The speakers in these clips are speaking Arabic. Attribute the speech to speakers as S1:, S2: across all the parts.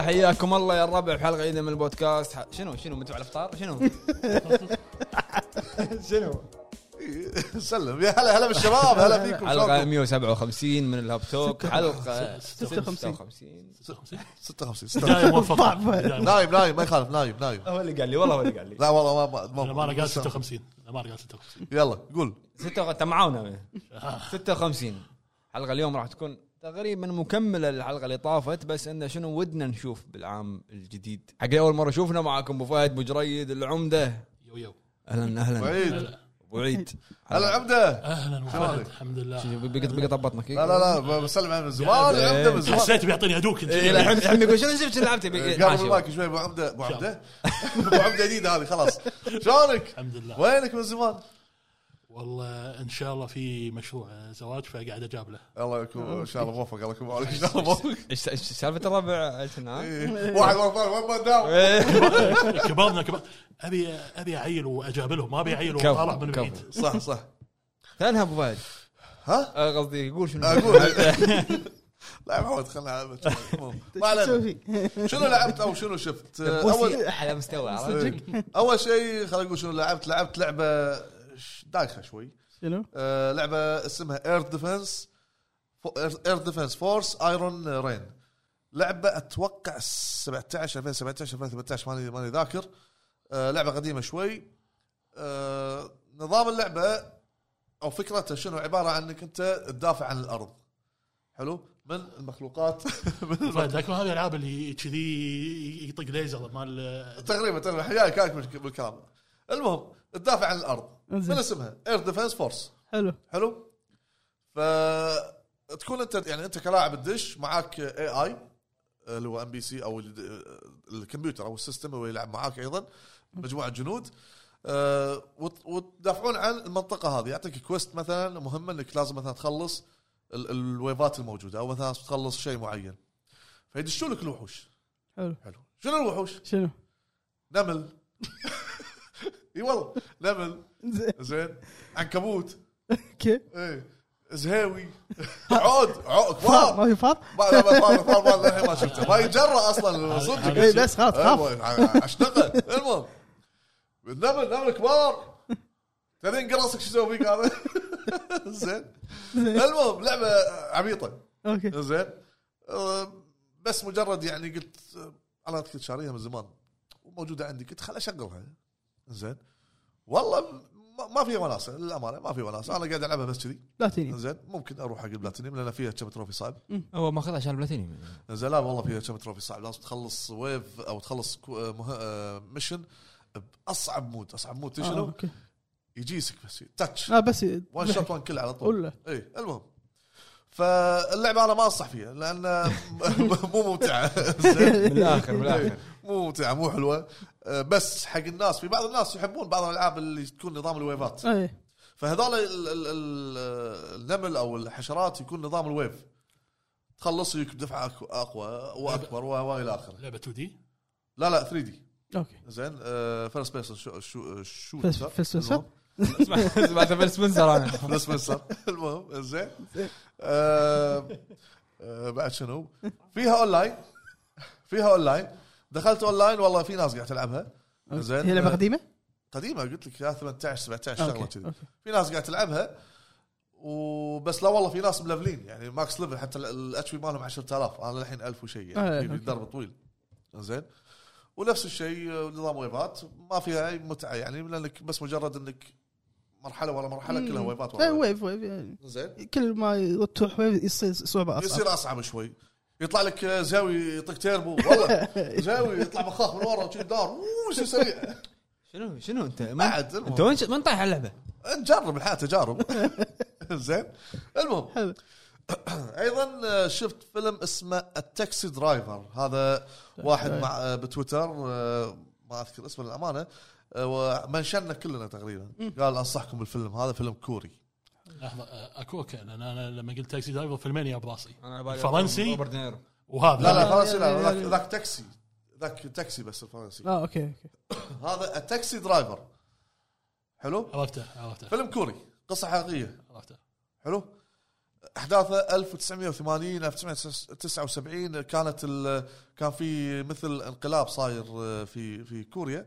S1: هلا حياكم الله يا الربع في حلقة جديده من البودكاست. ح- شنو شنو متوا على الأفطار؟ شنو؟ شنو؟
S2: سلم. يا هلا هلا بالشباب. هلا فيكم.
S1: حلقة
S2: شلونكم؟
S1: 157 من الهاب توك. حلقة
S3: 56.
S1: 56
S2: 56
S4: بدايه موفقه
S3: ضعف.
S4: بداية موفقة.
S2: نايم نايم ما يخالف. نايم نايم.
S1: هو اللي قال لي. والله هو اللي قال لي.
S2: لا والله ما ما
S4: ما أنا قال 56 أنا ما قال 56
S2: يلا قول.
S1: 6 انت معاونا. 56 الحلقة اليوم راح تكون تقريبا مكمله للحلقه اللي طافت بس انه شنو ودنا نشوف بالعام الجديد. حق أول مرة شوفنا معاكم أبو فهد ابو جريد العمدة.
S4: yo yo.
S1: أهلا أهلا.
S2: بعيد
S1: أبو عيد.
S2: هلا العمده أهلا؟
S4: وفهد الحمد لله.
S1: بقى بقى طبطنا
S2: لا لا لا بسلم عليه من زمان.
S1: إيه.
S2: من زمان.
S4: حسيت بيعطيني هدوك انت
S1: إيه، الحين الحين يقول شنو شفت لعبتي
S2: قرب المايك شوي أبو عمده أبو عمده ابو عمدة جديده هذه خلاص. شلونك؟
S4: الحمد لله.
S2: وينك من زمان؟
S4: والله إن شاء الله في مشروع زواج فقاعد أجاب له.
S2: الله يكون إن شاء الله موفق الله يكون إن شاء الله موفق.
S1: إيش سالفة الربع
S2: إيه. واحد ورا الثاني وين ما
S4: كبرنا كبر ابي أبي أعيل وأجاب لهم ما أبي
S1: أعيل
S4: واطالع من. بعيد
S2: صح صح.
S1: ثانها أبو فهد؟
S2: ها؟
S1: آه، قصدي يقول شنو؟
S2: أقول. لا يا محمد خلنا على ما علينا. شنو لعبت أو شنو شفت؟ اول
S1: مستوى؟
S2: إيه. أول شيء خلينا نقول شنو لعبت؟ لعبت لعبة دايخة شوي.
S3: شنو؟
S2: آه، لعبة اسمها Earth Defense Earth Defense Force Iron Rain لعبة أتوقع 17 2017 2018 ماني ماني ذاكر. آه، لعبة قديمة شوي. آه، نظام اللعبة أو فكرتها شنو؟ عبارة عن إنك أنت تدافع عن الأرض. حلو؟ من المخلوقات؟
S4: فهد لكن هذه الألعاب اللي كذي يطق ليزر مال
S2: تقريبا تقريبا. حياك بالكلام. المهم تدافع عن الأرض. من اسمها؟ Earth Defense Force
S3: حلو.
S2: حلو؟ ف تكون انت يعني أنت كلاعب تدش معاك AI اللي هو NPC أو ال- الكمبيوتر أو ال system هو يلعب معاك أيضا مجموعة جنود. آه، وت- وتدافعون عن المنطقة هذه. يعطيك quest مثلا مهمة إنك لازم مثلا تخلص ال- ال wave ات الموجودة أو مثلا تخلص شيء معين. فيدشون لك الوحوش.
S3: حلو.
S2: حلو. شنو الوحوش؟
S3: شنو؟
S2: نمل. اي والله. نمل
S3: زين.
S2: عنكبوت.
S3: كيف؟
S2: إيه. زهاوي. عود. عود.
S3: فار ما في فار؟
S2: ما لا ما فار فار ما للحين ما شفته. ما يجرى أصلا. صدق.
S3: إيه، بس خلاص خاف
S2: أيوة، أشتغل. المهم. النمل نمل كبار. تدري قرصك شو يسوي فيك هذا؟ زين. المهم لعبة عبيطه
S3: okay.
S2: زين. أه، بس مجرد يعني قلت أه، أنا كنت شاريها من زمان. وموجودة عندي. قلت خل أشغلها. زين. والله ما- ما فيها وناسه للأمانة ما فيها وناسه أنا قاعد ألعبها بس كذي.
S3: بلاتيني
S2: زين ممكن أروح حق البلاتينيوم لأن فيها كم trophy صعب
S1: هو ماخذ عشان البلاتينيوم
S2: زين لا والله فيها كم trophy صعب لازم تخلص wave أو تخلص آه، مه... آه، mission بأصعب mode أصعب mode
S3: آه،
S2: شنو؟ يجيسك بس touch
S3: آه بس
S2: one shot one kill على طول. اي المهم. فاللعبة أنا ما أنصح فيها لأن مو ممتعة.
S1: من الآخر من الآخر.
S2: مو ممتعة مو حلوة. آه، بس حق الناس في بعض الناس يحبون بعض الألعاب اللي تكون نظام ال wave ات.
S3: اي
S2: فهذول ال- ال- ال- النمل أو الحشرات يكون نظام ال wave. تخلص يجيك بدفعه أقوى وأكبر وإلى آخره.
S4: لعبة 2 D؟
S2: لا لا 3 D.
S3: okay.
S2: زين. first person شو شو
S3: first person؟
S1: سمعت Phil Spencer أنا.
S2: بس سبنسر المهم زين. آه، آه، بعد شنو؟ فيها اونلاين فيها اونلاين دخلت اونلاين والله في ناس قاعد تلعبها. زين.
S3: هي لعبة قديمة؟
S2: قديمة. قلت لك يا 18 17 شغله كذي في ناس قاعد تلعبها. وبس لا والله في ناس ملفلين. يعني max level حتى ال HP مالهم 10000 أنا الحين 1000 وشيء
S3: آه،
S2: يعني في. درب طويل. زين. ونفس الشيء آه، نظام ويفات. ما فيها أي متعة يعني لأنك بس مجرد إنك مرحلة ورا مرحلة كلها ويفات ورا
S3: wave. wave يعني.
S2: زين.
S3: كل ما تروح wave يصير صعوبة أصعب.
S2: يصير أصعب شوي. يطلع لك زاوي يعطيك تيربو. والله. زاوي يطلع مخاخ من ورا وشي دار. شو سريع
S1: شنو شنو أنت؟ ما. أنت وين وين طايح على اللعبة؟
S2: نجرب الحياة تجارب. زين. المهم.
S3: حلو.
S2: أيضا آه، شفت فيلم اسمه ال Taxi Driver هذا واحد مع آه، بتويتر آه، ما أذكر اسمه للأمانة. ومنشنا كلنا تقريبا. قال أنصحكم بالفيلم. هذا فيلم كوري.
S4: لحظة آه، أكو أوكي. لأن أنا لما قلت Taxi Driver فيلمين يا براسي فرنسي؟ وهذا.
S2: لا لا فرنسي
S3: لا،
S2: ذاك تاكسي. ذاك تاكسي بس الفرنسي.
S3: آه أوكي أوكي.
S2: هذا ال Taxi Driver. حلو؟
S4: عرفته عرفته.
S2: فيلم كوري. قصة حقيقية.
S4: عرفته.
S2: حلو؟ أحداثه 1980 1979 كانت ال- كان في مثل انقلاب صاير آه، في في كوريا.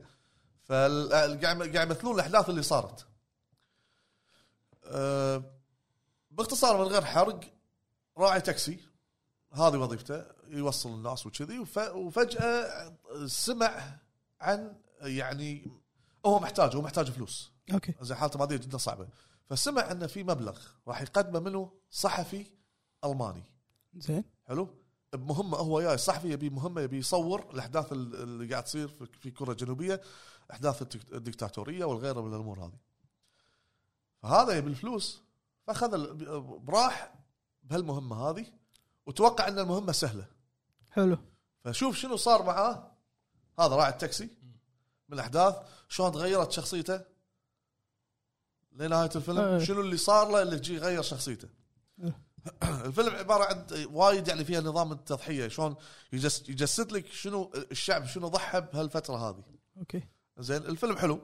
S2: فقاعد قاعد يمثلون الأحداث اللي صارت. آه، باختصار من غير حرق راعي تاكسي هذه وظيفته يوصل الناس وكذي وف- وفجأة سمع عن يعني هو محتاج هو محتاج فلوس.
S3: أوكي.
S2: زي حالته مادية جدا صعبة. فسمع إنه في مبلغ راح يقدمه منه صحفي ألماني.
S3: زين.
S2: حلو؟ بمهمة هو جاي صحفي يبي مهمة يبي يصور الأحداث ال- اللي قاعد تصير في- في كوريا الجنوبيه إحداث الدك- الدكتاتورية والغيره من الأمور هذه. فهذا يبي الفلوس فأخذ براح بهالمهمة هذه وتوقع إن المهمة سهلة.
S3: حلو.
S2: فشوف شنو صار معاه. هذا راعي التاكسي. من الأحداث شلون تغيرت شخصيته. لنهاية الفيلم
S3: آه.
S2: شنو اللي صار له اللي جي غير شخصيته.
S3: آه.
S2: الفيلم عبارة عن وايد يعني فيها نظام التضحية شلون يجس يجسد لك شنو الشعب شنو ضحى بهالفترة هذه.
S3: أوكي.
S2: زين الفيلم حلو.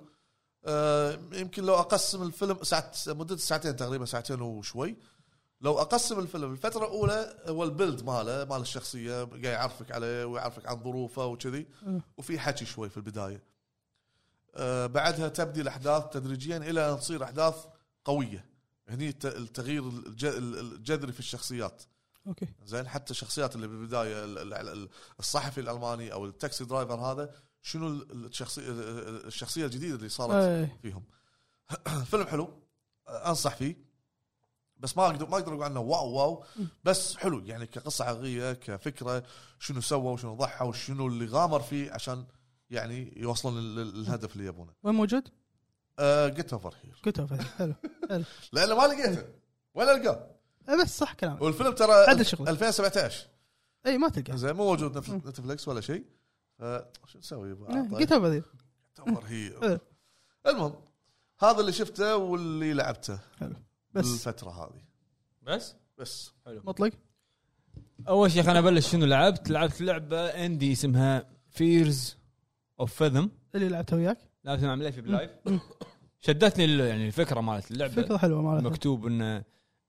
S2: آه يمكن لو أقسم الفيلم ساعة مدة ساعتين تقريبا ساعتين وشوي. لو أقسم الفيلم الفترة الأولى هو ال build ماله مال الشخصية قاعد يعرفك عليه ويعرفك عن ظروفه وكذي. وفي حكي شوي في البداية. آه بعدها تبدي الأحداث تدريجيا إلى أن تصير أحداث قوية. هني الت- التغيير الج- الجذري في الشخصيات.
S3: أوكي.
S2: زين حتى الشخصيات اللي بالبداية ال- ال- ال- الصحفي الألماني أو ال taxi driver هذا شنو ال- الشخصيه الشخصية الجديدة اللي صارت
S3: إيه.
S2: فيهم. فيلم حلو. أنصح فيه. بس ما أقدر ما أقدر أقول عنه wow wow. بس حلو. يعني كقصة حقيقية كفكرة شنو سوى وشنو ضحى وشنو اللي غامر فيه عشان يعني يوصلون لل- للهدف اللي يبونه.
S3: وين موجود؟
S2: get over here
S3: كتب حلو.
S2: لأنه ما لقيته. ولا ألقاه؟
S3: إيه بس صح كلامك.
S2: والفيلم ترى
S3: عدل شغله.
S2: 2017
S3: اي ما تلقى
S2: زين مو موجود Netf- Netflix ولا شيء. فشو نسوي؟
S3: إيه، هذه
S2: تعتبر هي.
S3: إيه.
S2: المهم هذا اللي شفته واللي لعبته.
S3: بس.
S2: بالفترة هذه.
S1: بس؟
S2: بس.
S3: مطلق.
S1: أول شيء خليني أبلش شنو لعبت. لعبت لعبة indie اسمها Fears to Fathom
S3: اللي لعبته وياك.
S1: لعبتها مع مليفي بال live شدتني ال- يعني الفكرة مالت اللعبة.
S3: فكرة حلوة مالتها.
S1: مكتوب ان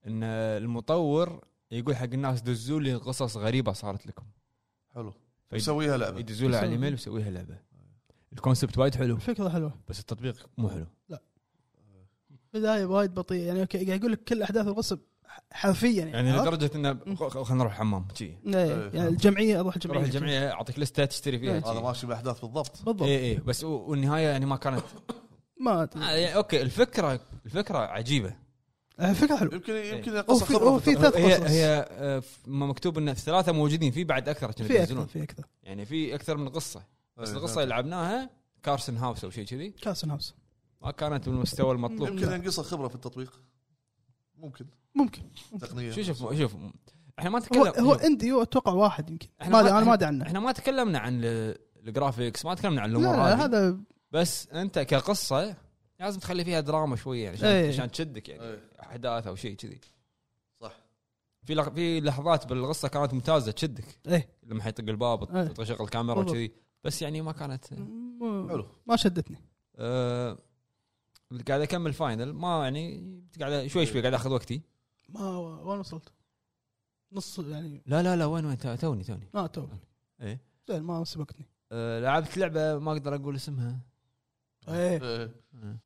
S1: إن المطور يقول حق الناس دزوا لي قصص غريبة صارت لكم.
S2: حلو. يسويها لعبة.
S1: يدزوا لها على الإيميل ويسويها لعبة. ال concept وايد حلو.
S3: فكره حلوة.
S1: بس التطبيق مو حلو.
S3: بداية وايد بطيئه يعني أوكي قاعد يقول لك كل أحداث القصة حرفيا يعني,
S1: يعني؟ لدرجة إنه خ- خلينا نروح الحمام شي.
S3: إيه،
S2: إيه،
S3: يعني الجمعية أروح الجمعية.
S1: تروح الجمعية أعطيك لسته تشتري فيها.
S3: إيه.
S2: هذا ماشي بالاحداث بالضبط.
S3: بالضبط.
S1: اي اي بس والنهاية يعني ما كانت
S3: ما
S1: آه. يعني أوكي الفكرة الفكرة
S3: عجيبة. فكرة حلوة.
S2: يمكن يمكن
S3: هو
S2: قصة
S3: في-
S2: خبره
S3: هو
S2: في.
S3: ثلاث
S1: هي
S3: قصص.
S1: هي آه، مكتوب إن في ثلاثة موجودين في بعد أكثر عشان
S3: في أكثر
S1: ينزلون.
S3: في أكثر.
S1: يعني في أكثر من قصة. بس
S2: إيه،
S1: القصة اللي لعبناها كارسن هاوس أو شيء كذي.
S3: كاسن هاوس
S1: ما كانت بالمستوى المطلوب.
S2: يمكن ينقص الخبرة في التطبيق. ممكن.
S3: ممكن
S2: تقنيه
S1: شوف شوف شوف. إحنا ما
S3: هو
S1: نتكلم
S3: هو
S1: شوف،
S3: اندي هو أتوقع واحد يمكن. ما أنا ما
S1: إحنا-
S3: أدري عنه.
S1: إحنا ما تكلمنا عن ال- الجرافيكس ما تكلمنا عن
S3: لا
S1: الأمور
S3: لا
S1: هذه.
S3: هذا
S1: بس أنت كقصة لازم تخلي فيها دراما شوية يعني عشان,
S3: إيه.
S1: عشان تشدك يعني
S2: إيه.
S1: أحداث أو شيء كذي.
S2: صح.
S1: في لح- في لحظات بالقصة كانت ممتازة تشدك.
S3: إيه.
S1: لما حيطق الباب
S3: إيه.
S1: تشغل الكاميرا. وكذي. بس يعني ما كانت
S2: حلو.
S3: ما شدتني.
S1: أه قاعد أكمل Final ما يعني قاعد شوي شوي قاعد آخذ وقتي.
S3: ما وين وصلت؟ نص يعني
S1: لا لا لا وين وين؟ تو- توني توني.
S3: ما تو
S1: إيه.
S3: زين ما سبقتني.
S1: أه لعبت لعبة ما أقدر أقول اسمها.
S3: إيه.
S2: إيه،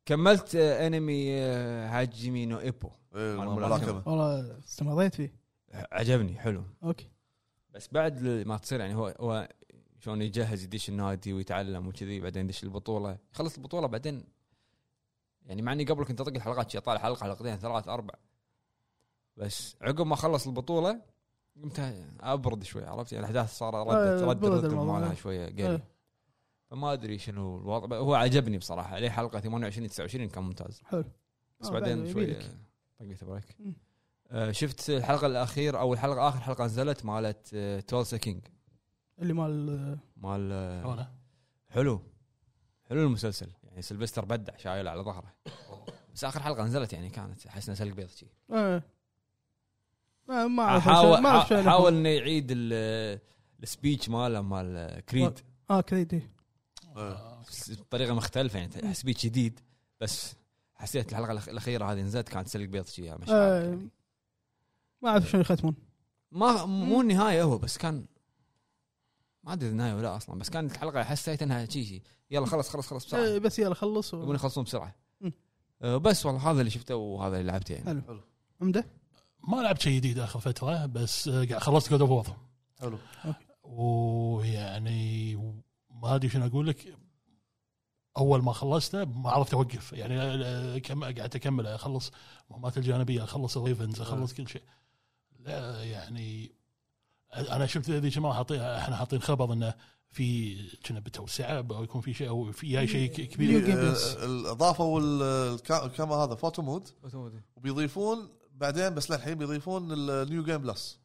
S1: كملت آه، انمي آه، Hajime no Ippo.
S2: إيه، الملاكمه
S3: والله استمريت فيه.
S1: عجبني حلو.
S3: أوكي.
S1: بس بعد ما تصير يعني هو هو شلون يجهز يدش النادي ويتعلم وكذي بعدين يدش البطولة. يخلص البطولة بعدين. يعني مع إني قبل كنت أطق الحلقات شي طالع حلقة حلقتين ثلاث أربع. بس عقب ما خلص البطولة قمت أبرد شوي عرفت؟ يعني الأحداث صار ردت
S3: آه،
S1: ردت ردت. مالها شوية قليل.
S3: إيه.
S1: فما أدري شنو الوضع هو عجبني بصراحة ليه حلقة 28 29 كان ممتاز.
S3: حلو.
S1: بس
S3: آه،
S1: بعدين
S3: بعد
S1: شوي. طقيت
S3: break.
S1: آه، شفت الحلقة الأخير أو الحلقة آخر حلقة نزلت مالت آه، Tulsa King
S3: اللي مال
S1: مال آه،؟ حلو حلو. المسلسل. يعني سلفستر بدع شايل على ظهره. بس آخر حلقة نزلت يعني كانت أحس إنها سلق بيض شي.
S3: إيه. ما ما أعرف
S1: حاول انه يعيد ال- ال speech ماله مال كريد
S3: آه كريد.
S1: بطريقة مختلفة يعني speech جديد بس حسيت الحلقة الأخيرة هذه نزلت كانت سلق بيض شي مش عارف
S3: آه.
S1: يعني.
S3: ما أعرف شلون يختمون.
S1: ما مو النهاية هو بس كان ما أدري النهاية ولا لأ أصلا بس كانت الحلقة حسيت إنها شي شي. يلا خلص خلص خلص بسرعة.
S3: إيه، بس يلا خلص و...
S1: يبون يخلصون
S3: بسرعة.
S1: أه، بس والله هذا اللي شفته وهذا اللي لعبته يعني.
S3: حلو. عمده؟
S4: ما لعبت شيء جديد آخر فترة بس آه، قاعد خلصت God of
S2: حلو.
S4: ويعني ما ادري شنو أقول لك؟ أول ما خلصته ما عرفت أوقف. يعني آه، كم قعدت أكمل أخلص المهمات الجانبية أخلص ال ravens أخلص كل شيء. لا يعني أنا شفت ذي جماعة حاطين إحنا حاطين خبر إنه في كنا بتوسعة أو يكون في شيء أو في جاي شيء كبير.
S2: آه، اضافوا ال- الكا- كما هذا photo mode. وبيضيفون بعدين بس للحين بيضيفون ال New
S4: Game Plus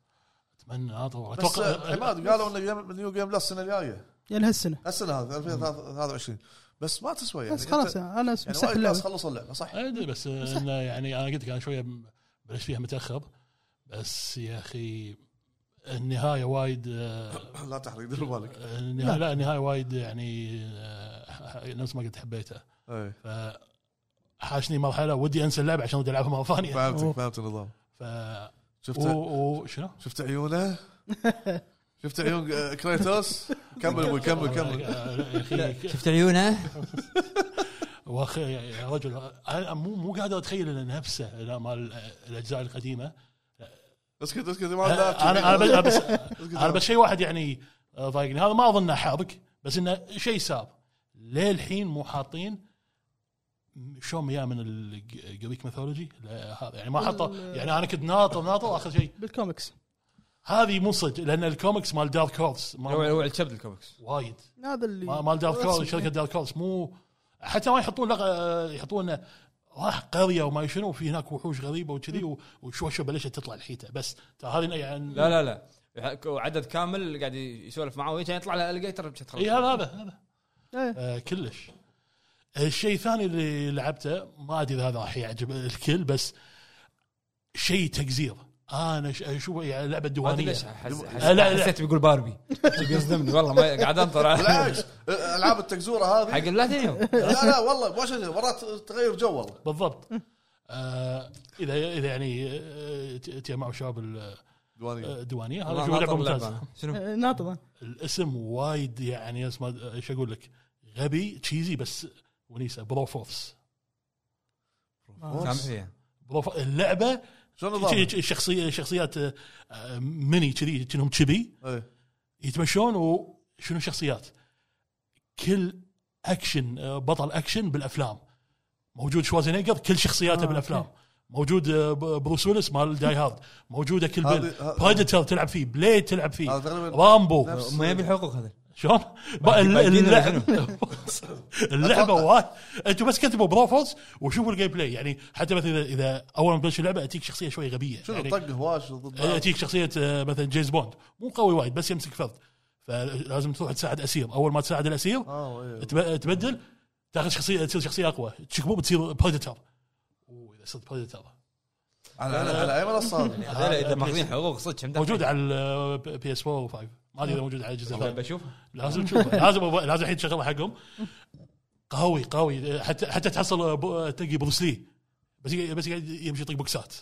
S2: أتمنى آه،
S4: أتوقع
S2: عماد قالوا انه New Game Plus السنة الجاية.
S3: يعني هالسنة.
S2: السنة هذه 2023 بس ما تسوى يعني
S3: بس خلاص
S2: أنت-
S3: أنا
S2: يعني وايد ناس خلصوا اللعبة صح؟
S4: أدري بس إنه يعني أنا قلت لك أنا شوية بلشت فيها متأخر بس يا أخي النهاية وايد آه،
S2: لا تحرق دير بالك.
S4: النهايه لا. النهاية وايد يعني آه، نفس ما قلت حبيتها. ف حاشني مرحلة ودي أنسى اللعبة عشان ودي العبها مرة ثانية.
S2: فهمتك. فهمت النظام.
S4: ف
S2: شفت
S4: و- وشنو؟
S2: شفت عيونه؟ شفت عيون آه، كريتوس؟ كمل أبوي كمل كمل.
S4: يا
S1: شفت عيونه؟
S4: واخي يا رجل أنا مو مو قادر أتخيل إن نفسه مال الأجزاء القديمة.
S2: اسكت اسكت ما لا
S4: أنا أنا بس. أنا بس شيء واحد يعني آه، ضايقني. هذا ما أظنه حرق بس إنه شيء صار للحين مو حاطين شلون وياه من ال Greek mythology هذا يعني ما حطوا يعني أنا كنت ناطر ناطر آخر شيء.
S3: بالكوميكس
S4: هذه مو صدق لأن الكوميكس مال Dark Horse
S1: هو هو الشبد الكوميكس.
S4: وايد.
S3: هذا اللي
S4: ما- مال Dark Horse شركة Dark Horse مو حتى ما يحطون لغ... يحطون راح قرية وما شنو وفي هناك وحوش غريبة وكذي و- وشوي شوي بلشت تطلع الحيته بس. ترى هذه يعني
S1: لا لا لا. عدد كامل قاعد يسولف معه وكان يطلع له الجيتر
S4: إي هذا هذا هذا.
S3: إيه.
S4: آه كلش. الشيء الثاني اللي لعبته ما أدري إذا هذا راح يعجب الكل بس شيء تقزير. أنا ش- أشوف يعني
S1: لعبة
S4: ديوانية.
S1: ليش حس- حس-
S4: لا، لا.
S1: حسيت بيقول باربي. بيصدمني؟ والله ما قاعد أنطر.
S2: بالعكس ألعاب التقزورة
S1: حق
S2: هذه
S1: البلاتينيوم.
S2: لا لا والله مو عشان مرات تغير جو والله.
S4: بالضبط. آه إذا إذا يعني آه، تجمعوا شباب ال-
S2: ديوانية.
S4: الديوانيه هذا
S1: والله
S4: شو لعبه
S1: ممتازة. شنو؟
S3: آه، ناطر
S4: الاسم وايد يعني اسمه إيش أقول لك؟ غبي cheesy بس ونيسة Broforce
S1: سامع فيها
S4: Broforce اللعبة
S2: شلون نظام؟
S4: شخصيه شخصيات آه، ميني كذي كأنهم كذي.
S2: إيه.
S4: يتمشون وشنو شخصيات كل اكشن آه، بطل اكشن بالأفلام. موجود Schwarzenegger كل شخصياته
S3: آه،
S4: بالأفلام.
S3: أوكي.
S4: موجود آه، ب- Bruce Willis مال Die Hard. موجوده Kill
S2: Bill.
S4: Predator تلعب فيه. Blade تلعب فيه.
S2: Rambo
S1: ما يبي الحقوق هذا
S4: شلون؟ اللعبه اللعبة وايد. أنتم بس كتبوا Broforce وشوفوا ال gameplay يعني حتى مثلا اذا أول ما تبلش اللعبة أتيك شخصية شوي غبية.
S2: شنو
S4: يعني
S2: طق هواش ضد بعض؟
S4: أتيك شخصية آه، مثلا James Bond مو قوي وايد بس يمسك فرد فلازم تروح تساعد أسير. أول ما تساعد الأسير
S2: آه إيه.
S4: تب- تبدل تاخذ شخصية تصير شخصية أقوى. تشكبوب بتصير Predator واذا صرت Predator
S2: على على على اي منصه هذه؟
S1: هذول إذا ماخذين حقوق صدق؟
S4: موجود على ال PS 4 و5 ما أدري إذا موجود على الجزء الثاني
S1: بشوف
S4: لازم تشوفه لازم لازم الحين تشغله حقهم. قوي قوي. حتى حتى تحصل ب- تلقي Bruce Lee بس بس قاعد يمشي يطق بوكسات.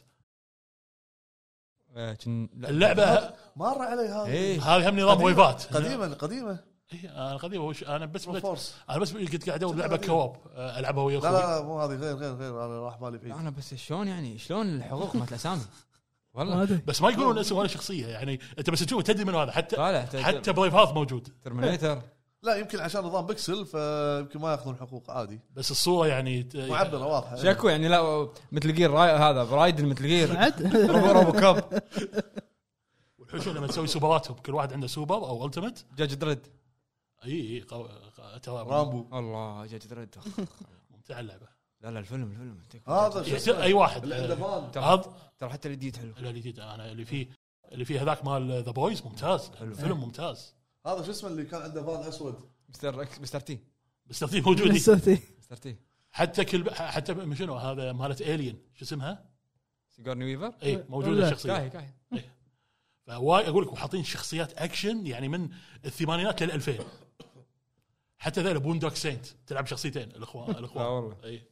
S1: آه،.
S4: اللعبه
S2: مر علي هذا
S1: إيه.
S4: هذه هم نظام ويفات.
S2: قديما قديمة.
S4: إيه، أنا قديم وش- أنا بس
S2: فورس.
S4: أنا بس كنت قاعد ادور لعبة co-op ألعبها ويا
S2: لا
S4: أخوي
S2: لا لا مو هذه غير غير غير أنا راح بالي بعيد
S1: أنا بس شلون يعني شلون الحقوق مالت الأسامي؟
S3: ما
S1: والله
S3: أدري.
S4: بس ما يقولون اسم ولا شخصية يعني أنت بس تشوف تدري من هذا حتى حتى Braveheart موجود.
S1: Terminator
S2: لا يمكن عشان نظام بكسل فيمكن ما يأخذون حقوق عادي.
S4: بس الصورة يعني
S2: معبره واضحة.
S1: شكو يعني لا مثل جير راي هذا برايدن مثل جير روبو روبو كاب
S4: والحوش لما تسوي سوبراتهم كل واحد عنده سوبر أو التمت
S1: جاج دريد
S4: إي إي قو- ق- ترى
S2: رامبو.
S1: الله جاج دريد
S4: ممتعه اللعبة.
S1: لا لا الفيلم الفيلم.
S2: هذا؟
S4: أي واحد. آه،
S1: ترى حتى الجديد حلو.
S4: لا الجديد أنا اللي فيه اللي فيه هذاك مال ذا بويز ممتاز. الفيلم ممتاز.
S2: هذا شو اسمه اللي كان عنده فان أسود؟
S1: Mr. X Mr. T.
S4: بس ترتيب موجود.
S3: لساتي.
S1: Mr. T.
S4: حتى كل حتى شنو هذا مالت Alien شو اسمها؟
S1: Sigourney Weaver
S4: إي موجودة
S3: لا.
S4: الشخصية.
S1: كاهي كاهي.
S4: فوايد أقول لك وحاطين شخصيات أكشن يعني من الثمانينات لل 2000 حتى The Boondock Saints. تلعب شخصيتين الاخوان الاخوان
S1: لا والله.
S4: اي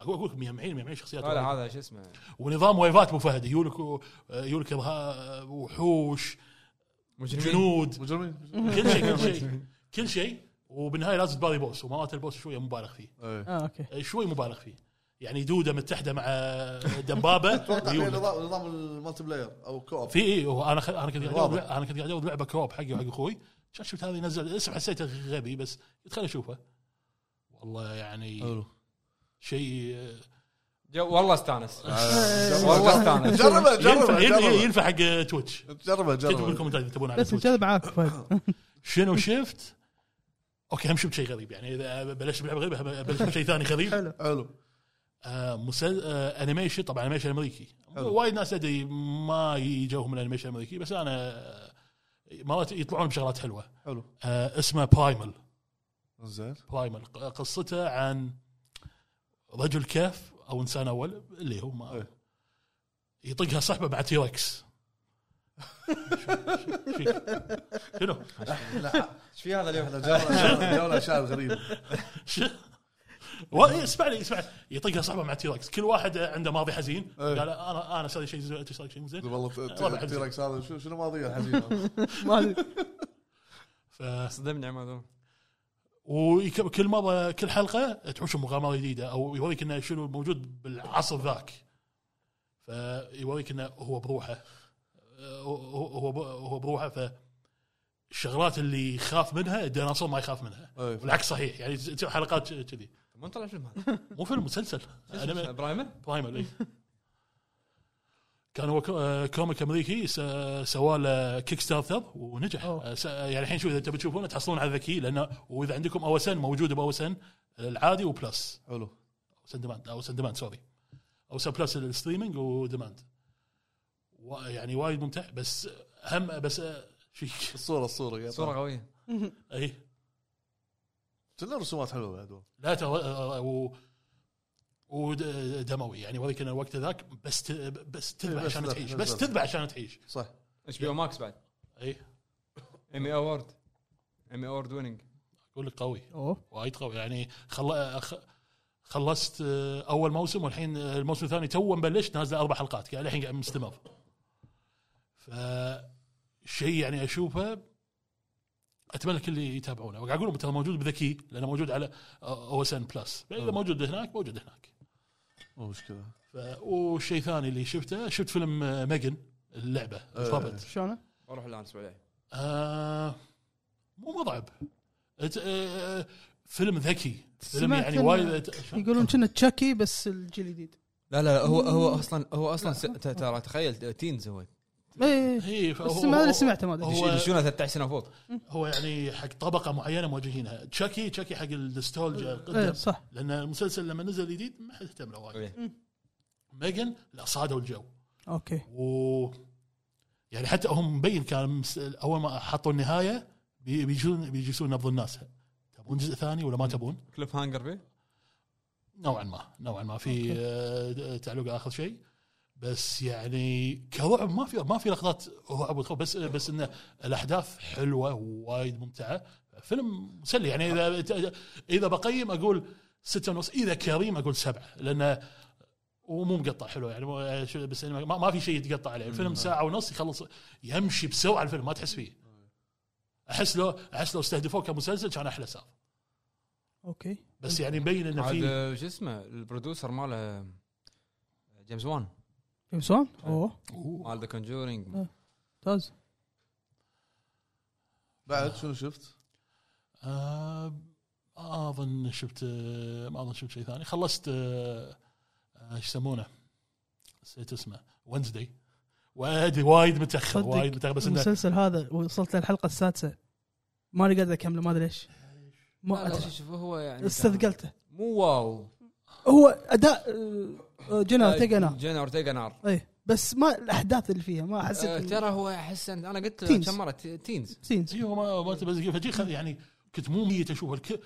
S4: أقول أقول لك 100 100 شخصيات.
S1: لا. هذا شو اسمه؟
S4: ونظام ويفات أبو فهد. يقول لك يقول لك إرها- وحوش
S1: مجرمين.
S4: جنود.
S2: مجرمين.
S4: كل شيء كل شيء. كل شيء. وبالنهاية لازم تباري boss. ومرات ال boss شوية مبالغ فيه.
S2: إيه.
S3: آه أوكي.
S4: شوي مبالغ فيه. يعني دودة متحدة مع دبابه.
S2: نظام نظام ال multiplayer أو co-op؟
S4: في اي هو أنا خ... أنا كنت قاعد أنا كنت قاعد اجرب لعبة co-op حقي وحق أخوي. شفت شفت هذه نزل اسم حسيته غبي بس قلت خليني أشوفه. والله يعني
S2: حلو.
S4: شيء آه،
S1: جو- والله استانس.
S2: آه،
S1: والله استانس.
S2: جربه
S4: ينفع
S2: جربه
S4: ينفع, حق Twitch.
S2: جربه
S4: كتبوا
S2: جربه
S4: بالكومنتات اذا تبون على
S3: بس
S4: Twitch.
S3: مجرد معاك فهد
S4: شنو شفت؟ أوكي هم شفت شيء غريب يعني. إذا بلشت بلعبة غريبة بلشت بشيء ثاني غريب.
S3: حلو.
S2: حلو.
S4: آه مسل... آه animation طبعا animation
S2: أمريكي.
S4: وايد ناس أدري ما يجوهم ال animation الامريكي بس أنا آه، مرات يطلعون بشغلات حلوة.
S2: حلو.
S4: آه اسمه Primal
S2: زين.
S4: Primal قصته عن رجل كهف أو إنسان أول اللي هو ما
S2: إيه.
S4: يطقها صحبه مع T-Rex شنو؟
S2: لا
S1: إيش في هذا اليوم؟
S2: إحنا جونا جونا اشياء غريبه
S4: اسمعني اسمعني يطقها صحبه مع T-Rex كل واحد عنده ماضي حزين.
S2: إيه.
S4: قال أنا أنا أسوي شيء زين انت تسوي شيء زين.
S2: والله. T-Rex هذا شو- شنو ماضيه الحزينه
S3: ما ادري
S4: ف
S1: صدمني عماد.
S4: وكل مره كل حلقة تحوش مغامرة جديدة أو يوريك إنه شنو موجود بالعصر ذاك. فيوريك إنه هو بروحه. هو هو هو بروحه. ف الشغلات اللي يخاف منها الديناصور ما يخاف منها.
S2: إيه.
S4: والعكس صحيح. يعني حلقات كذي.
S1: ما طلع فيلم هذا.
S4: مو فيلم مسلسل.
S1: Primal
S4: Primal اي كان هو آه، comic أمريكي س- سوى له Kickstarter ونجح. آه، س- يعني الحين شوف إذا تبي تشوفونه تحصلون على ذكي لأنه وإذا عندكم OSN موجودة ب OSN العادي و
S2: Plus.
S4: حلو. OSN demand OSN demand sorry. OSN Plus ال streaming و demand. و- يعني وايد ممتع بس هم بس آه، شيء
S2: الصورة الصورة يا
S1: صورة قوية.
S4: اي
S2: كلها رسومات حلوة بعد.
S4: لا ترى آه، و ودموي. يعني وريك ان الوقت ذاك بس ت- بس تذبح عشان تعيش.
S2: بس
S4: بس
S2: ذبح.
S4: تذبح عشان تعيش.
S2: صح.
S1: HBO Max بعد.
S4: إي.
S1: Emmy award Emmy award winning
S4: أقول لك قوي.
S3: أوه.
S4: وايد قوي. يعني خل... خ- خلصت آه، أول موسم والحين آه، الموسم الثاني تو مبلش نازله أربع حلقات. قاعد الحين قاعد مستمر. ف شيء يعني أشوفه أتمنى الكل يتابعونه وقاعد أقول لهم ترى موجود بذكي لأنه موجود على OSN Plus اذا موجود هناك موجود هناك.
S2: مو مشكلة.
S4: ف... والشيء الثاني اللي شفته شفت فيلم M3GAN اللعبة الفابت
S3: شلونه؟
S1: أروح الآن اسمع عليه
S4: آه مو مضعب أت- آه فيلم ذكي. فيلم يعني وايد
S3: يقولون كنا Chucky بس الجيل الجديد.
S1: لا لا هو هو أصلا هو أصلا ترى تخيل teens هو.
S3: إيه
S4: هي
S3: بس ما أدري سمعته ما
S4: أدري.
S1: يدشونه 13 سنة فوق.
S4: هو يعني حق طبقة معينة موجهينها. Chucky Chucky حق
S3: إيه
S4: القدم
S3: صح.
S4: لأن المسلسل لما نزل جديد ما حد اهتم له وايد
S1: إيه.
S4: M3GAN لا صادوا الجو.
S3: okay.
S4: و يعني حتى هم مبين كان مس- أول ما حطوا النهاية بي- بيجون بيجلسون نبض الناس. تبون جزء ثاني ولا ما تبون؟
S1: cliffhanger فيه؟
S4: نوعا ما. نوعا ما. في آه، تعليق آخر شيء. بس يعني كرعب ما في ما في لقطات رعب وتخوف بس بس إنه الأحداث حلوة ووايد ممتعة. فيلم مسلي. يعني اذا إذا بقيم أقول ستة ونص إذا كريم أقول سبعة لأنه ومو مقطع حلو يعني. بس يعني ما, ما في شيء يتقطع عليه. الفيلم ساعة ونص يخلص يمشي بسرعة الفيلم ما تحس فيه. أحس لو أحس لو استهدفوه كمسلسل كان أحلى سالفه
S3: okay.
S4: بس يعني مبين
S1: إنه
S4: في
S1: شو اسمه ال producer ماله جيمس وان.
S3: جيمس وان اوه
S1: مال ذا Conjuring
S3: ممتاز
S2: بعد شنو شفت؟
S4: آه اظن شفت ما اظن شفت شيء ثاني خلصت إيش يسمونه؟ نسيت اسمه Wednesday وادري وايد متاخر وايد متاخر بس
S3: المسلسل هذا وصلت للحلقه السادسه ماني قادر اكمله ما ادري ليش ما
S1: شوف هو يعني
S3: استثقلته
S1: مو واو
S3: هو أداء آه، جينا اورتيغا نار.
S1: جينا اورتيغا نار.
S3: إيه بس ما الأحداث اللي فيها ما
S1: آه،
S3: حسيت
S1: ترى هو أحس أنا قلت
S3: teens.
S1: كم مرة تينز.
S3: سينز
S4: أيوه ما ما تبي يعني كنت مو ميت أشوف. الكل.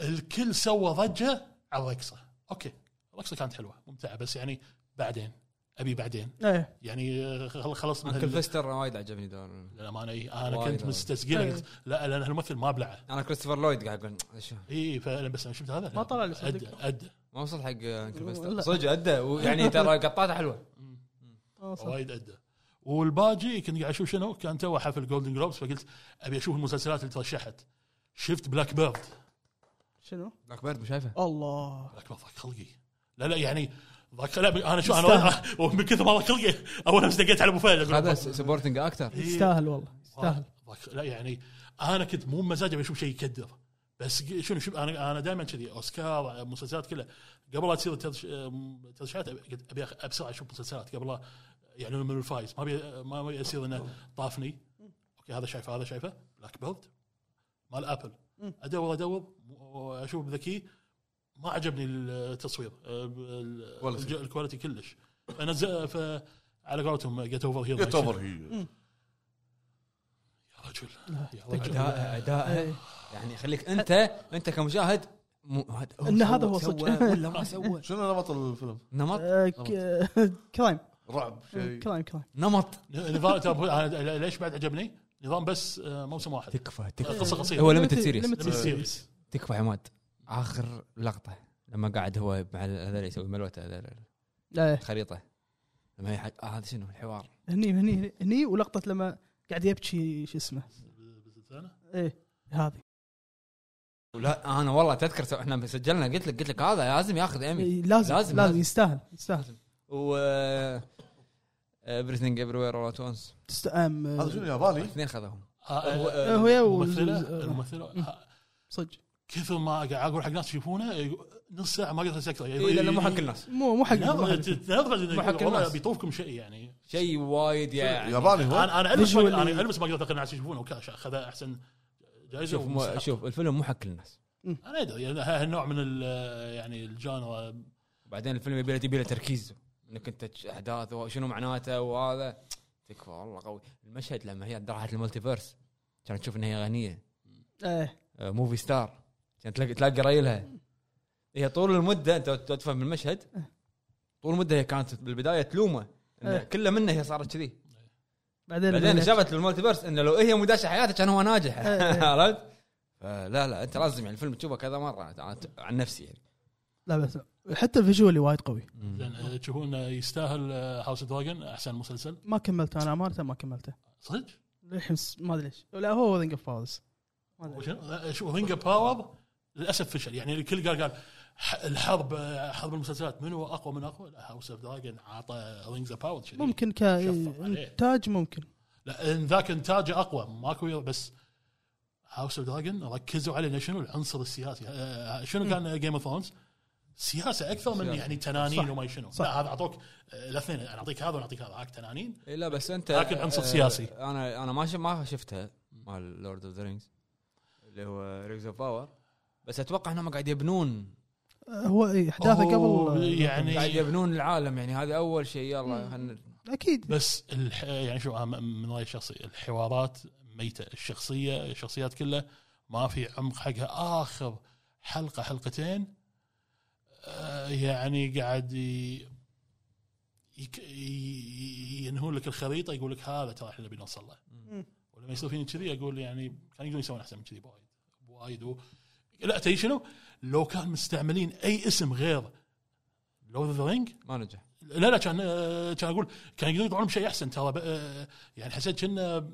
S4: الكل سوى ضجة على الرقصه أوكي. الرقصه كانت حلوة ممتعة بس يعني بعدين أبي بعدين.
S3: إيه.
S4: يعني آه، خل- خلص من
S1: أنكل
S4: هال-
S1: فيستر وايد عجبني دور
S4: للامانه إي، أنا
S1: وايد
S4: كنت
S3: إيه.
S4: قلت لا لأن الممثل ما ابلعه
S1: أنا كريستوفر لويد قاعد أقول شو
S4: اي فعلا بس أنا شفت هذا.
S3: ما طلع لي
S4: ادى
S3: صدق.
S4: ادى
S1: ما وصل حق انكل. صدق أدى. ويعني ترى قطاته
S3: حلوة.
S4: وايد أدى. والباجي كنت قاعد أشوف شنو؟ كان تو حفل Golden Globes فقلت أبي أشوف المسلسلات اللي ترشحت. شفت Black Bird
S3: شنو؟
S1: Black Bird مش شايفه؟
S3: الله.
S4: Black Bird ضاق خلقي. لا لا يعني ضاق لا أنا شو
S3: أنا.
S4: ومن كثر ما ضاق خلقي أول أمس دقيت على أبو فهد.
S1: هذا supporting actor
S4: إيه.
S3: يستاهل والله يستاهل.
S4: لا يعني أنا كنت مو مزاجي أشوف شيء يكدر. بس شنو شوف أنا أنا دائما كذي أوسكار مسلسلات كلها. قبل لا تصير قلت أبي بسرعة أشوف مسلسلات قبل لا يعني من الفايز. ما ابي ما ابي يصير إنه طافني. okay هذا شايفه هذا شايفه. Black Bird مال
S3: Apple.
S4: أدور أدور أشوف ذكي. ما عجبني التصوير ال
S2: quality
S4: كلش. فنزل ف على قولتهم get over here
S2: get over here
S4: يا رجل.
S1: أداء أداء.
S3: إيه.
S1: يعني يخليك أنت أنت كمشاهد مو هذا
S3: إن هذا هو
S1: سوى
S3: صدق.
S1: ولا ما سوى؟
S2: شنو نمط الفيلم؟
S1: نمط؟
S3: آه، crime
S2: رعب شيء.
S3: crime crime
S1: نمط.
S4: نظام أنا ليش بعد عجبني؟ نظام بس آه، موسم واحد.
S1: تكفى تكفى.
S4: قصة قصيرة.
S1: هو. limited series. تكفى يا عماد. آخر لقطة لما قاعد هو مع هذول يسوي ملوته هذول
S3: لا.
S1: الخريطة. لما آه هذا شنو؟ الحوار.
S3: هني هني هني ولقطة لما قاعد يبكي شو اسمه؟ إيه هذه.
S1: ولا أنا والله تذكر إحنا سجلنا قلت لك قلت لك هذا لازم ياخذ ايمي
S3: لازم
S1: لازم-
S3: لازم,
S1: لازم.
S3: يستاهل يستاهل.
S1: و everything everywhere all at once.
S2: هذا شنو ياباني؟
S1: اثنين خذهم
S4: آه،
S3: هو يا الممثلة؟
S4: الممثلة؟ آه،
S3: صدق.
S4: كثر ما قاعد أقول حق ناس يشوفونه نص ساعة ما قدرت أكثر
S1: إيه لأنه مو حق الناس.
S3: مو مو حق
S1: مو حق
S4: والله
S1: الناس.
S4: بيطوفكم شيء يعني.
S1: شيء وايد يعني.
S2: ياباني هو؟
S4: أنا أنا
S3: Visually-
S4: أنا ألبس ما قدرت الناس يشوفونه وكاش اخذ أحسن جائزة
S1: شوف. شوف الفيلم مو حق الناس.
S4: أنا أدري يعني هالنوع من ال- يعني ال genre.
S1: بعدين الفيلم يبي له يبي له تركيز. إنك أنت أحداث وشنو معناته وهذا. تكفى والله قوي. المشهد لما هي راحت ال multiverse كانت تشوف انها هي غنية.
S3: إيه.
S1: آه، movie star كانت تلاقي تلاقي ريلها. هي طول المدة أنت تفهم المشهد؟ طول المدة هي كانت بالبداية تلومه
S3: إيه.
S1: كله منه هي صارت كذي.
S3: بعدين
S1: بعدين
S3: بدأت-
S1: شافت بال multiverse إنه لو هي مداشة حياته كان هو ناجح.
S3: إيه.
S1: عرفت؟ فلا لا أنت لازم يعني الفيلم تشوفه كذا مرة عن- عن نفسي يعني.
S3: لا بس حتى ال visually وايد قوي.
S4: زين آه، تشوفون آه، يستاهل House Dragon أحسن مسلسل؟
S3: ما كملته أنا امانه ما كملته.
S4: صدق؟
S3: للحين س- ما أدري ليش. لا هو Ring of Powers
S4: وشنو؟ آه، شوف Ring Power للأسف فشل. يعني الكل قال قال الحرب آه، حرب المسلسلات من هو أقوى من أقوى؟ House of Dragon عطى Rings of Power
S3: ممكن. كإنتاج ممكن
S4: لا إن ذاك انتاجه أقوى ماكو بس House of Dragon ركزوا على شنو العنصر السياسي آه، شنو كان Game of Thrones؟ سياسة أكثر من. يعني تنانين. وما شنو
S3: صح.
S4: لا هذا أعطوك آه، الاثنين أنا أعطيك هذا ونعطيك هذا هاك تنانين
S1: إيه لا بس أنت
S4: لكن عنصر
S1: آه،
S4: سياسي.
S1: أنا أنا ما ش- ما شفتها مال Lord of the Rings اللي هو Rings of Power بس أتوقع إنهم قاعد يبنون
S3: هو
S4: أحداثه
S3: قبل
S4: يعني
S1: قاعد يبنون العالم يعني هذا أول شيء يلا
S3: أكيد.
S4: بس الح... يعني شو من رأيي الشخصي الحوارات ميتة. الشخصية الشخصيات كلها ما في عمق حقها. آخر حلقة حلقتين آه، يعني قاعد ي... يك... ي- ينهون لك الخريطة يقول لك هذا ترى إحنا نبي نوصل له. ولما يصير فيني كذي أقول يعني كان يقدرون يسوون أحسن من كذي بوايد. بوايد و... لا تدري شنو؟ لو كان مستعملين أي اسم غير Lord the Ring
S1: ما نجح.
S4: لا لا كان كان أقول كان يقدرون يطلعون بشيء أحسن ترى يعني حسيت كنا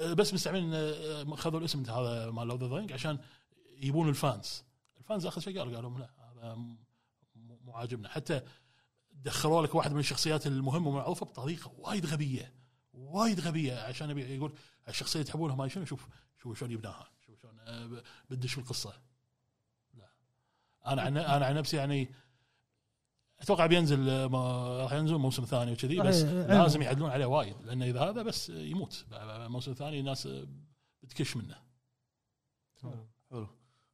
S4: بس مستعملين خذوا الاسم هذا مال Lord the Ring عشان يبون ال fans. ال fans آخر شيء قالوا قالوا لا هذا مو عاجبنا. حتى دخلوا لك واحد من الشخصيات المهمة والمعروفه بطريقة وايد غبية وايد غبية عشان يقول الشخصية تحبونها ما شنو شوف شوف شلون يبناها. آه، بدش القصة. لا. أنا عن أنا عن نفسي يعني أتوقع بينزل آه، ما- راح ينزل موسم ثاني وكذي بس
S3: صحيح، علم.
S4: لازم يعدلون عليه وايد لأن إذا هذا بس يموت. موسم ثاني الناس بتكش منه.
S2: حلو.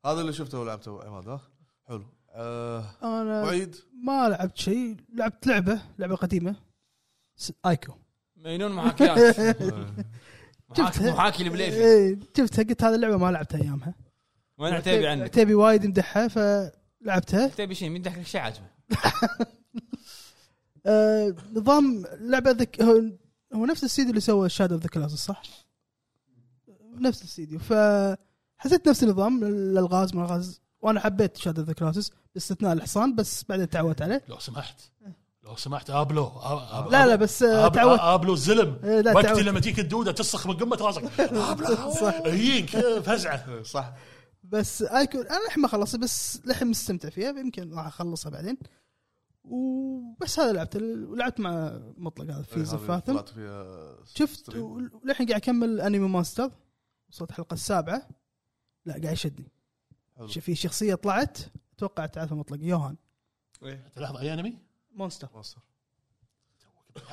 S2: هذا اللي شفته ولعبته عماد ها؟ حلو. آه
S3: أنا
S2: وعيد؟
S3: ما لعبت شيء. لعبت لعبة لعبة قديمة.
S1: Ico. محاكيات محاكي
S3: شفتها.
S1: محاكي البليفي
S3: إيه، شفتها قلت هذه اللعبة ما لعبتها أيامها.
S1: وين عتيبي عنك
S3: عتيبي وايد يمدحها فلعبتها.
S1: عتيبي شيء مين لك شيء عاجبه.
S3: آه نظام لعبة ذك هو, نفس الاستديو اللي سوى Shadow of the Colossus صح؟ نفس الاستديو فحسيت نفس النظام الالغاز ما الغاز وأنا حبيت Shadow the Colossus باستثناء الحصان بس بعدين تعودت عليه.
S4: لو سمحت. لو سمحت آبلو.
S3: لا لا بس
S4: أب-
S3: تعودت
S4: آبلو الزلم.
S3: إيه، لا،
S4: وقت
S3: تعود.
S4: لما تجيك الدوده تصخ من قمة راسك. آبلو
S3: صح.
S4: هيك فزعة.
S2: صح.
S3: بس ايكون أنا لحين ما خلصت بس لحين مستمتع فيها يمكن راح أخلصها بعدين. وبس هذا لعبت ولعبت مع مطلق هذا في زفاثم شفت. وللحين قاعد اكمل انمي مونستر وصلت الحلقة السابعة. لا قاعد يشدني. في شخصية طلعت أتوقع تعرفها مطلق يوهان.
S4: لحظه أي أنمي؟
S3: Monster.
S2: Monster.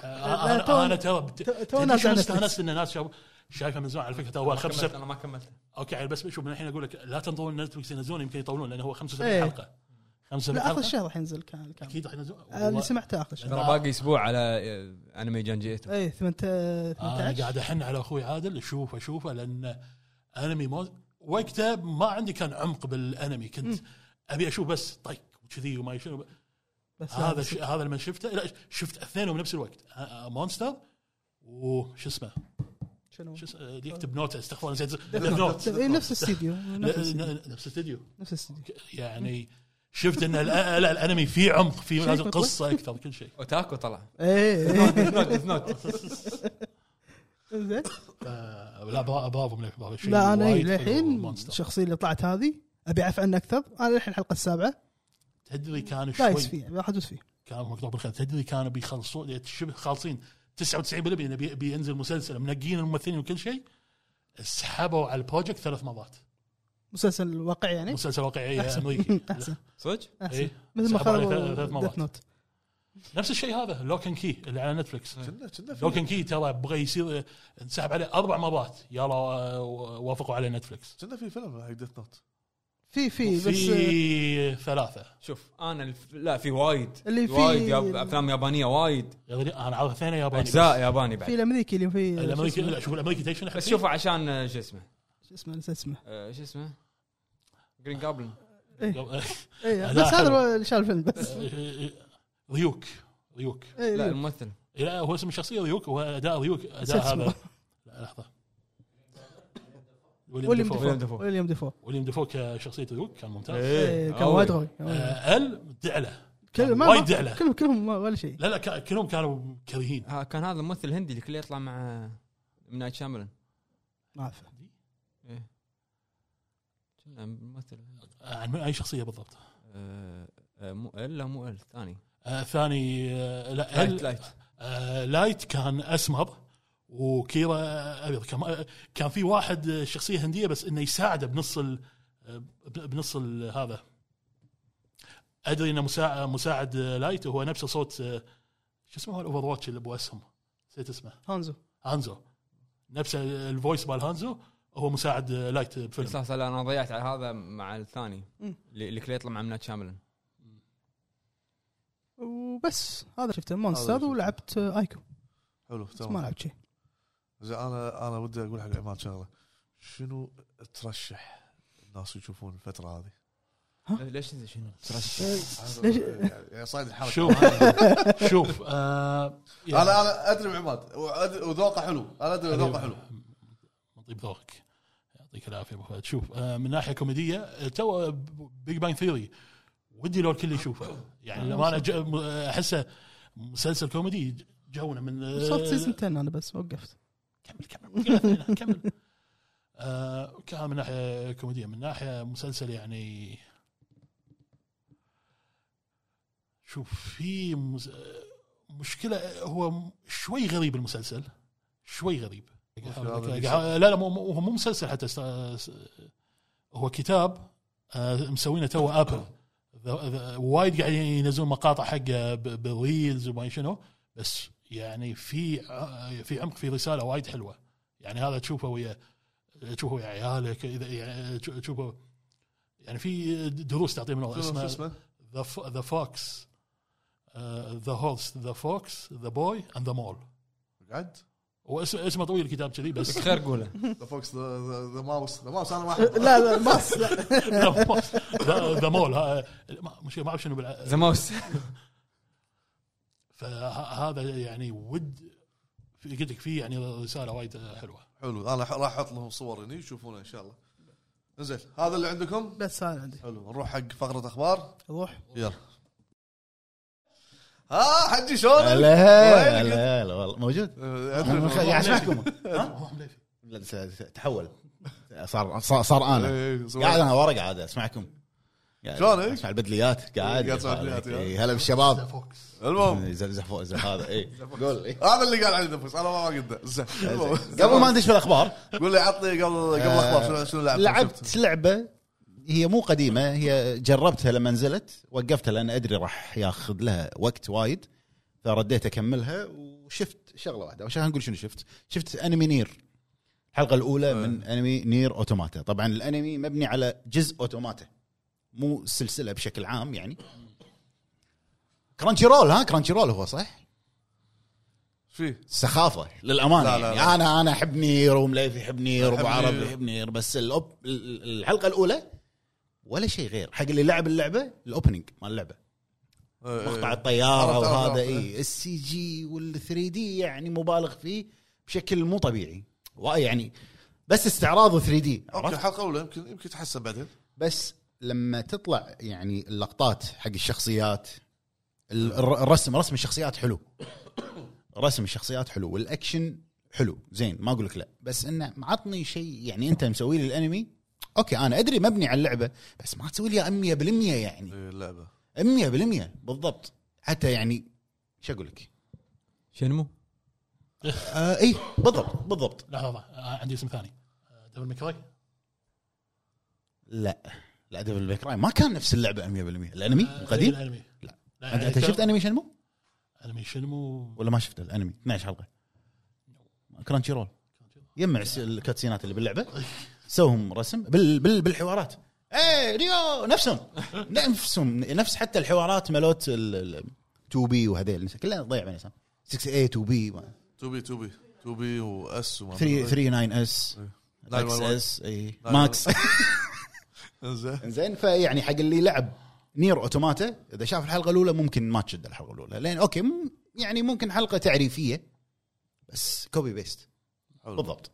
S4: آه،
S3: تو-
S4: أنا أنا ترى
S3: تو- تو
S4: تدري
S3: نازل
S4: شنو
S3: على استأنست.
S4: إن الناس شاف- شايفه من زمان؟ على فكرة هو خمس
S1: كملت أنا ما كملت.
S4: أوكي يعني بس شوف من الحين أقول لك لا تنظرون Netflix ينزلون يمكن يطولون لأنه هو 75
S3: إيه.
S4: حلقة. 75
S3: لا آخر
S4: حلقة؟
S3: الشهر راح ينزل كان كان.
S4: أكيد راح ينزلون
S3: آه، اللي سمعته آخر شهر
S1: ترى باقي أسبوع على آه، أنمي Junji Ito
S3: اي 18
S4: أنا
S3: 18
S4: قاعد أحن على أخوي عادل اشوفه اشوفه لأن أنمي مو وقتها ما عندي كان عمق بالأنمي كنت أبي أشوف بس طيق وكذي وما شنو
S3: بس
S4: هذا ش... هذا لما شفته لا شفت اثنين بنفس الوقت. مونستر وش اسمه؟
S3: شنو؟
S4: شو اسمه؟ آه، يكتب نوت استغفر الله نسيت نوت
S3: نفس الاستديو نفس الاستديو.
S4: نفس الاستديو يعني شفت إن الأ- لا الأنمي فيه عمق فيه
S3: شيء
S4: لازم. قصة أكثر كل شيء.
S1: أوتاكو طلع.
S3: إيه. إيه.
S1: نوت نوت
S3: زين
S4: آه، لا برا- برافو منك برافو شيء
S3: لا
S4: أنا
S3: للحين. الشخصية اللي طلعت هذه أبي أعرف عنها أكثر. أنا للحين الحلقة السابعة.
S4: تدري كان
S3: دايس
S4: شوي.
S3: فيه راح ادوس فيه
S4: كان مكتوب بالخير. تدري كانوا بيخلصون شبه خالصين. 99% انه بي- بينزل مسلسل منقين الممثلين وكل شيء. سحبوا على ال project ثلاث مرات.
S3: مسلسل واقعي يعني؟
S4: مسلسل واقعي
S3: أحسن.
S4: امريكي
S3: أحسن.
S1: صدق؟
S3: أحسن.
S4: إيه.
S3: مثل ما
S4: ثلاث مرات.
S3: Death Note
S4: نفس الشيء هذا Locke and Key اللي على
S2: Netflix Locke
S4: and Key ترى بغى يصير انسحب عليه أربع مرات. يلا آه، وافقوا على Netflix
S2: كنا في فيلم حق Death Note
S3: في في بس
S4: في ثلاثة.
S1: شوف أنا الف... لا في وايد.
S3: اللي في-
S1: وايد ياب... أفلام يابانية وايد.
S4: أنا عارف اثنين ياباني
S1: أجزاء ياباني
S3: في
S1: بعد
S3: الأمريكي اللي في
S4: الامريكي؟ لا شوف الأمريكي تدري شنو
S1: بس شوفه عشان آه، شو اسمه؟
S3: شو اسمه؟ نسيت اسمه.
S1: آه، شو اسمه؟ Green Goblin.
S3: إيه. إيه
S4: لا،
S3: بس هذا اللي شال الفيلم بس.
S4: Ryuk. Ryuk.
S3: إيه،
S1: لا
S3: إيه.
S1: الممثل.
S4: لا هو اسم الشخصية Ryuk هو
S3: أداء
S4: Ryuk
S3: أداء.
S4: هذا. لحظة.
S3: Willem
S4: Willem
S1: Willem
S3: Dafoe
S1: Dafoe.
S3: Willem Dafoe
S4: Willem Dafoe كشخصية Ryuk كان ممتاز
S3: إيه، كان. وايد قوي.
S4: آه، ال دعلة.
S3: كل- ما-
S4: وايد دعلة.
S3: كلهم كلهم ما- ولا شيء.
S4: لا لا كلهم كانوا كريهين
S1: ها كان هذا الممثل الهندي اللي كله يطلع مع Night Shyamalan
S3: ما أعرف.
S1: إيه. كنا ممثل
S4: عن من أي شخصية بالضبط؟
S1: آه، آه، مو ال لا مو ال ثاني.
S4: آه، الثاني آه، لا
S1: Light
S4: ال
S1: Light
S4: آه، Light كان أسمر. و Kira أبيض. كان كان في واحد شخصية هندية بس إنه يساعده بنص ال بنص ال هذا. أدري إنه مساعد مساعد Light وهو نفسه صوت شو اسمه هو ال Overwatch اللي ابو اسهم نسيت اسمه.
S3: Hanzo.
S4: Hanzo. نفس ال voice مال Hanzo هو مساعد Light بفيلم
S1: بس لا أنا ضيعت على هذا مع الثاني. اللي اللي كله يطلع مع Night Shyamalan.
S3: وبس. هذا شفته.
S2: Monster.
S3: ولعبت Ico
S2: حلو
S3: بس ما
S2: تمام.
S3: لعبت شيء.
S2: زين أنا أنا ودي أقول حق عماد شغلة. شنو ترشح الناس يشوفون الفترة هذه؟
S1: ليش شنو؟ ترشح.
S3: ليش-
S2: يعني- صايد الحركة.
S4: شوف. شوف آه يعني-
S2: أنا أنا أدري بعماد وذوقه حلو. أنا أدري ذوقه حلو.
S4: من طيب ذوقك. يعطيك العافية أبو فهد. شوف آه، من ناحية كوميدية آه، The Big Bang Theory ودي لو الكل يشوفه. يعني لما أنا أحسه مسلسل كوميدي جونا من
S3: وصلت season 10 أنا بس وقفت.
S4: كمل كمل. كمل كمل. آه، كان من ناحية كوميدية من ناحية مسلسل يعني. شوف في مز... مشكلة هو شوي غريب المسلسل. شوي غريب. لا لا مو مو- هو مو مسلسل حتى. هو كتاب آه، مسوينه تو Apple وايد قاعدين ينزلون مقاطع حقه بال reels وما شنو بس يعني في ع- في عمق في رسالة وايد حلوة. يعني هذا تشوفه ويا تشوفه ويا عيالك إذا يعني تش- تشوفه. يعني في دروس تعطيه
S2: شنو شو
S4: اسمه؟ the the fox the horse the fox the boy and the mole
S2: قعد
S4: هو اسمه اسمه طويل الكتاب كذي
S1: بس خير قوله.
S2: the fox the mouse the mouse أنا ما
S3: لا لا لا
S4: the the mole ها- ما- مش ما أعرف شنو.
S1: the mouse
S4: فهذا يعني ود قلت لك فيه يعني رسالة وايد حلوة.
S2: حلو. أنا راح أحط لهم صور هني يشوفونها إن شاء الله. زين هذا اللي عندكم؟
S3: بس هذا عندي.
S2: حلو. نروح حق فقرة أخبار.
S3: روح.
S2: يلا. ها حجي شلونك؟
S5: هلا؟ هلا هلا والله. موجود. قاعد
S4: أسمعكم.
S5: لا، س- س- تحول. صار صار, أنا.
S2: إيه، سوى-
S5: قاعد أنا ورا قاعد أسمعكم. قاعد
S2: شلون، إيه؟
S5: أسمع البدليات قاعد
S2: البدليات،
S5: إيه، هلا بالشباب.
S4: فوكس.
S2: المهم.
S5: يزلزح فوق زي هذا اي قول إيه.
S2: هذا اللي قال علي نفس أنا ما قلته زين المهم.
S5: قبل ما ندش في الاخبار
S2: قول لي عطني قبل قبل الأخبار شنو شنو لعبت
S5: لعبت لعبة هي مو قديمة هي جربتها لما نزلت وقفتها لأن أدري راح ياخذ لها وقت وايد فرديت أكملها وشفت شغلة واحدة. عشان نقول شنو شفت؟ شفت أنمي نير. الحلقة الأولى من أنمي نير أوتوماتا. طبعا الأنمي مبني على جزء أوتوماتا. مو سلسلة بشكل عام يعني. Crunchyroll ها؟ Crunchyroll هو صح؟
S2: فيه
S5: سخافة للأمانة
S2: لا،
S5: لا يعني. أنا أنا أحب Nier ومليفي يحب
S2: Nier
S5: ابو عرب. يحب Nier بس ال op ال- الحلقة الأولى ولا شيء غير. حق اللي لعب اللعبة ال opening مال اللعبة.
S2: إيه،
S5: مقطع
S2: إيه.
S5: الطياره
S2: عرفت،
S5: وهذا. اي ال CG وال 3D يعني مبالغ فيه بشكل مو طبيعي. يعني بس استعراض
S2: 3D
S5: okay
S2: الحلقة الاولى يمكن يمكن يتحسن بعدين.
S5: بس لما تطلع يعني اللقطات حق الشخصيات ال- الر- الرسم رسم الشخصيات حلو. رسم الشخصيات حلو والأكشن حلو. زين ما أقول لك لا. بس إنه معطني شيء يعني أنت مسوي لي الأنمي okay أنا أدري مبني على اللعبة بس ما تسوي لي 100% يعني.
S2: إيه، اللعبة.
S5: 100% بالضبط. حتى يعني شو أقول لك؟
S1: شنمو؟
S5: آه اي بالضبط بالضبط.
S4: لحظه. آه، عندي اسم ثاني. آه، ديفل ميكراي
S5: لا. لا ديفل باك ما كان نفس اللعبة 100% الأنمي
S4: آه،
S5: القديم؟
S4: الأنمي.
S5: لا.
S4: لا
S5: أنت
S4: يعني
S5: شفت أنمي شنمو؟
S4: أنمي شنمو.
S5: ولا ما شفته؟ الأنمي. 12 حلقة. كرانشي رول يجمع الكاتسينات اللي باللعبة. سوهم رسم. بال بال بالحوارات. إيه ريو! نفسهم. نفسهم. نفس حتى الحوارات مالوت 2 بي وهذيل. كلها ضيع بين 6 a 2 بي
S2: 2 بي 2 بي. 2 بي واس وما
S5: 3 39 إس.
S2: لا،
S5: إكس
S2: لا، لا.
S5: إس اي ماكس.
S2: زين.
S5: زين فيعني حق اللي لعب نير اوتوماتا إذا شاف الحلقة الأولى ممكن ما تشد الحلقة الأولى. لأن أوكي م- يعني ممكن حلقة تعريفية بس كوبي بيست
S2: حلو.
S5: بالضبط.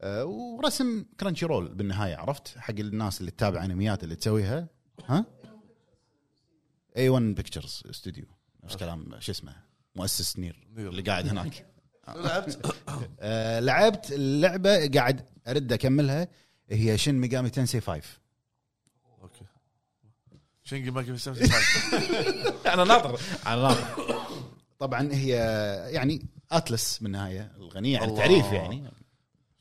S5: آه ورسم كرانشي رول بالنهاية عرفت؟ حق الناس اللي تتابع أنميات اللي تسويها. ها؟ A-1 Pictures studio نفس كلام شو اسمه؟ مؤسس Nier
S2: Nier.
S5: اللي قاعد هناك.
S2: لعبت؟
S5: آه لعبت اللعبة قاعد أرد أكملها. هي Shin Megami Tensei 5
S2: okay. في 75
S1: أنا ناطر.
S5: على ناطر. طبعا هي يعني Atlus بالنهاية الغنية عن. التعريف يعني.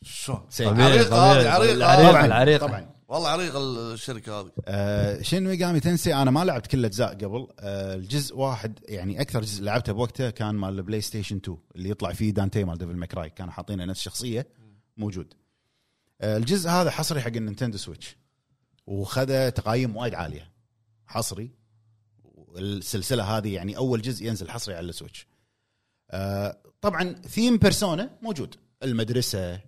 S2: شلون؟
S1: طبيعي.
S2: هذه،.
S1: العريقة
S5: طبعا
S2: والله عريقه الشركة هذه.
S5: آه Shin Megami Tensei؟ أنا ما لعبت كل الأجزاء قبل. آه الجزء واحد يعني أكثر جزء لعبته بوقته كان مال ال PlayStation 2 اللي يطلع فيه دانتي مال Devil May Cry كانوا حاطينه نفس الشخصية. موجود. الجزء هذا حصري حق ال Nintendo Switch. وخذ تقاييم وايد عالية. حصري. السلسله هذه يعني أول جزء ينزل حصري على ال Switch. آه طبعا theme Persona موجود. المدرسة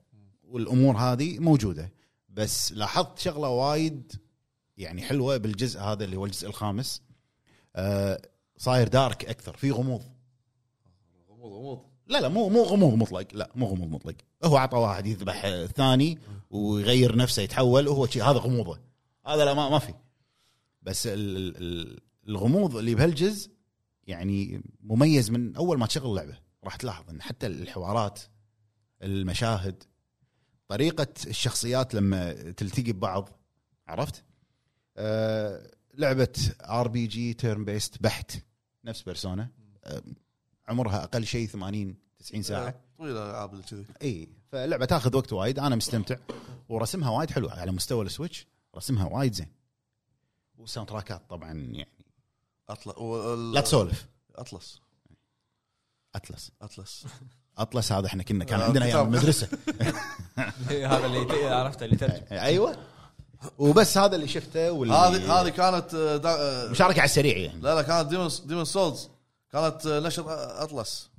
S5: والأمور هذه موجودة. بس لاحظت شغلة وايد يعني حلوة بالجزء هذا اللي هو الجزء الخامس. آه صاير دارك أكثر. في غموض.
S2: غموض غموض.
S5: لا لا مو مو غموض مطلق. لا مو غموض مطلق. هو عطى واحد يذبح الثاني ويغير نفسه يتحول وهو شيء هذا غموضه. هذا لا ما, ما في. بس ال ال ال الغموض اللي بهالجزء يعني مميز من أول ما تشغل اللعبة. راح تلاحظ إن حتى الحوارات المشاهد طريقة الشخصيات لما تلتقي ببعض عرفت؟ آه لعبة RPG turn based بحت نفس Persona آه عمرها أقل شيء 80 90
S2: ساعة. طويلة اللي كذي.
S5: إي فلعبة تاخذ وقت وايد. أنا مستمتع. ورسمها وايد حلو على مستوى ال Switch. رسمها وايد زين. وال soundtrack ات طبعا يعني
S2: Atlus. وال-
S5: لا تسولف.
S2: Atlus.
S5: Atlus
S2: Atlus.
S5: Atlus هذا إحنا كنا كان
S2: آه،
S5: عندنا
S2: أيام.
S5: المدرسة.
S1: هذا اللي عرفته اللي ترجم
S5: أيوه. وبس هذا اللي شفته واللي
S2: هذه هذه كانت آه، دا- آه،
S5: مشاركة على السريع يعني.
S2: لا لا كانت Demon Demon's Souls كانت نشر Atlus.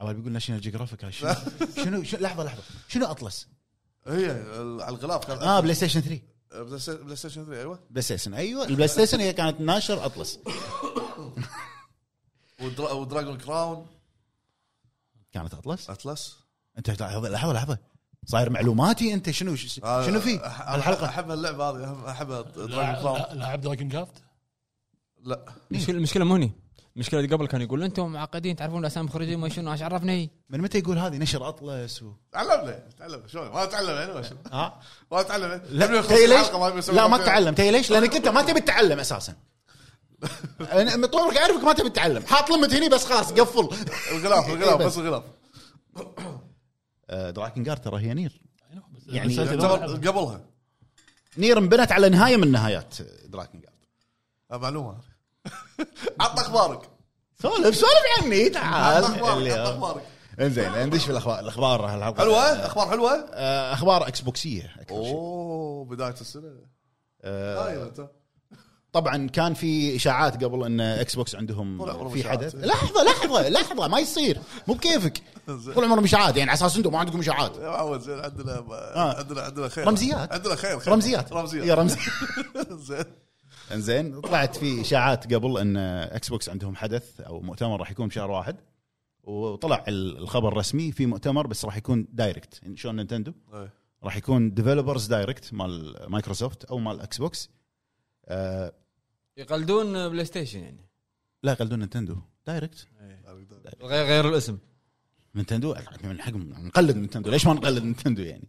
S5: اول بيقول National Geographic شنو شنو شنو- لحظة لحظة. شنو Atlus؟
S2: هي ال- على الغلاف كان
S5: آه PlayStation 3
S2: آه، PlayStation- PlayStation 3 أيوه.
S5: بلاي ستيشن أيوه. البلاي ستيشن هي كانت ناشر أطلس.
S2: ودرا- ودراجون كراون.
S5: كانت أطلس؟
S2: أطلس.
S5: أنت لحظة لحظة لحظة صاير معلوماتي أنت شنو
S2: آه،
S5: شنو في؟ الحلقة.
S2: أحب اللعبه هذه أحب- أحب دراجون
S4: لا- لاعب دراجون كافت
S2: لا.
S1: المشكلة المشكلة مو هني. المشكلة قبل كان يقول أنتم معقدين تعرفون الأسامي المخرجين ما شنو إيش عرفني.
S5: من متى يقول هذه؟ نشر اطلس و...
S2: تعلمنا تعلمنا شلون؟ ما تعلم الله.
S5: ها؟
S2: ما تعلم
S5: لا ليش؟ لا ما تتعلم. تي ليش؟ لأنك أنت ما تبي تتعلم أساسا. أنا طول عمرك أعرفك ما تبي تتعلم. حاط limit هني بس خلاص قفل.
S2: الغلاف الغلاف بس الغلاف.
S5: آه، Drakengard ترى هي Nier. يعني
S2: قبلها.
S5: Nier انبنت على نهاية من نهايات Drakengard
S2: آه، معلومة. عط أخبارك.
S5: سولف سولف عني
S2: عط
S5: تعال
S2: أخبارك عط. أخبارك.
S5: إنزين ندش في الاخبار الأخبار هالحلقة؟
S2: حلوة؟ أخبار حلوة؟
S5: آه، أخبار Xbox يه أكثر شيء.
S2: أوه بداية السنة.
S5: آه، طبعا كان في إشاعات قبل إن Xbox عندهم في. حدث. لحظة لحظة لحظة ما يصير. مو بكيفك. طول عمرهم إشاعات. يعني على أساس إنتم ما عندكم إشاعات.
S2: يا معود زين عندنا
S5: آه.
S2: عندنا عندنا خير.
S5: رمزيات.
S2: عندنا خير خير.
S5: رمزيات. يا
S2: رمزيات
S5: رمز.
S2: زين
S5: انزين طلعت في إشاعات قبل إن Xbox عندهم حدث أو مؤتمر راح يكون بشهر واحد وطلع ال- الخبر الرسمي في مؤتمر بس راح يكون direct شلون
S2: Nintendo.
S5: راح يكون developers direct مال مايكروسوفت أو مال Xbox آه
S1: يقلدون PlayStation يعني؟
S5: لا يقلدون Nintendo. direct
S1: غير غير الاسم.
S5: Nintendo من حقهم نقلد Nintendo. ليش ما نقلد Nintendo يعني؟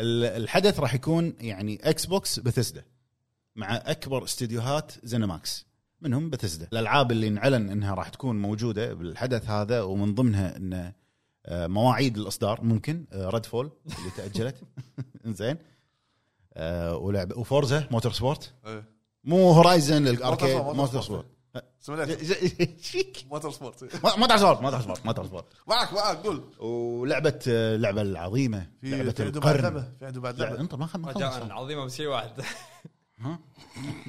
S5: ال- الحدث راح يكون يعني Xbox Bethesda مع أكبر استديوهات ZeniMax منهم بثسدا الألعاب اللي انعلن إنها راح تكون موجودة بالحدث هذا ومن ضمنها إن آه، مواعيد الإصدار ممكن ريد فول اللي تأجلت. زين ولعبه وفورزا موتور سبورت
S2: إيه.
S5: مو هورايزن
S2: الأركيد
S5: موتور
S2: موتور
S5: سبورت؟
S2: موتور سبورت
S5: تعرف سبورت ما تعرف سبورت ما تعرف سبورت
S2: معك معك قول.
S5: ولعبة آه، اللعبه العظيمة
S2: في
S5: لعبة
S2: في عنده بعد
S5: القرن.
S2: لعبة في عنده بعد لعبة.
S5: انت ما خ- ما
S1: رجاء
S5: خلص.
S1: عظيمه بس شيء واحد.
S5: ها؟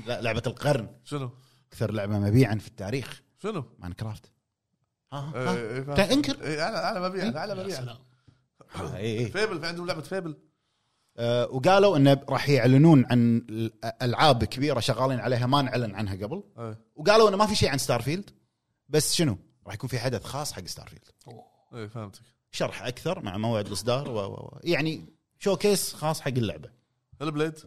S5: لا لعبة القرن.
S2: شنو؟
S5: أكثر لعبة مبيعا في التاريخ.
S2: شنو؟
S5: Minecraft ها؟
S2: إيه،
S5: ها
S2: إيه، فاهم.
S5: تا- إنكر؟
S2: إيه، أعلى أعلى مبيعا
S4: أعلى
S5: اي اي
S2: Fable في عندهم لعبة Fable.
S5: آه، وقالوا انه راح يعلنون عن ألعاب كبيرة شغالين عليها ما نعلن عنها قبل.
S2: إيه.
S5: وقالوا انه ما في شيء عن Starfield بس شنو؟ راح يكون في حدث خاص حق Starfield
S2: إيه فهمتك.
S5: شرح أكثر مع موعد الإصدار و... و... و... يعني showcase خاص حق اللعبة.
S2: ال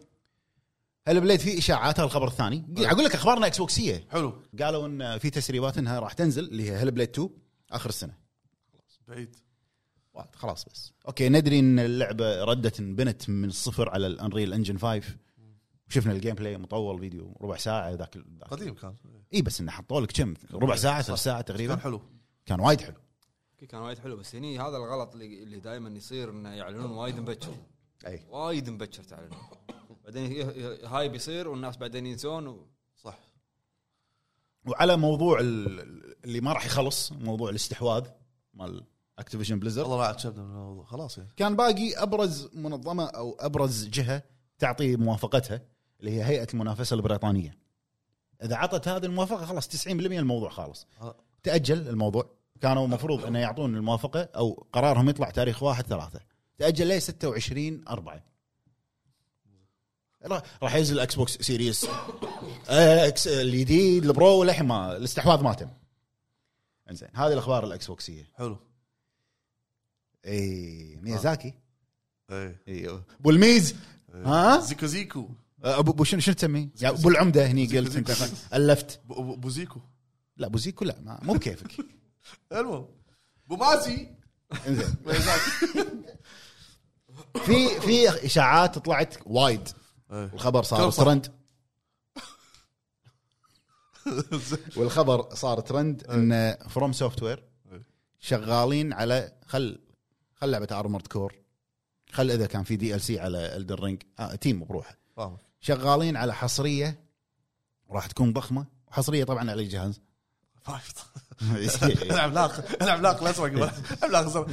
S5: Blade Hellblade في إشاعات هذا الخبر الثاني. أقول لك أخبارنا Xbox يه
S2: حلو.
S5: قالوا إن في تسريبات إنها راح تنزل اللي هي Hellblade 2 آخر السنة.
S2: بعيد.
S5: واحد، خلاص بس. أوكي ندري إن اللعبة ردت انبنت من الصفر على ال Unreal Engine 5 شفنا ال gameplay مطول فيديو ربع ساعة ذاك
S2: قديم كان.
S5: إي بس إنه حطوا لك كم؟ ربع ساعة ثلث ساعة تقريبا.
S2: كان حلو.
S5: كان وايد حلو.
S1: كان وايد حلو. بس هني هذا الغلط اللي, اللي دائما يصير إنه يعلنون وايد مبكر.
S5: أي.
S1: وايد مبكر تعلنون. بعدين هاي بيصير والناس بعدين ينسون و...
S2: صح.
S5: وعلى موضوع ال- اللي ما راح يخلص موضوع الاستحواذ مال Activision Blizzard
S2: والله ما من الموضوع. خلاص يعني.
S5: كان باقي أبرز منظمة أو أبرز جهة تعطي موافقتها اللي هي هيئة المنافسة البريطانية. إذا عطت هذه الموافقة خلاص 90% الموضوع خالص.
S2: آه.
S5: تأجل الموضوع. كانوا المفروض انه يعطون الموافقة أو قرارهم يطلع تاريخ 1 3 تأجل ليه 26 4 راح ينزل ال Xbox Series X الجديد ال Pro للحين ما الاستحواذ ما تم. انزين هذه الأخبار ال Xbox يه.
S2: حلو
S5: إي ميازاكي
S2: إيه
S5: أيوه أبو الميز. ها؟
S2: زيكو زيكو
S5: ابو أبو شنو شنو تسميه؟ يعني أبو العمدة هني قلت
S2: أنت.
S5: ألفت
S2: بو- بو بو زيكو
S5: لا أبو زيكو لا ما- مو بكيفك
S2: المهم بو مازي
S5: إنزين
S2: ميازاكي.
S5: في في إشاعات طلعت وايد. الخبر صار. ترند. والخبر صار ترند إن فروم سوفت وير
S2: إيه.
S5: شغالين على خل خل لعبة Armored Core خل إذا كان في DLC على Elden Ring آه team بروحه. شغالين على حصرية راح تكون ضخمة. وحصريه طبعا على الجهاز
S2: العملاق العملاق الازرق العملاق الازرق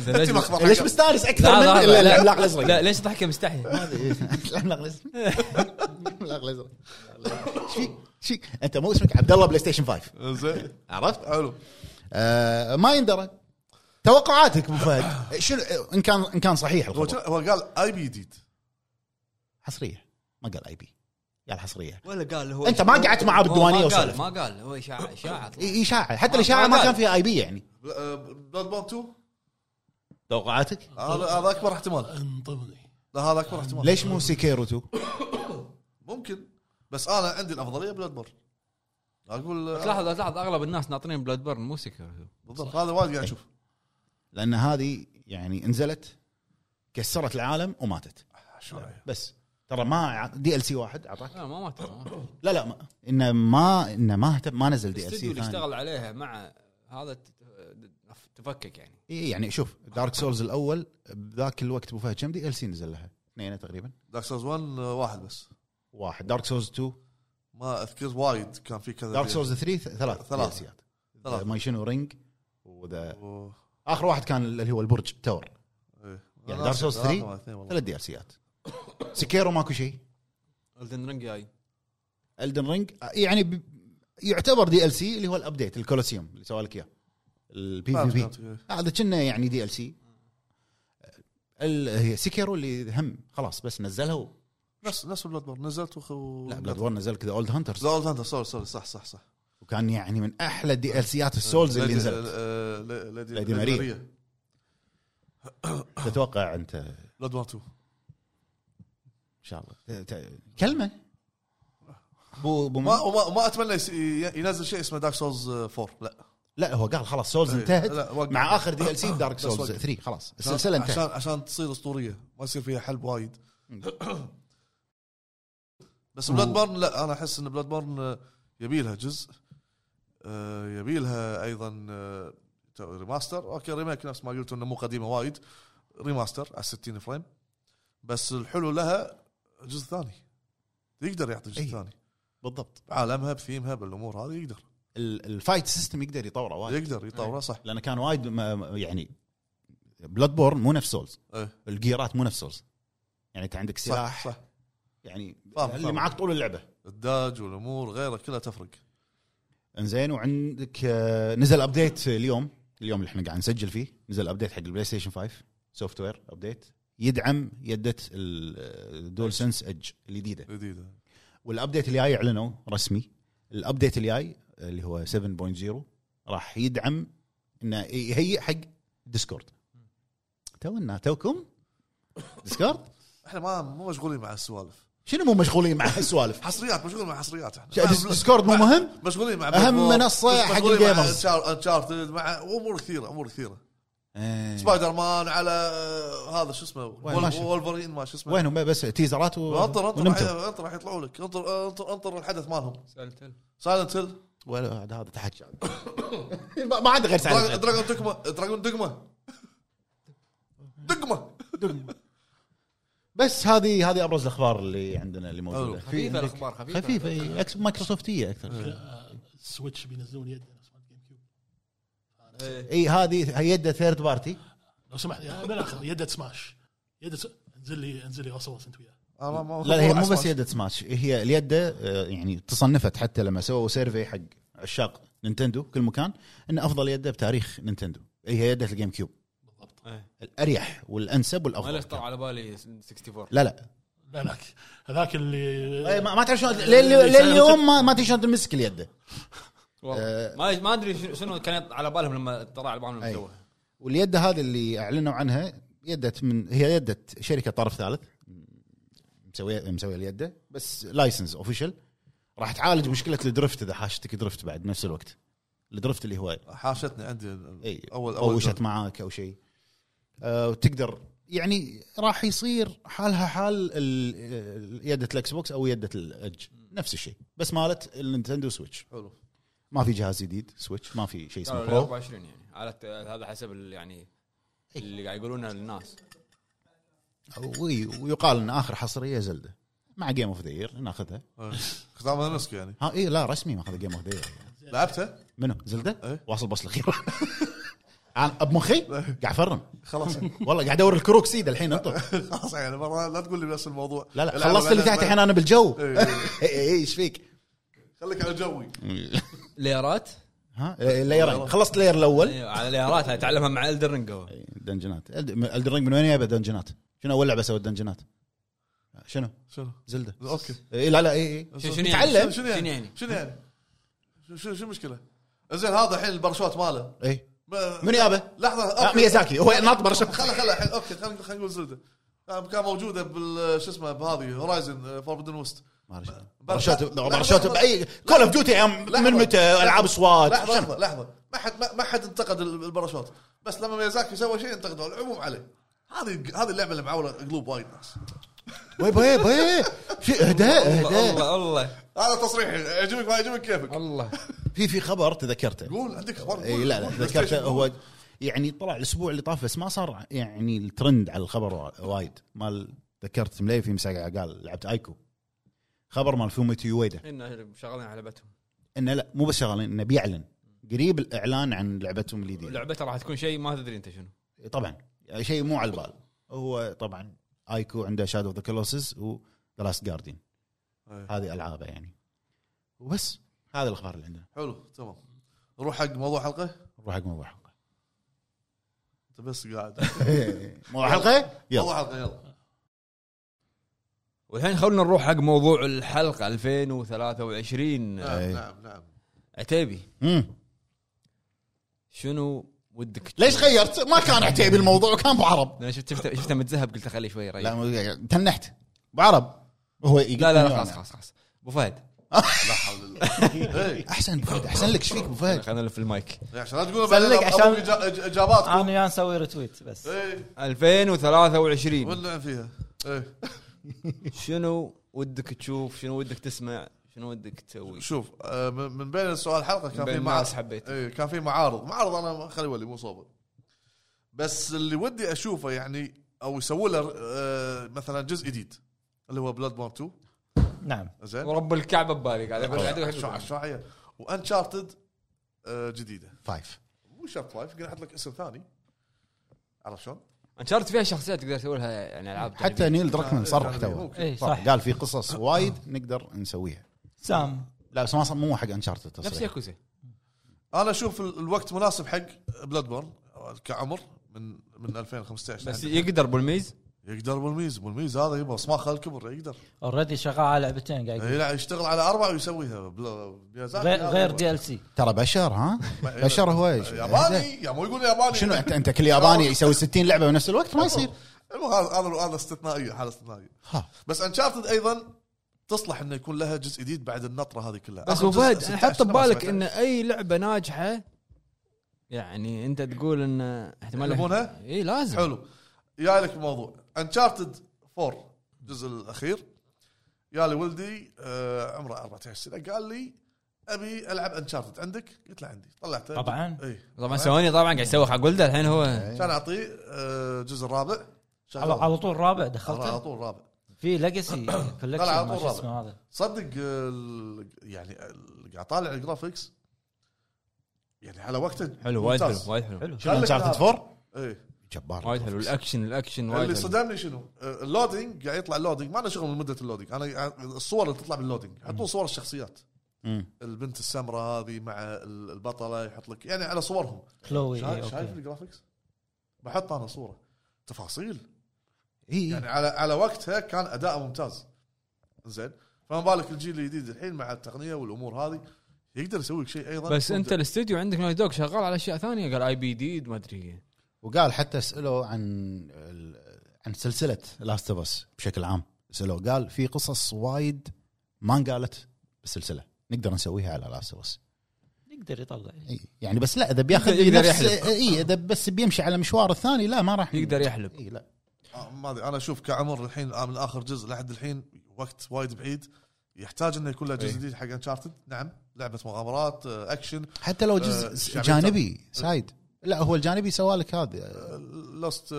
S1: ليش-
S5: مستانس
S1: أكثر
S5: من. العملاق الازرق
S1: لا ليش ضحك مستحي؟
S5: العملاق الازرق العملاق الازرق إيش فيك؟ إيش فيك؟ أنت مو اسمك عبد الله PlayStation 5
S2: زين.
S5: عرفت؟
S2: حلو.
S5: آه ما يندرى. توقعاتك أبو فهد. شنو إن كان إن كان صحيح الخبر.
S2: هو قال IP جديد
S5: حصرية. ما قال IP قال حصرية.
S1: ولا قال هو
S5: أنت ما قعدت معاه
S1: هو
S5: بالديوانية
S1: ما. قال ما قال هو اشاعه اشاعه
S5: اشاعه حتى الإشاعة
S1: ما.
S5: كان فيها IP يعني.
S2: Bloodborne 2
S5: توقعاتك؟
S2: هذا هذا أكبر احتمال.
S4: انطرني
S2: لا هذا أكبر احتمال.
S5: ليش مو Sekiro 2؟
S2: ممكن. بس أنا عندي الأفضلية Bloodbor أقول
S1: تلاحظ تلاحظ أغلب الناس ناطرين Bloodborne مو Sekiro
S2: بالضبط. هذا وايد قاعد أشوف.
S5: لأن هذه يعني انزلت كسرت العالم وماتت. بس. ترى ما DLC واحد أعطاك.
S1: لا ما مات
S5: لا لا ما إنه ما إنه ما اهتم- ما نزل DLC
S1: اللي اشتغل عليها مع هذا تفكك يعني.
S5: إيه يعني شوف Dark Souls الأول بذاك الوقت أبو فهد كم DLC نزل لها؟ اثنين تقريبا.
S2: Dark Souls 1 واحد بس.
S5: واحد. Dark Souls 2
S2: ما أذكر وايد كان في كذا
S5: Dark Souls 3 ثلاث
S2: ثلاث.
S5: ثلاث
S2: ثلاث.
S5: ما شنو Ring وذا. آخر واحد كان اللي هو البرج tower
S2: إيه.
S5: يعني
S2: أنا
S5: Dark Souls
S2: آخر
S5: 3
S2: واحد، اثنين والله.
S5: ثلاث DLC ات Sekiro ماكو شيء.
S1: Elden Ring جاي.
S5: Elden Ring يعني ب... يعتبر DLC اللي هو ال update ال Colosseum اللي سوى لك إياه.
S2: ال PvP.
S5: هذا كنا يعني DLC Sekiro اللي هم خلاص بس نزلها.
S2: نفس نفس Bloodborne نزلت وخ...
S5: لا Blood وور نزل كذا. Old
S2: Hunters Old Hunter sorry sorry صح صح صح.
S5: وكان يعني من أحلى ال DLC ات ال
S2: Souls اللي
S5: نزلت.
S2: آه، Lady
S5: Lady Maria. تتوقع أنت ان
S2: Bloodborne 2
S5: شاء الله. ت- كلمة. بو بو
S2: ما وما ما أتمنى ينزل شيء اسمه Dark Souls 4 لا.
S5: لا هو قال خلاص Souls
S2: إيه،
S5: انتهت. مع آخر DLC
S2: Dark
S5: Souls
S2: وقف.
S5: 3 خلاص السلسلة انتهت.
S2: عشان عشان تصير أسطورية ما يصير فيها حلب وايد. بس Bloodborne لا أنا أحس إن Bloodborne يبي لها جزء. آه، يبي لها أيضا آه، remaster okay remake نفس ما قلت إنه مو قديمة وايد. remaster على 60 frame. بس الحلو لها جزء ثاني. يقدر يعطي جزء
S5: أي.
S2: ثاني.
S5: بالضبط.
S2: بعالمها بثيمها بالامور هذه يقدر.
S5: ال- ال fight system يقدر يطوره وايد.
S2: يقدر يطوره صح.
S5: لأنه كان وايد يعني Bloodborne مو نفس Souls
S2: إيه.
S5: ال gear ات مو نفس Souls يعني أنت عندك
S2: صح
S5: سلاح.
S2: صح.
S5: يعني
S2: فاهم،
S5: اللي
S2: فاهم.
S5: معك طول اللعبة.
S2: ال dodge والأمور غيره كلها تفرق.
S5: إنزين وعندك آه، نزل update اليوم. اليوم اللي إحنا قاعد نسجل فيه. نزل update حق ال PlayStation 5 software update يدعم يدة ال DualSense Edge الجديدة.
S2: جديدة.
S5: وال update اللي جاي أعلنوا رسمي. ال update اللي جاي اللي هو 7.0 راح يدعم انه يهيئ حق ديسكورد تونا توكم ديسكورد
S2: إحنا ما مو مشغولين مع السوالف
S5: شنو مو مشغولين مع هالسوالف؟
S2: حصريات مشغولين مع حصريات إحنا.
S5: ديس- ديسكورد مو مهم؟
S2: مشغولين مع
S5: منصة
S2: مش
S5: حق
S2: مشغولين مع
S5: الجيمرز.
S2: انشارتد مع أمور كثيرة أمور كثيرة.
S5: إيه.
S2: سبايدر مان على هذا شو اسمه؟ وولفرين ما شو اسمه؟
S5: وينهم؟ بس تيزرات و...
S2: انطر انطر انطر راح يطلعوا لك. انطر انطر انطر الحدث مالهم.
S1: سالت
S2: سايلنت هيل
S5: ولا هذا هذا تحكي. ما عنده غير سالفه
S2: Dragon Dogma Dragon Dogma Dogma
S5: بس هذه هذه أبرز الأخبار اللي عندنا اللي
S2: موجودة.
S1: خفيفة الأخبار خفيفة.
S5: خفيفة إي، أكس- مايكروسوفتية أكثر.
S4: آه، Switch بينزلون يد نفس مال GameCube
S1: إيه.
S5: إي هذه هي يده third party
S4: لو سمحت يا بالآخر يد سماش. يد س... انزل لي انزل لي اصوص أنت وياه.
S2: آه، ما- ما-
S5: لا هي مو. بس يده سماش هي اليده آه، يعني تصنفت حتى لما سووا survey حق عشاق Nintendo كل مكان إن أفضل يده بتاريخ Nintendo. هي يده ال GameCube.
S1: إيه.
S5: الأريح والأنسب
S1: ما ليش
S5: والافضل
S1: طلع على بالي 64
S5: لا لا.
S4: لا لا هذاك اللي
S5: إيه، ما ما تعرف شلون للي- لليوم ما ما تدري شلون تمسك اليده. آه.
S1: ما ما أدري شنو- كان على بالهم لما طلع على بالهم
S5: واليده هذه اللي أعلنوا عنها يده من هي يده شركة طرف ثالث. مسويه مسوية اليده بس license official راح تعالج مشكلة ال drift إذا حاشتك drift بعد بنفس الوقت. ال drift اللي هو
S2: حاشتني عندي
S5: أي.
S2: اول
S5: أو
S2: أول
S5: وشت معاك أو شيء. آه وتقدر يعني راح يصير حالها حال ال- يدة ال Xbox أو يدة ال Edge. نفس الشيء. بس مالت ال Nintendo Switch.
S2: حلو.
S5: ما في جهاز جديد Switch ما في شيء اسمه Pro
S1: 24 يعني. على هذا حسب ال- يعني اللي قاعد يقولونه للناس.
S5: وي- ويقال إن آخر حصرية Zelda. مع Game of the Year ناخذها.
S2: إيه. كنت عامل نسك يعني.
S5: ها اي لا رسمي ماخذ Game of the Year
S2: لعبته؟
S5: منو؟ Zelda؟
S2: إيه.
S5: واصل boss الاخير أنا بمخي قاعد أفرم.
S2: خلاص.
S5: والله قاعد أدور ال Korok seed الحين أنطر.
S2: خلاص يعني مرة لا تقول لي نفس الموضوع.
S5: لا لا خلصت اللي تحت الحين أنا بالجو.
S2: إيه، إيه.
S5: اي إيش فيك؟
S2: خليك على جوي.
S1: ليرات.
S5: ها؟ ليرين خلصت لير الأول.
S1: أيوة، على ليرات هاي تعلمها مع الدر رينج هو
S5: إي، دنجنات الدر رينج من وين جايبه دنجنات؟ شنو أول لعبة سوت دنجنات؟ شنو؟
S2: شنو؟
S5: زلدة.
S2: أوكي.
S5: اي لا لا اي اي
S1: شنو شنو
S5: تعلم.
S1: يعني؟
S2: شنو
S1: شنو
S2: يعني؟
S1: يعني؟
S2: شنو يعني؟ شو- شو شو المشكلة؟ زين هذا الحين الباراشوت ماله.
S5: اي من يابه؟
S2: لحظة
S5: آه،. ميازاكي. هو ناط
S2: خلا خلا الحين أوكي خلينا نقول زلدة. آه، كان موجودة بال شو اسمه بهذه هورايزن فوربدن ويست
S5: باراشوت باراشوت باي كول اوف ديوتي من متى؟ ألعاب سوات لحظة؟
S2: لحظه لحظة. ما حد ما- ما حد انتقد ال- الباراشوت. بس لما ميازاكي سوى شيء انتقدوا. العموم عليه. هذه هذه اللعبة اللي معوله قلوب وايد ناس.
S5: ويب ويب ويب شيء اهدى اهدى
S1: الله الله
S2: هذا تصريحي يعجبك ما يعجبك كيفك؟
S1: الله.
S5: في في خبر تذكرته.
S2: قول عندك أخبار
S5: اي لا لا تذكرته. هو يعني طلع الأسبوع اللي طاف بس ما صار يعني الترند على الخبر وا- وايد. مال ذكرت مليفي مساق قال لعبت Ico. خبر مال Fumito Ueda.
S1: إنه شغالين على لعبتهم.
S5: إنه لا مو بس شغالين إنه بيعلن. قريب الإعلان عن لعبتهم الجديدة.
S1: لعبته راح تكون شيء ما تدري أنت شنو.
S5: طبعا يعني شيء مو على البال. هو طبعا Ico عنده Shadow of the Colossus و The Last
S2: Guardian.
S5: هذه ألعابه يعني. وبس هذا الأخبار اللي عندنا.
S2: حلو تمام. نروح حق موضوع حلقة؟
S5: نروح حق موضوع حلقة.
S2: أنت بس قاعد.
S5: موضوع حلقة؟ يلا.
S2: موضوع حلقة يلا.
S1: والحين خلونا نروح حق موضوع الحلقة 2023
S2: نعم
S5: إيه.
S2: نعم نعم.
S1: عتيبي.
S5: مم.
S1: شنو ودك
S5: ليش غيرت؟ ما كان عتيبي الموضوع كان أبو عرب.
S1: أنا شفت شفته شفته متذهب قلت خليه شوي ريح
S5: لا تنحت. أبو عرب. هو
S1: لا لا, لا خلاص خلاص خلاص. أبو فهد.
S2: لا حول الله. إيه.
S5: أحسن ابو فهد أحسن لك. إيش فيك أبو فهد؟
S1: خلينا نلف المايك.
S2: إيه، عشان لا
S6: سلك
S2: بعدين
S6: عشان-
S2: إجاباتكم.
S6: أنا وياه نسوي retweet بس.
S2: إيه.
S1: 2023
S2: ولع فيها. إيه.
S1: شنو ودك تشوف؟ شنو ودك تسمع؟ شنو ودك تسوي؟
S2: شوف آه، من من بين السؤال الحلقة كان
S1: بين
S2: في
S1: الناس
S2: معارض
S1: حبيت
S2: إيه كان في معارض. معارض أنا خلي ولي مو صوبه بس اللي ودي أشوفه يعني أو يسووا له آه، مثلا جزء جديد اللي هو Bloodborne 2
S6: نعم.
S2: زين؟
S1: ورب الكعبة ببالي قاعد أقول. قاعد
S2: شو شو هي و Uncharted
S5: جديدة.
S2: five مو شرط five يمكن أحط لك اسم ثاني. عرفت شلون؟
S1: Uncharted فيها شخصيات تقدر تسوي لها يعني ألعاب
S5: حتى Neil Druckmann صرح تو
S6: صح.
S5: قال في قصص وايد نقدر نسويها.
S6: سام.
S5: لا بس ما صار مو حق Uncharted
S1: نفس ياكوزا.
S2: أنا أشوف ال- الوقت مناسب حق Bloodborne كعمر من من 2015
S1: بس يقدر بولميز
S2: يقدر بالميز بالميز هذا يبغى صماخ الكبر يقدر.
S6: already شغال على لعبتين قاعد
S2: إيه،
S6: يقول.
S2: لا يشتغل على أربعة ويسويها بلا-
S6: غير
S2: هذا
S6: غير
S2: هو.
S6: DL C
S5: ترى بشر ها؟ بشر هو إيش؟
S2: ياباني يا مو يقول ياباني.
S5: شنو انت أنت كل ياباني يسوي 60 لعبة بنفس الوقت؟ ما يصير.
S2: المهم هذا هذا هذا استثنائية حاله استثنائية.
S5: ها.
S2: بس Uncharted أيضا تصلح إنه يكون لها جزء جديد بعد النطرة هذه كلها.
S1: بس
S2: آخر
S1: أبو
S2: جزء
S1: فهد
S2: 16
S1: حط
S2: ما
S1: ببالك. إن أي لعبة ناجحة يعني أنت تقول إن احتمال
S2: يلعبونها؟
S1: اي لازم.
S2: حلو. جاي لك الموضوع Uncharted 4 الجزء الأخير. يا لي ولدي آه عمره 14 سنة. قال لي أبي ألعب Uncharted عندك؟ قلت له عندي. طلعته.
S6: طبعا.
S2: اي
S1: طبعا سوني طبعا قاعد يسوي حق ولده. الحين هو
S2: كان اعطيه آه، الجزء الرابع.
S6: على, على طول رابع
S2: على
S6: دخلته
S2: طول رابع.
S6: في Legacy
S2: طلع
S6: Collection
S2: على
S6: ما
S2: طول.
S6: اسمه هذا؟
S2: صدق آه، ال- يعني قاعد طالع ال graphics يعني على وقته
S1: حلو وايد حلو. وايد حلو.
S5: Uncharted
S2: هذا.
S5: 4
S2: إيه.
S5: جبار
S1: وايد حلو. الأكشن الأكشن وايد
S2: اللي صدمني شنو؟ آه، ال loading قاعد يطلع ال loading. ما له شغل من مدة ال loading. أنا الصور اللي تطلع بال loading يحطون صور الشخصيات.
S5: مم.
S2: البنت السمراء هذه مع ال- البطلة يحط لك يعني على صورهم.
S6: كلوي
S2: شايف,
S6: إيه،
S2: شايف
S6: okay
S2: ال graphics؟ بحط أنا صورة. تفاصيل.
S5: إي
S2: يعني على على وقتها كان أداء ممتاز. زين. فما بالك الجيل الجديد الحين مع التقنية والأمور هذه يقدر يسوي لك شيء أيضا.
S1: بس أنت
S2: مبدع.
S1: الاستوديو عندك Naughty Dog شغال على أشياء ثانية؟ قال IP دي ما أدري.
S5: وقال حتى سالوه عن عن سلسلة Last of Us بشكل عام. سالوه قال في قصص وايد ما انقالت بالسلسلة. نقدر نسويها على لاست اوف اس
S6: يقدر يطلع.
S5: يعني بس لا إذا بياخذ
S1: يقدر يحلب.
S5: إي إذا بس بيمشي على مشوار الثاني لا ما راح
S1: يقدر يحلب.
S5: إي لا.
S2: آه، ما أدري أنا أشوف كعمر الحين آه، من آخر جزء لحد الحين وقت وايد بعيد يحتاج إنه يكون له جزء. جديد حق Uncharted نعم لعبة مغامرات آه، أكشن
S5: حتى لو جزء. جانبي side. لا هو الجانبي سوى لك هذا
S2: Lost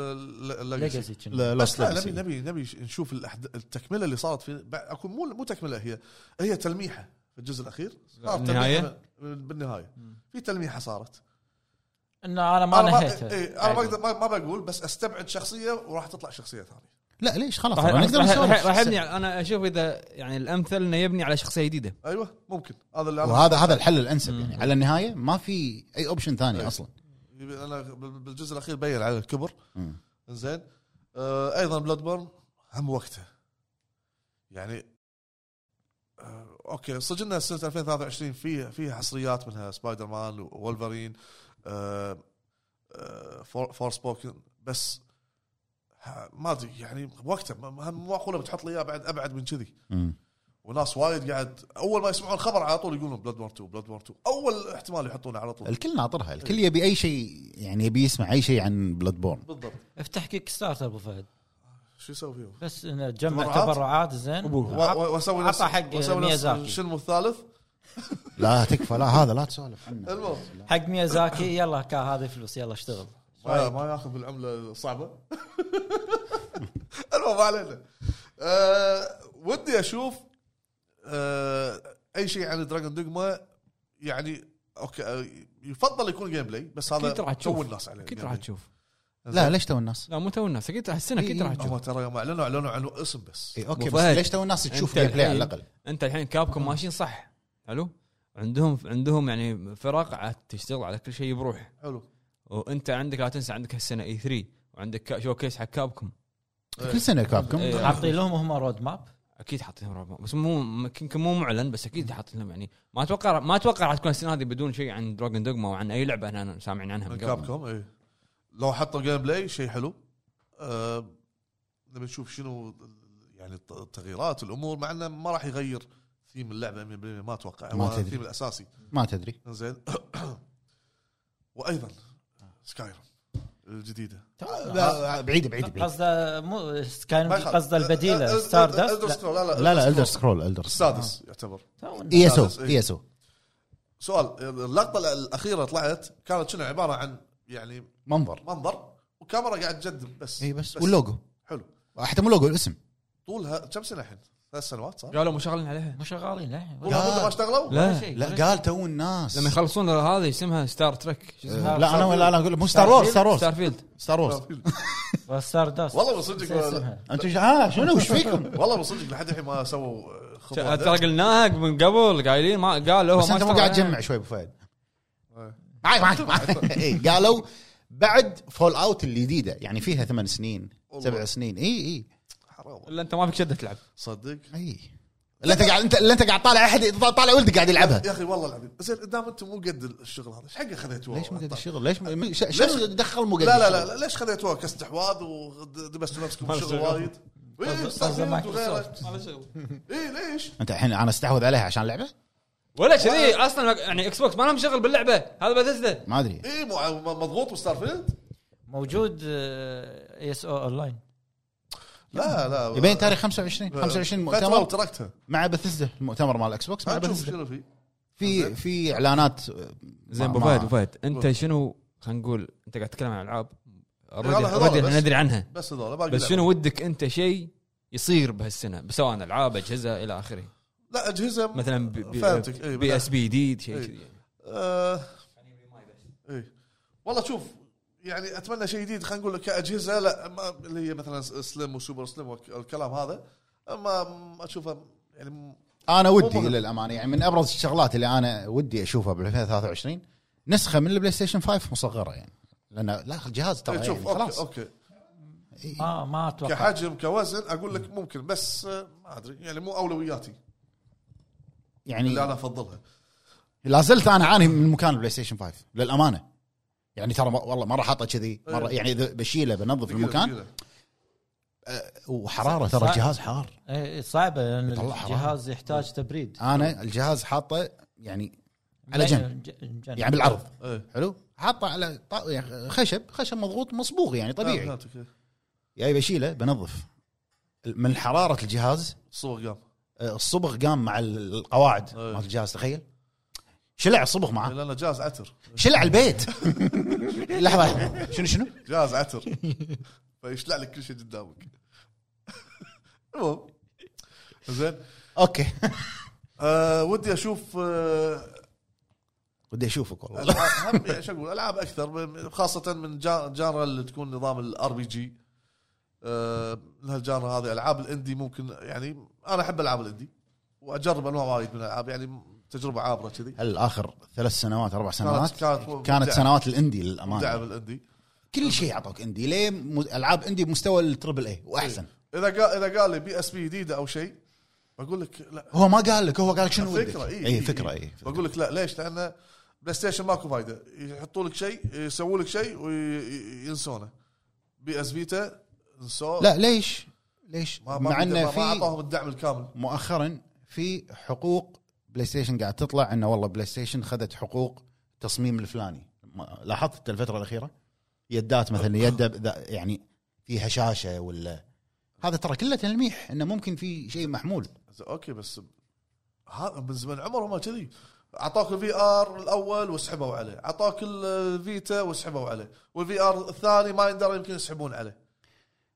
S6: Legacy
S5: لا
S2: بس لا
S5: Lost
S2: نبي. نبي نبي نشوف الأحد- التكملة اللي صارت في اكون مو مو تكملة هي هي تلميحة في الجزء
S1: الأخير؟
S2: تلميحة بالنهاية. في تلميحة صارت.
S6: انه أنا ما
S2: أنا ما
S6: نهيتها.
S2: إيه أنا ما بقول بس أستبعد شخصية وراح تطلع شخصية ثانية.
S5: لا ليش؟ خلاص
S1: راح
S5: نقدر
S1: راح- يبني أنا أشوف إذا يعني الأمثل إنه يبني على شخصية جديدة.
S2: أيوه ممكن. هذا اللي
S5: وهذا هذا الحل الانسب يعني. على النهاية ما في أي option ثاني أصلا.
S2: أنا بال- بالجزء الأخير بين على الكبر. زين آه أيضا Bloodborne هم وقته يعني آه okay صدقنا سنة 2023 فيها فيها حصريات منها Spider-Man Wolverine آه For, Forspoken بس ما أدري يعني وقته مو معقوله بتحط لي إياه بعد أبعد من كذي. وناس وايد قاعد أول ما يسمعون الخبر على طول يقولون Bloodborne 2 Bloodborne 2 أول احتمال يحطونه على طول.
S5: الكل ناطرها الكل يبي أي شيء يعني يبي يسمع أي شيء عن Bloodborne
S2: بالضبط.
S6: افتح Kickstarter أبو فهد.
S2: شو يسوي فيهم؟
S6: بس إنه تجمع
S2: تبرعات؟
S6: زين.
S2: وأسوي نفس
S6: حق
S2: وأسوي نفس
S6: ميازاكي.
S2: Shenmue الثالث؟
S5: لا تكفى. لا هذا لا تسولف عنه.
S2: المهم.
S6: حق ميازاكي يلا كا هذه فلوس. يلا اشتغل.
S2: ما, ما ياخذ بالعملة الصعبه المهم علينا. أه ودي أشوف أي شيء عن Dragon's Dogma يعني okay أه يفضل يكون gameplay بس هذا
S1: أكيد راح تشوف.
S2: تو الناس عليه
S1: أكيد
S2: game
S1: راح. تشوف.
S5: لا ليش تو الناس؟
S1: لا مو تو الناس أكيد راح السنة أكيد راح
S2: هم
S1: تشوف.
S2: ترى يوم اعلنوا إعلنوا عن اسم بس.
S5: اي
S1: okay
S5: بس ليش تو الناس تشوف gameplay على الأقل؟
S1: أنت الحين Capcom ماشيين صح. حلو؟ عندهم عندهم يعني فرق عاد تشتغل على كل شيء بروح.
S2: حلو.
S1: وأنت عندك لا تنسى عندك هالسنة E3 وعندك showcase حق Capcom.
S5: كل سنة Capcom.
S1: إيه.
S6: حاطين لهم هم road map
S1: أكيد حاطين لهم رابع. بس مو يمكن مو معلن بس أكيد حاطين لهم يعني ما أتوقع ما أتوقع راح تكون السنة هذه بدون شيء عن Dragon's Dogma وعن أي لعبة إحنا سامعين عنها
S2: من Capcom اي لو حطوا gameplay شيء حلو أه نبي نشوف شنو يعني الت- التغييرات الأمور مع إنه ما راح يغير ثيم اللعبة 100% ما أتوقع
S5: ما تدري.
S2: الثيم الأساسي.
S5: ما تدري.
S2: زين وأيضا Skyrim الجديدة.
S5: لا بعيدة بعيدة
S6: قصده مو
S2: يخالف.
S6: قصده
S2: البديلة Star لا لا
S5: لا لا
S2: Elder. Scroll
S5: Elder
S2: السادس يعتبر.
S5: إي
S2: إس أو.
S5: إي. إس أو.
S2: سؤال اللقطة الأخيرة طلعت كانت شنو؟ عبارة عن يعني
S5: منظر.
S2: منظر وكاميرا قاعد تجدم بس
S5: إي بس. واللوجو.
S2: حلو.
S5: حتى مو لوجو الاسم.
S2: طولها كم سنة الحين؟ ثلاث سنوات صح؟
S1: قالوا مو شغالين عليها
S6: مو شغالين
S2: مده ما اشتغلوا؟
S1: لا
S6: شيء.
S5: لا قال تو الناس
S1: لما يخلصون هذه اسمها Star Trek شو اسمها؟
S5: آه، لا أنا لا أنا أقول مو Star Wars Star Wars
S1: Starfield Star
S5: Wars و
S6: Star داست
S2: والله من صدق
S6: اسمها.
S5: أنتم ش- ها شنو وش فيكم؟
S2: والله من صدق لحد الحين ما سووا خطوة
S1: ترى قلناها من قبل قايلين ما قال هو
S5: بس
S1: ما
S5: أنت مو
S1: اشتغل
S5: قاعد
S1: عليها.
S5: تجمع شوي أبو فهد
S2: إيه.
S5: معك معك معك اي قالوا بعد Fallout الجديدة يعني فيها ثمان سنين
S2: والله.
S5: سبع سنين اي اي
S2: حرام
S1: إلا أنت ما فيك شده تلعب
S2: صدق؟
S5: أي. اللي أنت قاعد انت اللي أنت قاعد طالع أحد طالع ولدك قاعد يلعبها.
S2: يا أخي والله العظيم. زين دام أنتم مو قد الشغل هذا إيش حق خذيتوها؟
S5: ليش مو قد الشغل؟ ليش م- ش- شنو دخل مو قد
S2: لا لا لا, ليش خذيتوها كاستحواذ ودبستوا نفسكم
S1: شغل.
S2: وايد؟ اي ليش؟
S5: أنت الحين أنا استحوذ عليها عشان لعبة؟
S1: ولا كذي أصلا يعني Xbox ما لهم شغل باللعبة. هذا بثزدا
S5: ما أدري.
S2: اي مضغوط ب Starfield؟
S6: موجود آه، ESO Online
S2: لا لا
S5: يبين تاريخ 25 25
S2: فتره
S5: مؤتمر.
S2: وتركتها.
S5: مع بثزدا المؤتمر مال Xbox مع
S2: شنو في.
S5: في في إعلانات
S1: زين
S5: ما- أبو
S1: فهد أبو فهد أنت شنو خلينا نقول أنت قاعد تتكلم عن ألعاب
S2: already.
S1: إحنا ندري عنها.
S2: بس هذول باقي
S1: بس. شنو ودك أنت شيء يصير بهالسنة سواء ألعاب أجهزة إلى آخره؟
S2: لا أجهزة
S1: مثلا P- SP جديد شيء. كذي.
S2: آه إيه والله شوف يعني أتمنى شيء جديد. خلينا نقول كأجهزة لا ما اللي هي مثلا slim و super slim والكلام هذا ما أشوفه يعني
S5: أنا ودي. للأمانة يعني من أبرز الشغلات اللي أنا ودي أشوفها ب 2023 نسخة من ال PlayStation 5 مصغرة يعني. لأن لا الجهاز ترى
S2: إيه،
S5: يعني
S2: okay
S5: خلاص.
S2: okay
S5: إيه.
S6: ما ما أتوقع.
S2: كحجم كوزن أقول لك ممكن بس آه، ما أدري يعني مو أولوياتي. اللي أنا
S5: يعني
S2: أفضلها.
S5: لا زلت أنا اعاني من مكان ال PlayStation 5 للأمانة. يعني ترى ما- والله مره حاطه كذي. مرة يعني إذا بشيله بنظف المكان.
S2: ثقيلة.
S5: وحرارة ترى. الجهاز حار.
S6: إيه، صعبه
S5: لأن.
S6: الجهاز يحتاج تبريد.
S5: أنا الجهاز حاطه يعني على جنب. يعني بالعرض حلو؟ حاطه على طا- يعني خشب. خشب مضغوط مصبوغ يعني طبيعي.
S2: إيه.
S5: جاي بشيله بنظف. من حرارة الجهاز.
S2: الصور قام.
S5: آه، الصبغ قام مع القواعد. مال الجهاز تخيل. شلع الصبغ معاه.
S2: لأنه جاز عتر
S5: شلع البيت. لحظة شنو شنو؟
S2: جاز عتر فيشلع لك كل شيء قدامك. المهم. زين.
S5: okay.
S2: آه ودي أشوف آه
S5: ودي أشوفك والله.
S2: ألعاب هم- يعني شو أقول ألعاب أكثر خاصة من gen- genre اللي تكون نظام ال RPG من هال genre هذه ألعاب ال indie ممكن يعني أنا أحب ألعاب ال indie وأجرب أنواع وايد من الألعاب يعني تجربة عابرة كذي.
S5: هل اخر ثلاث سنوات أربع سنوات.
S2: كانت
S5: كانت سنوات ال
S2: indie
S5: للأمانة.
S2: بال indie.
S5: كل شيء عطوك indie. ليه ألعاب indie بمستوى ال triple A
S2: وأحسن. إذا قال إذا قال لي PSP جديدة أو شيء بقول لك لا.
S5: هو ما قال لك هو قال لك شنو
S2: إي،
S5: اي
S2: إي،
S5: فكرة
S2: إي.
S5: اي
S2: بقول لك لا ليش؟ لأن PlayStation ماكو فايدة. يحطوا لك شيء يسووا لك شيء وينسونه. PS Vita انسوه.
S5: لا ليش؟ ليش؟
S2: ما
S5: مع
S2: إنه
S5: انه
S2: ما
S5: في
S2: أعطاهم الدعم الكامل.
S5: مؤخرا في حقوق PlayStation قاعد تطلع إنه والله PlayStation خذت حقوق تصميم الفلاني. ما- لاحظت الفترة الأخيرة؟ يدات مثلا يد يعني فيها شاشة ولا هذا ترى كله تلميح إنه ممكن في شيء محمول.
S2: okay بس هذا من زمان عمرهم كذي. أعطاك ال VR الأول وسحبوا عليه. أعطاك ال Vita وسحبوا عليه. وال VR الثاني ما يقدر يمكن يسحبون عليه.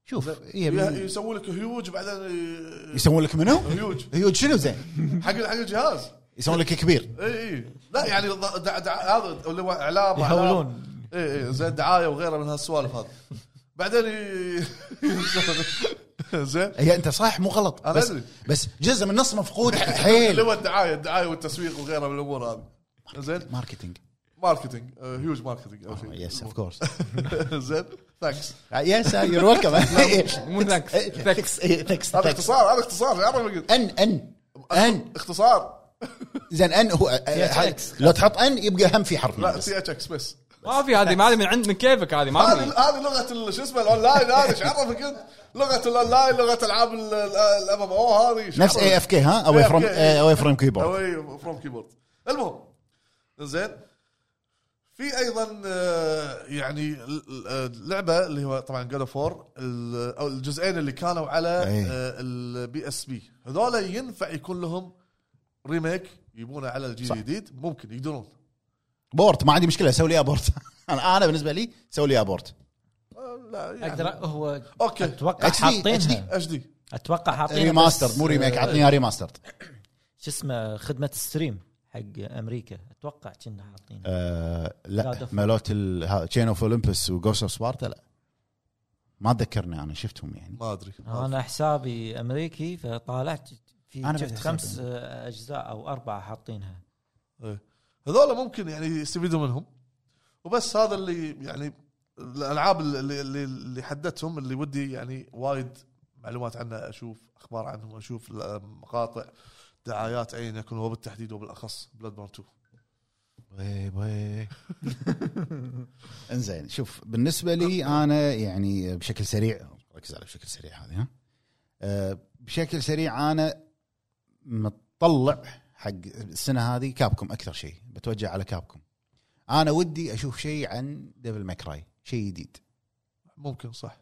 S5: شوف هي
S2: يسوون لك هيوج بعدين ي-
S5: يسوون لك منو؟
S2: هيوج.
S5: هيوج شنو زين؟
S2: حق حق الجهاز.
S5: يسوون لك كبير.
S2: إي إي. لا يعني ض- دع دع هذا اللي هو إعلام
S6: يحولون
S2: إي إي زين دعاية وغيرها من هالسوالف هذه. بعدين ي... زين.
S5: هي أنت صح مو غلط.
S2: أنا
S5: بس
S2: أدري.
S5: بس جزء من النص مفقود
S2: اللي
S5: حيل
S2: هو الدعاية الدعاية والتسويق وغيرها من الأمور هذه. زين.
S5: ماركتينج.
S2: marketing huge marketing اول شيء
S5: yes of course
S2: زين thanks
S5: yes you're welcome
S1: مو thanks
S5: thanks thanks
S2: هذا اختصار هذا اختصار
S5: ان ان ان
S2: اختصار
S5: زين ان هو. لو تحط ان يبقى هم في حرف
S2: لا. سي اتش إكس بس
S1: ما في هذه ما هذه من عند من كيفك هذه ما
S2: هذه
S1: في
S2: هذه لغه ال- شو اسمه الاونلاين هذه إيش عرفك انت؟ لغه الاونلاين لغه العاب الام ام أو هذه
S5: نفس؟ اي اف كي ها اواي فروم. اواي فروم كيبورد
S2: اوي فروم كيبورد المهم زين في أيضا آه، يعني ال- اللعبه اللي هو طبعا جاد اوف أو الجزئين اللي كانوا على
S5: أي.
S2: ال PSP. هذول ينفع يكون لهم remake يبونه على الجيل
S5: صح.
S2: الجديد ممكن يقدرون.
S5: port ما عندي مشكلة سوي لي a port أنا أنا بالنسبة لي سوي لي a port
S2: آه، لا يعني
S6: أقدر هو
S2: okay.
S6: أتوقع
S5: HD.
S6: حاطينها.
S2: HD
S6: أتوقع حاطينها remaster
S5: مو remake
S6: آه،
S5: عطني remaster
S6: شو اسمه خدمة stream حق أمريكا. أتوقع كنا حاطين
S5: آه لا. مالوت Chains of Olympus و Ghost of Sparta لا. ما اتذكرني أنا شفتهم يعني.
S2: ما أدري.
S6: أنا حسابي أمريكي فطالعت في
S5: أنا
S6: شفت خمس أجزاء أو أربعة حاطينها.
S2: هذول ممكن يعني يستفيدوا منهم. وبس هذا اللي يعني الألعاب اللي اللي, اللي حددتهم اللي ودي يعني وايد معلومات عنها أشوف أخبار عنهم أشوف مقاطع دعايات ايا يكن هو بالتحديد وبالاخص Bloodborne 2
S5: وي وي. إنزين شوف بالنسبة لي أنا يعني بشكل سريع ركز على بشكل سريع هذه ها. أه بشكل سريع أنا متطلع حق السنة هذه Capcom أكثر شيء بتوجه على Capcom أنا ودي أشوف شيء عن Devil May Cry شيء جديد.
S2: ممكن صح.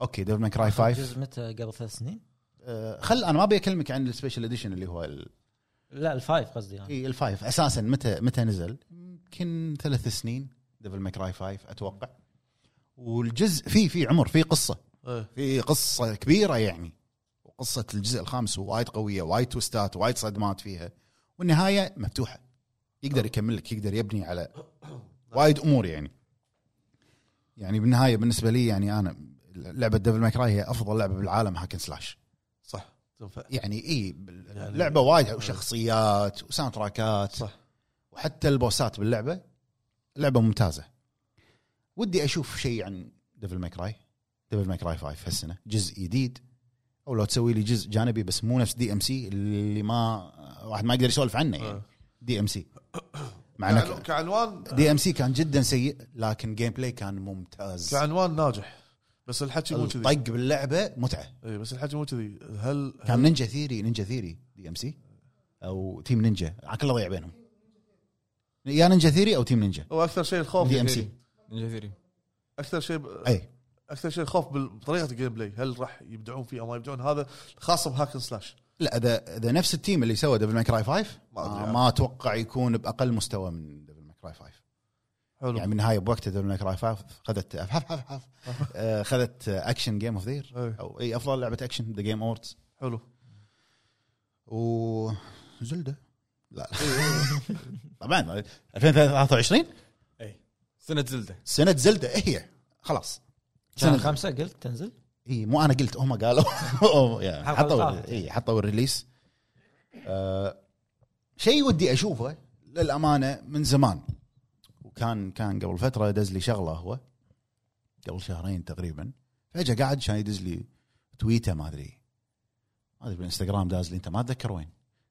S5: okay Devil May Cry 5
S6: جزء متى؟ قبل ثلاث سنين؟
S5: أه خل أنا ما أبي أكلمك عن ال special edition اللي هو ال-
S6: لا ال five قصدي أنا
S5: إي ال five أساسا متى متى نزل؟ يمكن ثلاث سنين. Devil May Cry 5 أتوقع. والجزء في في عمر في قصة.
S2: إيه.
S5: في قصة كبيرة يعني. وقصة الجزء الخامس وايد قوية وايد twist ات وايد صدمات فيها. والنهاية مفتوحة. يقدر يكمل لك يقدر يبني على وايد أمور يعني. يعني بالنهاية بالنسبة لي يعني أنا لعبة Devil May Cry هي أفضل لعبة بالعالم hack
S2: and slash
S5: يعني اي لعبه وايد وشخصيات و soundtrack ات
S2: صح.
S5: وحتى ال boss ات باللعبة لعبة ممتازة. ودي أشوف شيء عن Devil May Cry Devil May Cry 5 هالسنة جزء جديد. أو لو تسوي لي جزء جانبي بس مو نفس DmC اللي ما واحد ما يقدر يسولف عنه يعني. DmC مع
S2: كعنوان؟
S5: DmC كان جدا سيء لكن gameplay كان ممتاز.
S2: كعنوان ناجح. بس الحكي مو كذي.
S5: الطق باللعبة متعة.
S2: إي بس الحكي مو كذي. هل
S5: كان Ninja Theory Ninja Theory DmC أو Team Ninja كله ضيع بينهم. يا Ninja Theory أو Team Ninja
S2: هو أكثر شيء الخوف
S5: دي ام سي
S1: نينجا ثيري.
S2: أكثر شيء ب...
S5: أي.
S2: أكثر شيء الخوف بطريقة ال gameplay هل راح يبدعون فيه أو ما يبدعون؟ هذا خاصة ب hack and slash
S5: لا اذا إذا نفس ال team اللي سوى Devil May Cry 5
S2: ما
S5: ما, أتوقع يكون بأقل مستوى من Devil May Cry 5
S2: حلو.
S5: يعني بالنهايه بوقتها Devil May Cry 5 خذت آه، خذت action game of the
S2: year.
S5: أو اي أفضل لعبة action The Game Awards
S2: حلو.
S5: و Zelda. لا. طبعا 2023
S1: سنة Zelda.
S5: سنة Zelda إيه هي؟ خلاص. سنة
S6: خمسة قلت تنزل؟
S5: اي مو أنا قلت هم قالوا. حطوا. اي حطوا ال release آه شيء ودي أشوفه للأمانة من زمان. وكان كان قبل فترة دز لي شغلة هو. قبل شهرين تقريبا. فجأة قاعد كان يدز لي تويته ما أدري. ما أدري بالإنستغرام داز لي أنت ما أتذكر وين؟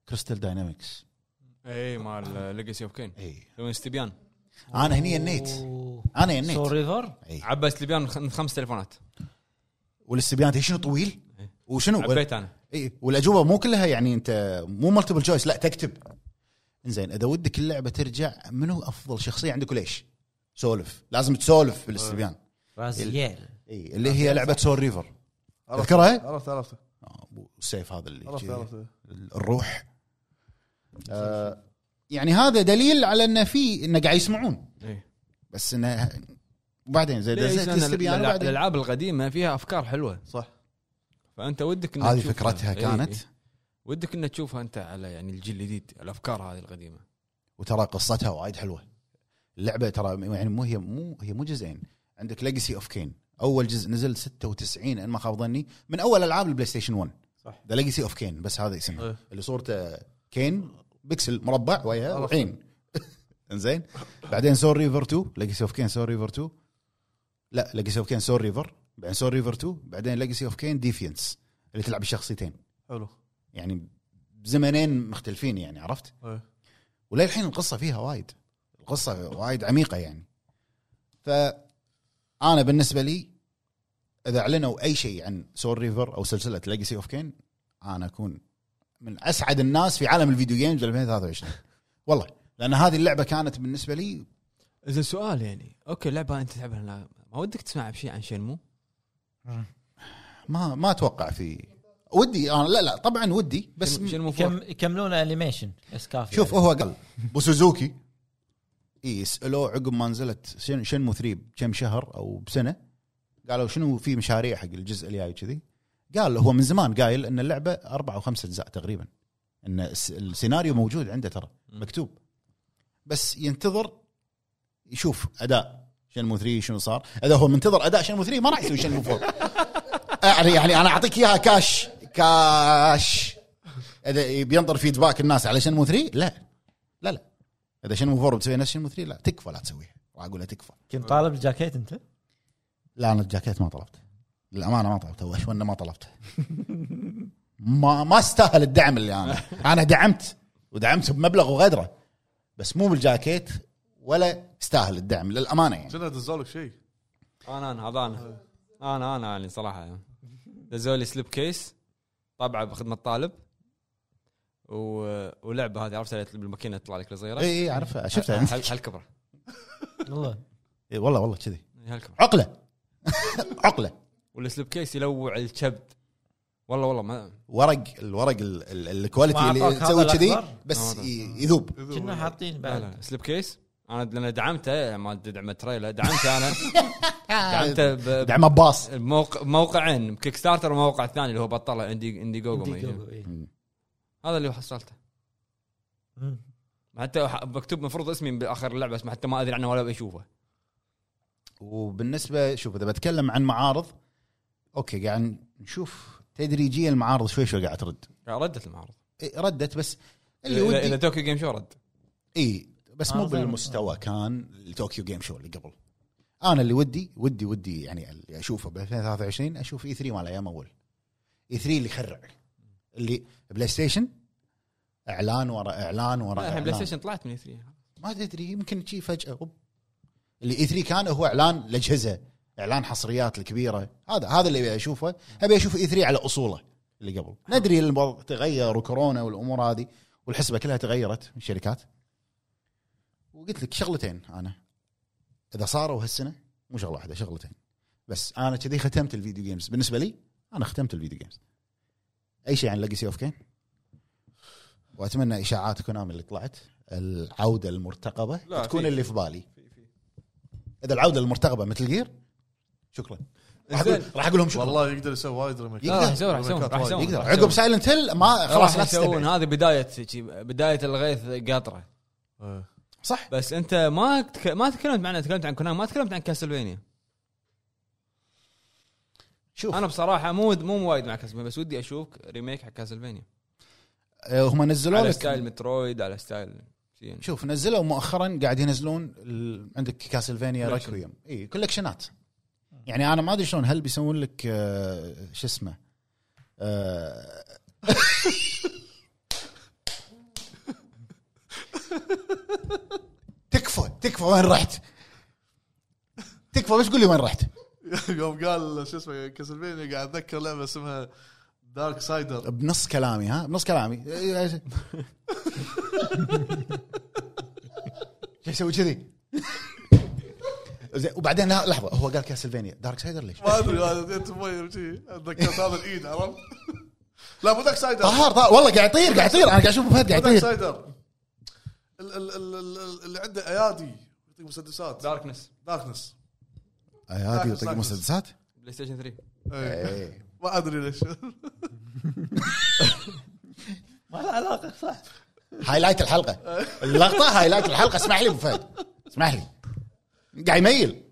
S5: Crystal Dynamics
S1: اي مال Legacy of Kain
S5: اي
S1: يسوون إستبيان.
S5: أنا هني ينيت أنا ينيت
S6: Soul Reaver
S5: اي
S1: عبى إستبيان من خ- من خمس تليفونات.
S5: والإستبيان شنو طويل؟
S1: إيه.
S5: وشنو؟
S1: عبيت أنا.
S5: اي والأجوبة مو كلها يعني أنت مو multiple choice لا تكتب. زين إذا ودك اللعبة ترجع منو أفضل شخصية؟ عندك وليش؟ سولف. لازم تسولف بالاستبيان
S6: Raziel.
S5: إي اللي هي لعبة Soul
S2: Reaver.
S5: تذكرها؟
S2: عرفت عرفت.
S5: السيف هذا اللي
S2: عرفت
S5: الروح. آه يعني هذا دليل على انه في انه قاعد يسمعون.
S1: إيه.
S5: بس إنه وبعدين زي الاستبيان
S1: الألعاب القديمة فيها أفكار حلوة.
S2: صح.
S1: فأنت ودك إنك
S5: هذه. فكرتها
S1: إيه،
S5: كانت.
S1: إيه. ودك إنك تشوفها أنت على يعني الجيل الجديد الأفكار هذه القديمة.
S5: وترى قصتها وايد حلوة. اللعبة ترى يعني مو هي مو هي مو جزئين. عندك Legacy of Kain أول جزء نزل 96 إن ما خاب ظني من أول ألعاب ال PlayStation 1
S2: صح.
S5: The Legacy of Kain بس هذا اسمه.
S2: إيه.
S5: اللي صورته Kain pixel مربع وياه
S2: عرفت.
S5: وعين إنزين. بعدين Soul Reaver 2 Legacy of Kain Soul Reaver 2 لا Legacy of Kain Soul Reaver بعدين Soul Reaver 2 بعدين Legacy of Kain Defiance اللي تلعب بشخصيتين
S2: حلو.
S5: يعني بزمنين مختلفين يعني عرفت؟
S2: إيه.
S5: وللحين القصة فيها وايد القصة وايد عميقة يعني فأنا بالنسبة لي إذا أعلنوا أي شيء عن Soul Reaver أو سلسلة Legacy of Kain أنا أكون من أسعد الناس في عالم ال video games 2023 والله لأن هذه اللعبة كانت بالنسبة لي
S1: إذا سؤال يعني أوكي لعبة أنت تلعبها لا- ما ودك تسمع بشيء عن شنمو؟
S5: ما ما أتوقع في ودي أنا لا لا طبعا ودي بس
S1: شنمو
S6: كم يكملون انيميشن اسكاف
S5: شوف هو قال بوسوزوكي اي سالوه عقب ما نزلت شن شنمو 3 بكم شهر أو بسنة قالوا شنو في مشاريع حق الجزء الجاي كذي قال هو من زمان قايل إن اللعبة أربع أو خمس أجزاء تقريبا. إن الس- السيناريو موجود عنده ترى مكتوب. بس ينتظر يشوف أداء شنمو 3 شنو صار. إذا هو منتظر أداء شنمو 3 ما راح يسوي شنمو 4 يعني يعني أنا أعطيك إياها كاش كاش. إذا بينطر فيدباك الناس على شنمو 3 لا. لا لا. إذا شنمو 4 بتسوي نفس شنمو 3 لا. تكفى لا تسويها. راح أقول لها تكفى.
S6: كنت طالب الجاكيت أنت؟
S5: لا أنا الجاكيت ما طلبته. للأمانة ما طلبته. واشونا ما طلبته. ما ما استاهل الدعم اللي أنا. أنا دعمت. ودعمت بمبلغ وغدرة. بس مو بالجاكيت ولا يستاهل الدعم للأمانة يعني.
S2: كنا دزوا لك شيء؟
S1: أنا أنا هذا أنا. أنا أنا يعني صراحة. دزوا لي سليب كيس طابعة بخدمة طالب. و... ولعبة هذه عرفتها اللي بالماكينة تطلع لك صغيره
S5: اي اي عارفها. شفتها
S1: هل- هالكبر
S6: والله.
S5: إي والله والله كذي.
S1: هالكبر
S5: عقلة. عقلة.
S1: وال slipcase يلوع الكبد والله والله ما
S5: ورق الورق ال- ال- ال
S6: quality
S5: اللي تسوي كذي؟ بس ي- يذوب.
S6: كنا حاطين
S1: لا
S6: بعد.
S1: لا. slipcase؟ أنا لأن دعمته ما دعم تريلا دعمته أنا. دعمته ب-
S5: دعم عباس
S1: بموقع موقعين Kickstarter وموقع ثاني اللي هو بطله عندي Indiegogo ما يجي.
S6: إيه.
S1: هذا اللي حصلته. حتى ح- مكتوب مفروض اسمي بآخر اللعبه بس حتى ما أدري عنه ولا بشوفه
S5: وبالنسبة شوف إذا بتكلم عن معارض okay قاعد نشوف تدريجيا المعارض شوي شوي قاعد ترد.
S1: ردت المعرض
S5: إيه، ردت بس اللي
S1: اذا
S5: ودي
S1: Tokyo Game Show رد؟
S5: اي بس مو. بالمستوى كان ال Tokyo Game Show اللي قبل. أنا اللي ودي ودي ودي يعني اللي أشوفه ب 2023 أشوف E3 مال أيام أول. E3 اللي يخرع اللي PlayStation إعلان ورا إعلان ورا اعلان
S1: PlayStation طلعت من E3
S5: ما تدري يمكن شي فجأة أوب. اللي E3 كان هو إعلان الاجهزه إعلان حصريات الكبيرة. هذا هذا اللي أبي أشوفه. أبي أشوف E3 على أصوله اللي قبل. ندري الوضع تغير وكورونا والأمور هذه والحسبة كلها تغيرت من الشركات. وقلت لك شغلتين أنا. إذا صاروا هالسنة مو شغلة واحدة شغلتين. بس أنا كذي ختمت ال video games بالنسبة لي أنا ختمت ال video games أي شيء عن Legacy of Kain وأتمنى إشاعات Konami اللي طلعت. العودة المرتقبة
S1: لا،
S5: تكون
S1: في-
S5: اللي في بالي. إذا العودة المرتقبة Metal Gear شكرا. راح أقول
S1: زين.
S5: راح أقول لهم شكرا.
S2: والله يقدر يسوي وايد
S5: يقدر.
S1: راح يسوون راح يسوون راح يسوون
S5: يقدر. عقب. Silent Hill ما خلاص لا
S1: يسوون.
S5: تستبعد
S1: هذه بداية بداية الغيث قاطرة.
S2: إيه.
S5: صح.
S1: بس انت ما تك... ما تكلمت معنا تكلمت عن Konami ما تكلمت عن Castlevania.
S5: شوف.
S1: أنا بصراحة مو مو وايد مع Castlevania بس ودي أشوف remake حق Castlevania.
S5: آه، هم نزلوا
S1: على
S5: لك
S1: ستايل مترويد على ستايل يعني.
S5: شوف نزلوا مؤخرا قاعد ينزلون ال... عندك Castlevania.
S1: Requiem
S5: إي collection ات يعني أنا ما أدري شلون هل بيسوون لك آه، شو اسمه؟ آه، تكفى وين رحت؟ تكفى بس قول لي وين رحت.
S2: يوم قال شو اسمه Castlevania قاعد اتذكر لعبة اسمها دارك سايدر
S5: بنص كلامي ها؟ بنص كلامي. شو يسوي كذي؟ زين وبعدين لحظة هو قال كاسلفينيا. دارك سايدر ليش؟
S2: ما أدري هذا شي. ذكرت هذا الإيد عرفت؟ لا مو دارك سايدر
S5: طهر طهر والله قاعد يطير قاعد يطير. أنا قاعد أشوف فهد قاعد
S2: دارك
S5: يطير.
S2: سايدر ال- ال- اللي عنده أيادي يعطيك مسدسات.
S1: داركنس
S2: داركنس
S5: هذه يطق مسدسات؟
S1: PlayStation 3
S5: إيه.
S2: ما أدري ليش.
S6: ما له علاقة صح.
S5: هايلايت الحلقة. اللقطة highlight الحلقة. اسمح لي أبو فهد. اسمح لي. قاعد يميل.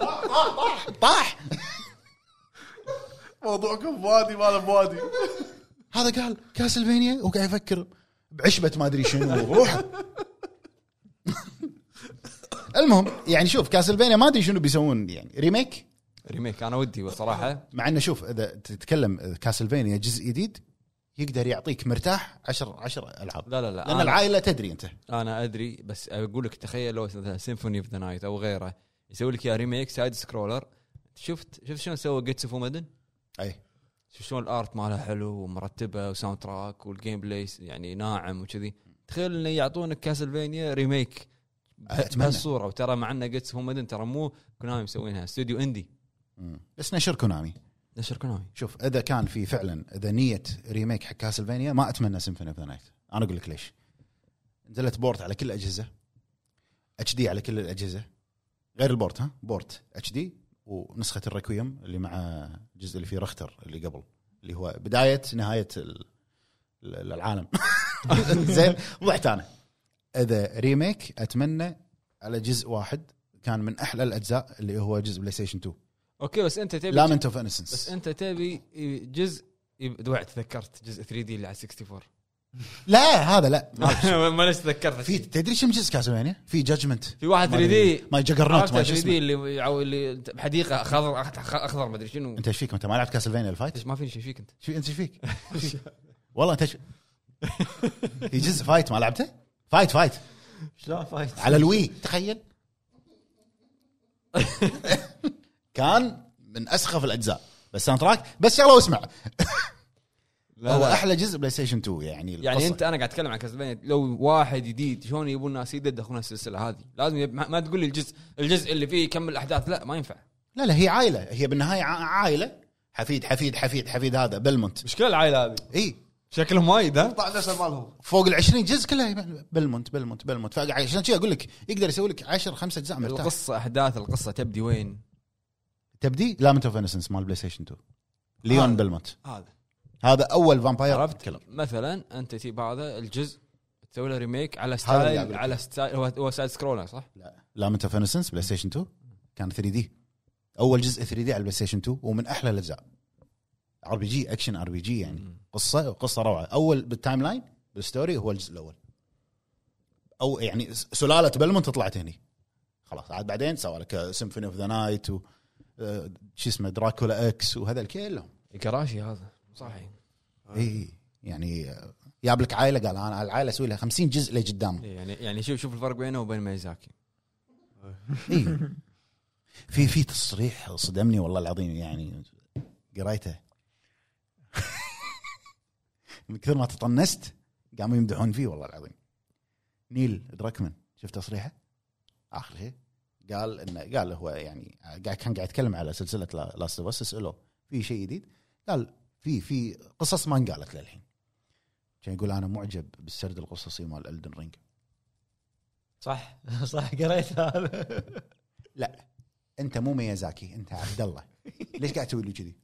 S5: طاح. طاح
S2: موضوعكم بوادي ما له بوادي
S5: هذا قال Castlevania وقاعد يفكر بعشبه ما أدري شنو روحه المهم يعني شوف Castlevania ما أدري شنو بيسوون يعني remake
S1: remake أنا ودي صراحة
S5: مع إنه شوف إذا تتكلم Castlevania جزء جديد يقدر يعطيك مرتاح 10 10 ألعاب.
S1: لا لا لا لأن
S5: العائلة تدري أنت.
S1: أنا أدري بس أقول لك تخيل لو مثلا Symphony of the Night أو غيره يسوي لك يا remake side scroller شفت شفت شلون سوى Getsu Fumaden؟
S5: أي.
S1: شوف شلون ال art مالها حلو ومرتبة و soundtrack وال gameplay يعني ناعم وكذي. تخيل إنه يعطونك Castlevania
S5: remake.
S1: بهالصورة وترى مع إنه Getsu Fumaden ترى مو Konami مسوينها استوديو
S5: indie. بس نشر Konami
S1: نشر Konami
S5: شوف إذا كان في فعلا إذا نية remake حق Castlevania ما أتمنى Symphony of the Night أنا أقول لك ليش. نزلت port على كل الأجهزة. HD على كل الأجهزة. غير ال port ها؟ port HD ونسخة ال Requiem اللي مع الجزء اللي فيه رختر اللي قبل اللي هو بداية نهاية ال- ال- العالم. زين ضحت أنا. إذا ريميك أتمنى على جزء واحد كان من أحلى الأجزاء اللي هو جزء بلاي ستيشن 2
S1: أوكي بس أنت تبي
S5: لامنت اوف
S1: بس
S5: انسنس
S1: أنت تبي جزء دوعت تذكرت جزء 3 دي اللي على 64
S5: لا هذا لا.
S1: ما ليش تذكرت
S5: في تدري شو جزء كاسلفينيا؟ في جادجمنت
S1: في واحد 3 دي.
S5: ما جاجرنوت ما شو
S1: 3 دي اللي اللي بحديقه خضر اخضر ما أدري شنو.
S5: أنت إيش فيك أنت؟ ما لعبت Castlevania ال
S1: fight؟ ما فيني شيء فيك أنت؟
S5: شو أنت إيش فيك؟ والله أنت. في جزء fight ما لعبته؟ fight fight.
S6: شلون fight؟
S5: على ال Wii تخيل. كان من أسخف الأجزاء. بس soundtrack بس يلا واسمع
S1: لا
S5: هو
S1: لا.
S5: أحلى جزء PlayStation 2 يعني
S1: يعني
S5: القصة.
S1: انت أنا قاعد أتكلم عن Castlevania لو واحد جديد شلون يبون الناس يدخلون السلسلة هذه؟ لازم يب... ما تقول لي الجزء الجزء اللي فيه يكمل الأحداث لا ما ينفع.
S5: لا لا هي عائلة هي بالنهاية ع- عائلة. حفيد حفيد حفيد حفيد هذا بلمونت.
S1: مشكلة العائلة هذه.
S5: إي.
S1: شكلهم وايد ها؟
S2: النسل مالهم.
S5: فوق ال 20 جزء كلها بلمونت بلمونت بلمونت. فعشان كذا أقول لك يقدر يسوي لك 10 5 أجزاء مرتاح.
S1: القصة أحداث القصة تبدي وين؟
S5: تبدي؟ Lament of Innocence مال PlayStation 2 ليون
S1: هذا.
S5: بلمونت.
S1: هذا.
S5: هذا أول vampire
S1: عرفت؟
S5: تكلم
S1: مثلا أنت تجيب هذا الجزء تسوي له remake على
S5: style.
S1: على style هو هو side scroller صح؟
S5: Lament of Innocence PlayStation 2 كان 3D أول جزء 3D على ال PlayStation 2 ومن أحلى الأجزاء. ار بي جي اكشن ار بي جي يعني. قصة قصة روعة. أول بال timeline بال story هو الجزء الأول. أو يعني سلالة Belmont طلعت هني. خلاص عاد بعدين سوى لك Symphony of the Night و آه، شو اسمه Dracula X وهذا كلهم
S1: كراشي هذا. صحيح.
S5: اي يعني آه، جاب لك عائلة قال أنا العائلة أسوي لها 50 جزء لقدام
S1: يعني يعني شوف شوف الفرق بينه وبين ميزاكي.
S5: اي في في تصريح صدمني والله العظيم يعني قريته. من كثر ما تطنزت قاموا يمدحون فيه والله العظيم. نيل دراكمان شفت تصريحه؟ آخر شيء. قال إنه قال هو يعني قاعد كان قاعد يتكلم على سلسلة Last of Us سالوه في شيء جديد. قال في في قصص ما انقالت للحين. كان يقول أنا معجب بالسرد القصصي مال Elden Ring
S6: صح؟ صح قريت هذا.
S5: لا أنت مو ميازاكي أنت عبد الله. ليش قاعد تسوي لي كذي؟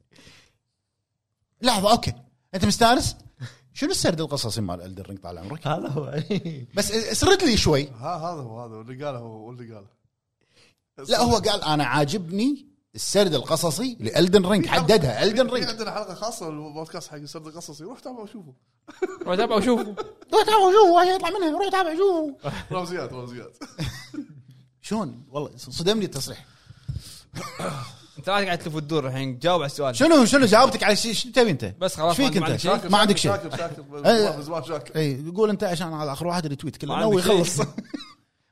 S5: لحظة أوكي. أنت مستانس؟ شنو السرد القصصي مال Elden Ring طال عمرك؟
S6: هذا هو.
S5: بس اسرد لي شوي.
S2: ها هذا هو هذا واللي قاله هو واللي قاله.
S5: لا هو قال أنا عاجبني السرد القصصي ل Elden Ring حددها
S2: Elden
S5: Ring
S2: عندنا حلقة خاصة البودكاست حق السرد القصصي. روح تابعوا وشوفوا
S1: روح تابعوا وشوفوا
S5: روح تابع شوفوا عشان يطلع منها روح تابع شوفوا
S2: رمزيات رمزيات
S5: شلون؟ والله صدمني التصريح.
S1: انت لا قاعد تلف وتدور الحين؟ جاوب على السؤال.
S5: شنو؟ شنو جاوبتك على شيء شو تبي انت؟
S1: بس خلاص
S5: فيك
S1: ما
S5: انت؟ ما عندك شيء.
S2: شاكر شاكر
S5: إيه. اي قول انت عشان على آخر واحد retweet كله
S1: شيء.
S5: يخلص.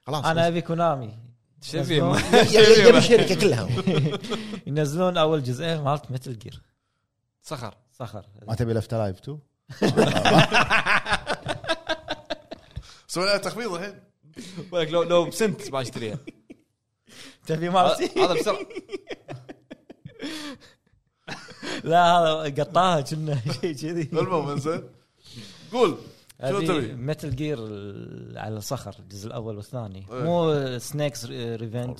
S5: خلاص
S6: أنا أبي Konami.
S1: شو فيه؟
S5: يبي الشركة كلها
S6: ينزلون أول جزئين مالت متل جير
S1: صخر
S6: صخر
S5: ما تبي لفت لايف 2
S2: سوي لها تخفيض الحين.
S1: ولك لو لو بسنت ما أشتريها.
S6: تبي
S1: هذا
S6: مالتي
S1: هذا بسرعة.
S6: لا هذا قطاها كنا شيء كذي
S2: المهم زين قول.
S6: ابي
S2: تبي؟
S6: متل جير على الصخر الجزء الأول والثاني.
S2: إيه.
S6: مو سنيكس ريفنج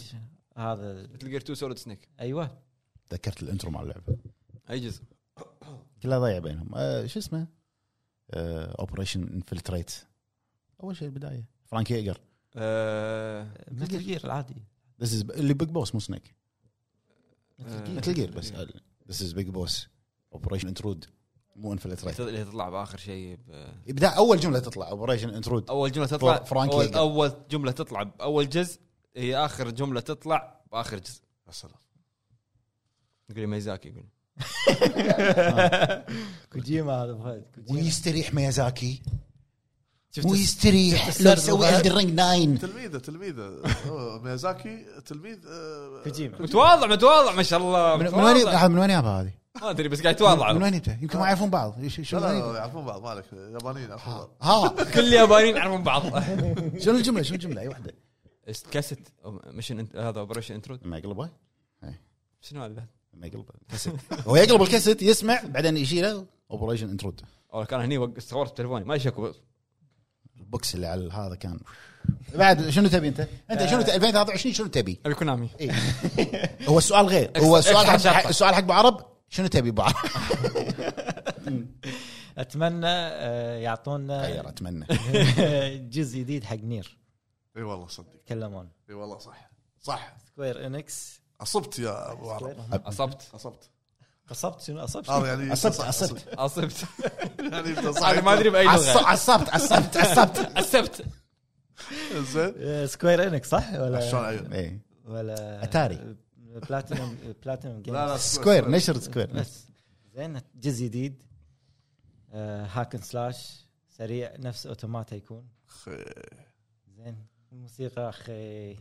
S6: هذا
S1: مثل جير 2 سوليد سنيك
S6: أيوه.
S5: تذكرت الانترو مال اللعبة.
S1: أي جزء؟
S5: كلها ضيع بينهم. آه شو اسمه؟ اوبريشن انفلتريت أول شيء البداية. فرانكي ايجر
S1: آه،
S6: متل جير العادي
S5: ذيس از اللي بيج بوس مو سنيك
S1: آه،
S5: مثل جير بس ذيس از بيج بوس اوبريشن انترود مو انفلتريت
S1: اللي تطلع بآخر شيء ب-
S5: ابدا أول جملة تطلع اوبريشن إنترود.
S1: أول جملة تطلع
S5: فرانكي
S1: أول. أول جملة تطلع بأول جزء هي آخر جملة تطلع بآخر جزء.
S2: يا سلام.
S1: يقول لي ميزاكي يقول.
S6: كوجيما هذا فهد
S5: ويستريح ميازاكي. ويستريح لو
S6: السرد
S5: سوي
S6: وهذا؟
S5: Elden Ring 9
S2: تلميذة تلميذة. ميازاكي تلميذ آه،
S6: كوجيما.
S1: متواضع متواضع ما شاء الله.
S5: من وين. من وين يابا هذه؟
S1: ما أدري بس قاعد يتواضع.
S5: من وين جبته؟ يمكن ما يعرفون بعض. إيش-
S2: لا يعرفون بعض مالك. يابانيين يعرفون بعض.
S5: ها.
S1: كل اليابانيين يعرفون بعض.
S5: شنو الجملة؟ شنو الجملة؟ أي واحدة.
S1: كاسيت ميشن هذا اوبريشن انترود
S5: ما يقلبه
S1: شنو هذا؟
S5: ما يقلبه كاسيت هو يقلب الكاسيت يسمع بعدين يشيله اوبريشن انترود
S1: أو كان هني صورت بتليفوني. ما يشكو
S5: البوكس اللي على هذا كان. بعد شنو تبي أنت؟ أنت شنو ت- 2023 شنو تبي؟
S1: ابي كونامي
S5: إيه. هو السؤال غير. هو السؤال حق. السؤال حق ابو عرب شنو تبي عرب؟
S6: أتمنى آه، يعطونا
S5: غير أتمنى.
S6: جزء جديد حق Nier.
S2: إي والله صدق.
S6: يتكلمون
S2: إي والله صح. صح.
S6: Square Enix
S2: أصبت يا أبو عرب.
S1: أصبت.
S2: أصبت.
S6: أصبت شنو؟ أصبت
S2: هذا يعني
S5: أصبت أصبت.
S1: أصبت.
S2: يعني
S1: هذا ما أدري
S5: بأي
S1: لغة.
S5: عصبت عصبت عصبت.
S1: عصبت.
S2: زين.
S6: آه، Square Enix صح ولا؟
S2: شلون عيون
S5: إيه.
S6: ولا
S5: أتاري.
S6: بلاتينوم بلاتينوم
S2: لا لا
S5: Square نشر Square
S6: بس زين جزء جديد hack and slash سريع نفس Automata يكون. زين الموسيقى أخي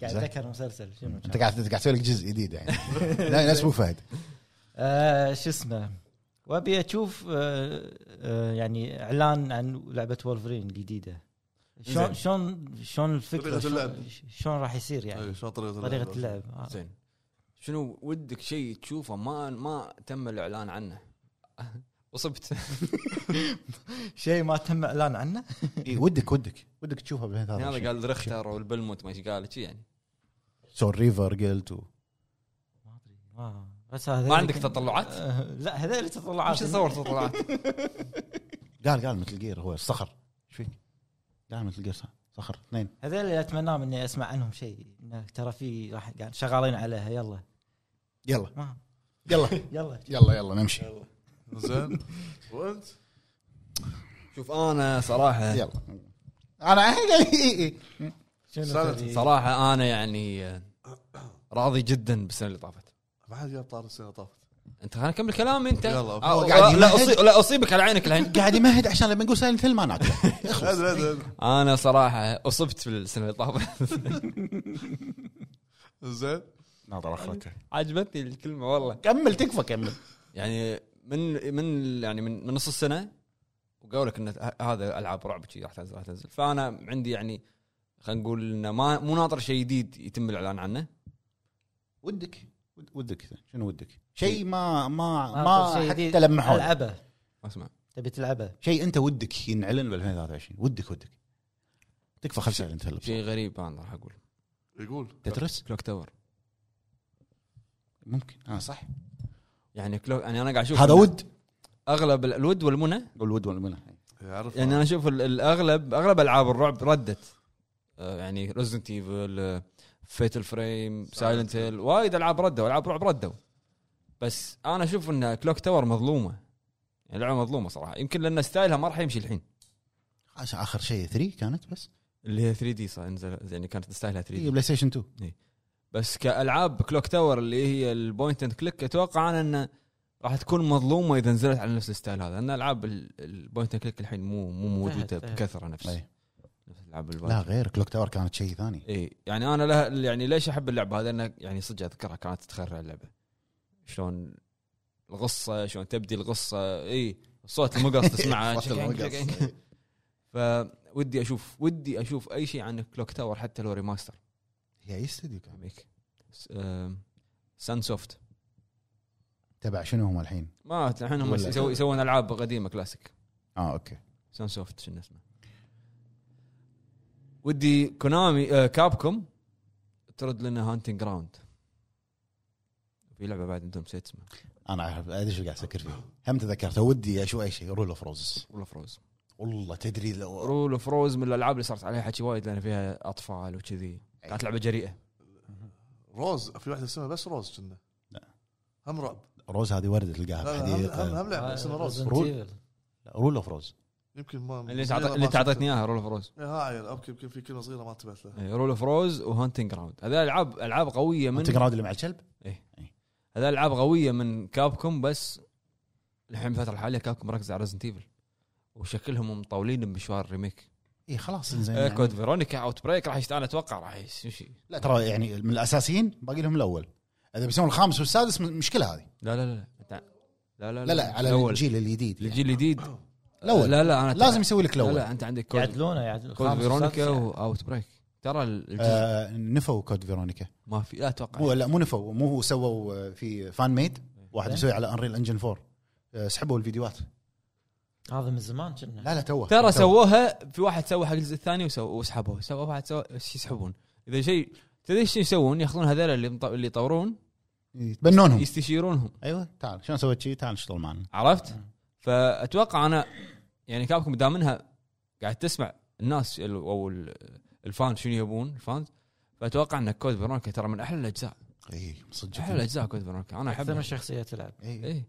S6: قاعد. أتذكر مسلسل شنو؟ أنت؟
S5: قاعد قاعد تسوي لك جزء جديد يعني. لا نفس ابو فهد
S6: آه شو اسمه؟ وأبي أشوف آه آه يعني إعلان عن لعبة وولفرين الجديدة. شلون. شلون شلون
S2: الفكرة؟
S6: شلون-
S2: اللعب.
S6: شلون راح يصير يعني؟
S2: شلون طريقة
S6: طريقة اللعب آه.
S1: زين. شنو ودك شيء تشوفه ما ما تم الإعلان عنه؟ وصبت.
S6: شيء ما تم إعلان عنه؟
S5: اي ودك ودك. ودك تشوفها بهذا
S1: هذا قال رختر والبلموت ما إيش قال شي يعني.
S5: سول ريفر قلت و...
S6: ما أدري. ما بس هذا
S1: ما عندك تطلعات؟
S6: لا هذول تطلعات.
S1: إيش تصور تطلعات؟
S5: قال قال مثل جير هو الصخر. إيش فيك؟ Metal Gear صخر. اثنين.
S6: هذول اللي اتمناهم إني أسمع عنهم شيء. ترى في راح قاعد شغالين عليها. يلا.
S5: يلا.
S6: ما.
S5: يلا.
S6: يلا.
S5: يلا يلا نمشي.
S2: زين. وأنت؟
S1: شوف أنا صراحة
S5: يلا. أنا
S6: شنو
S2: سالفة
S6: تبي؟
S1: صراحة أنا يعني راضي جدا بالسنة اللي طافت.
S2: ما حد جاب طار السنة طافت.
S1: انت خليني اكمل كلامي انت.
S2: يلا.
S1: آه،
S5: قاعد
S1: لا
S5: يمهد.
S1: أصيب لا أصيبك على عينك الحين
S5: قاعد يمهد عشان لما نقول Silent Hill ما ناكله.
S1: أنا صراحة أصبت في السنة اللي طافت.
S2: زين.
S5: ناظر اخرته
S1: عجبتني الكلمة والله.
S5: كمل تكفى كمل.
S1: يعني من من يعني من, من نص السنة وقالوا لك إن ه- هذا ألعاب رعب شي راح تنزل راح تنزل. فأنا عندي يعني خلينا نقول إنه ما مو ناطر شيء جديد يتم الإعلان عنه.
S5: ودك. ود- ودك شنو ودك؟ شيء ما ما
S6: ما
S5: ما
S6: شيء
S5: حتى. لمحوا
S6: ألعبه.
S1: ما أسمع.
S6: تبي تلعبه؟
S5: شيء أنت ودك ينعلن ب 2023 ودك ودك. تكفى خلف Silent Hill
S1: شيء غريب أنا راح أقول.
S2: يقول.
S5: تترس
S1: Clock Tower.
S5: ممكن. آه صح.
S1: يعني Clock يعني أنا قاعد أشوف
S5: هذا ود.
S1: أغلب ال- الود والمنى.
S5: قول ود ولا منى
S2: يعرف.
S1: يعني أنا أشوف ال- الاغلب أغلب ألعاب الرعب ردت. آه، يعني Resident Evil Fatal Frame Silent Hill وايد ألعاب ردوا ألعاب رعب ردوا. بس أنا أشوف إن Clock Tower مظلومة. يعني لعبة مظلومة صراحة. يمكن لأن style ها ما راح يمشي الحين.
S5: عشان آخر شيء 3 كانت بس؟
S1: اللي هي 3D صار نزل يعني كانت style ها 3
S5: هي
S1: D
S5: PlayStation ستيشن 2
S1: بس كألعاب Clock Tower اللي هي ال point and click أتوقع أنا انه راح تكون مظلومة إذا نزلت على نفس ال style هذا. لأن ألعاب ال- ال point and click الحين مو مو
S6: موجودة.
S1: بكثرة نفس نفس الالعاب
S5: لا غير Clock Tower كانت شيء ثاني.
S1: إي يعني أنا له يعني ليش أحب اللعبه هذه انك يعني صدق أذكرها كانت تخرع اللعبة. شلون القصة شلون تبدي القصة إي صوت المقص تسمعه. فودي أشوف ودي أشوف أي شيء عن Clock Tower حتى لو remaster
S5: هي أي استوديو كان؟
S1: remake Sunsoft
S5: تبع شنو هم الحين؟
S1: ما الحين هم يسوون ألعاب قديمة كلاسيك
S5: آه
S1: okay. Sunsoft شنو اسمه؟ ودي Konami آه Capcom ترد لنا Haunting Ground في لعبة بعد أنتم نسيت اسمها
S5: أنا أعرف أدري شو قاعد أفكر فيه. هم تذكرت ودي أشوف أي شيء. Rule of Rose
S1: Rule of Rose
S5: والله تدري لو
S1: Rule of Rose من الألعاب اللي صارت عليها حكي وايد لأن فيها أطفال وكذي. كانت لعبة جريئة.
S2: Rose في واحدة اسمها بس Rose كنا.
S5: لا.
S2: هم رعب
S5: Rose هذه ورده تلقاها
S2: لا لا هم, هم, لعبة اسمها
S6: Rose.
S5: Rule of Rose
S2: يمكن ما
S1: اللي انت عط- اللي انت اعطيتني. إياها Rule of Rose
S2: إيه، ها عيل okay يمكن في كلمه صغيرة ما انتبهت لها.
S1: Rule of Rose و Haunting Ground هذا العاب ألعاب قوية من
S5: Haunting Ground اللي مع الكلب؟
S1: هذا ألعاب قوية من Capcom بس الحين الفترة الحالية Capcom مركز على Resident Evil وشكلهم مطولين بمشوار ال remake
S5: اي خلاص زين
S1: آه
S5: يعني.
S1: كود Veronica Outbreak راح. أنا أتوقع راح يمشي
S5: لا ترى يعني من الأساسيين باقي لهم الأول. إذا بيسوون الخامس والسادس مشكلة هذه.
S1: لا لا لا أنت- لا لا
S5: لا لا على
S1: الأول.
S5: الجيل الجديد يعني.
S1: الجيل الجديد
S5: الأول.
S1: لا لا أنا
S5: لازم يسوي لك
S1: لا
S5: الأول.
S1: لا أنت عندك كود,
S6: يعدلونه يعدلونه Code
S1: Veronica
S6: وسادس
S1: و Outbreak. ترى
S5: آه نفوا Code Veronica.
S1: ما في لا أتوقع.
S5: مو لا مو نفوا مو هو سووا آه، في fan made واحد. مسوي على Unreal Engine 4 آه، سحبوا الفيديوهات.
S6: هذا من زمان كنا.
S5: لا لا توه.
S1: ترى. سووها في واحد سوى حق الجزء الثاني وسحبوه. سوى واحد سوى إيش يسحبون؟ إذا شيء تدري إيش يسوون؟ ياخذون هذول اللي اللي يطورون.
S5: يتبنونهم.
S1: يستشيرونهم.
S5: أيوه. تعال شلون سويت شيء تعال اشتغل معنا.
S1: عرفت؟ فأتوقع أنا يعني Capcom دام انها قاعد تسمع الناس ال- أو ال- ال fan شنو يبون ال fans. فأتوقع إن Code Veronica ترى من أحلى الأجزاء.
S5: اي صدق.
S1: أحلى الاجزاء Code Veronica. أنا
S6: أكثر من
S1: احبها
S6: شخصيه تلعب.
S1: اي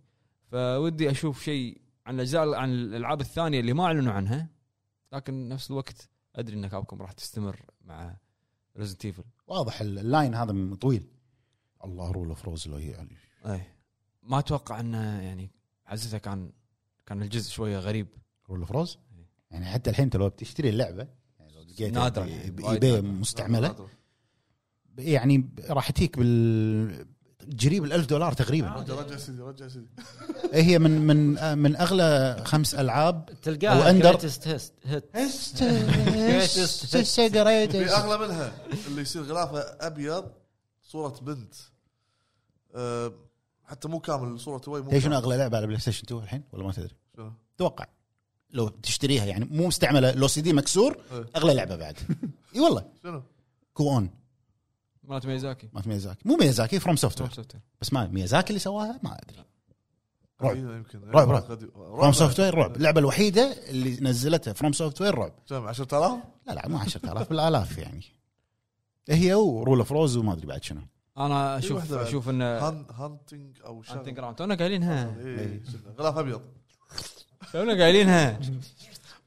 S1: فودي أشوف شيء عن الأجزاء عن الألعاب الثانية اللي ما أعلنوا عنها لكن نفس الوقت أدري إن Capcom راح تستمر مع Resident Evil
S5: واضح ال- ال line هذا طويل. الله Rule of Rose لو هي يعني.
S1: اي ما أتوقع إنه يعني حسيته كان كان الجزء شوية غريب.
S5: Rule of Rose يعني حتى الحين انت لو بتشتري اللعبة يعني لو ب-
S1: يعني،.
S5: مستعملة. يعني راح تجيك بال قريب ال 1000 دولار تقريبا.
S2: رجع رجع سيدي رجع سيدي.
S5: هي من من من أغلى خمس ألعاب
S6: تلقاها. greatest hits hit
S2: في أغلى منها اللي يصير غلافة أبيض صورة بنت. أه حتى مو كامل صورة توي مو
S5: شنو. أغلى لعبة على PlayStation 2 الحين؟ ولا ما تدري؟
S2: شنو؟
S5: توقع. لو تشتريها يعني مو مستعملة لو سي دي مكسور
S2: إيه.
S5: أغلى لعبة بعد. إي والله.
S2: شنو؟
S5: Kuon.
S1: مالت ميزاكي
S5: ما ميازاكي. مو ميازاكي FromSoftware بس ما ميازاكي اللي سواها ما أدري. رعب. رعب، رعب. FromSoftware رعب. اللعبة الوحيدة اللي نزلتها FromSoftware رعب
S2: كم 10000
S5: لا لا مو 10000 بالآلاف يعني. هي و Rule of Rose وما أدري بعد شنو.
S2: أنا أشوف.
S1: أشوف إن
S2: Haun Haunting أو
S1: Haunting
S2: شغله
S1: Ground تونا قايلينها
S2: إيه، شنو؟ غلاف أبيض.
S1: تونا قايلينها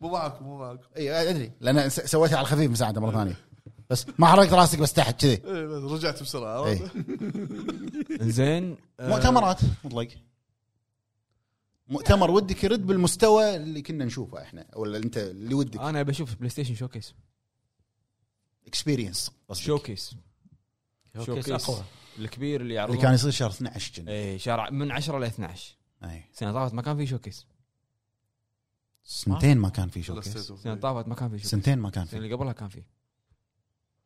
S2: مو معك مو معك.
S5: إي أدري لأن س- سويتها على الخفيف مساعدة مرة ثانية. بس ما حركت راسك بس تحت كذي.
S2: بس رجعت بسرعة
S5: إيه.
S2: عرفت؟
S1: زين آه،
S5: مؤتمرات. مطلق. مؤتمر ودك يرد بالمستوى اللي كنا نشوفه إحنا ولا أنت اللي ودك.
S1: أنا بشوف PlayStation Showcase.
S5: Experience
S1: Showcase.
S6: Showcase أقوى.
S1: الكبير اللي
S5: اللي
S1: يعرضون.
S5: كان يصير شهر 12 كنا
S1: إي شارع من 10 ل 12
S5: إي.
S1: السنة طافت ما كان في showcase.
S5: سنتين ما كان في
S2: showcase.
S1: السنة
S2: Play.
S1: طافت ما كان في showcase.
S5: سنتين ما كان
S1: السنة
S5: في.
S1: اللي قبلها كان في.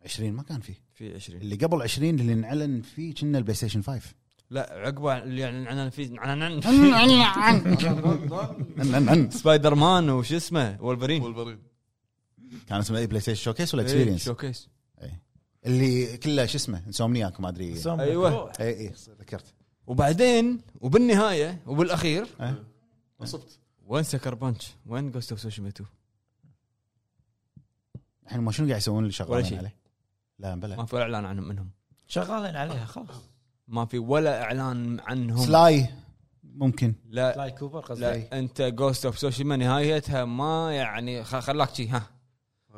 S5: 20 ما كان في.
S1: في 20
S5: اللي قبل 20 اللي انعلن فيه كنا ال PlayStation 5
S1: لا عقبه اللي يعني عن في عن عن
S5: عن عن عن
S1: سبايدر مان وش اسمه؟ Wolverine.
S2: Wolverine
S5: كان اسمه أي PlayStation Showcase ولا
S1: إيه،
S5: Experience
S1: Showcase.
S5: اللي كله شو اسمه؟ Insomniac ما أدري.
S1: أيوة.
S5: اي اي ذكرت.
S1: وبعدين وبالنهاية وبالأخير
S2: نصبت.
S1: وين Sucker Punch؟ وين Ghost of Tsushima 2؟
S5: الحين ما شنو قاعد يسوون اللي
S1: ولا
S5: شغالين
S1: شيء.
S5: عليه لا
S1: ما
S5: بلا
S1: في ولا إعلان عنهم منهم
S6: شغالين عليها خلاص
S1: ما في ولا إعلان عنهم
S5: سلاي ممكن
S1: لا
S6: لاي كوبر قصدي
S1: لا أنت جوست اوف سوشيما نهايتها ما يعني خ- خلاك شي ها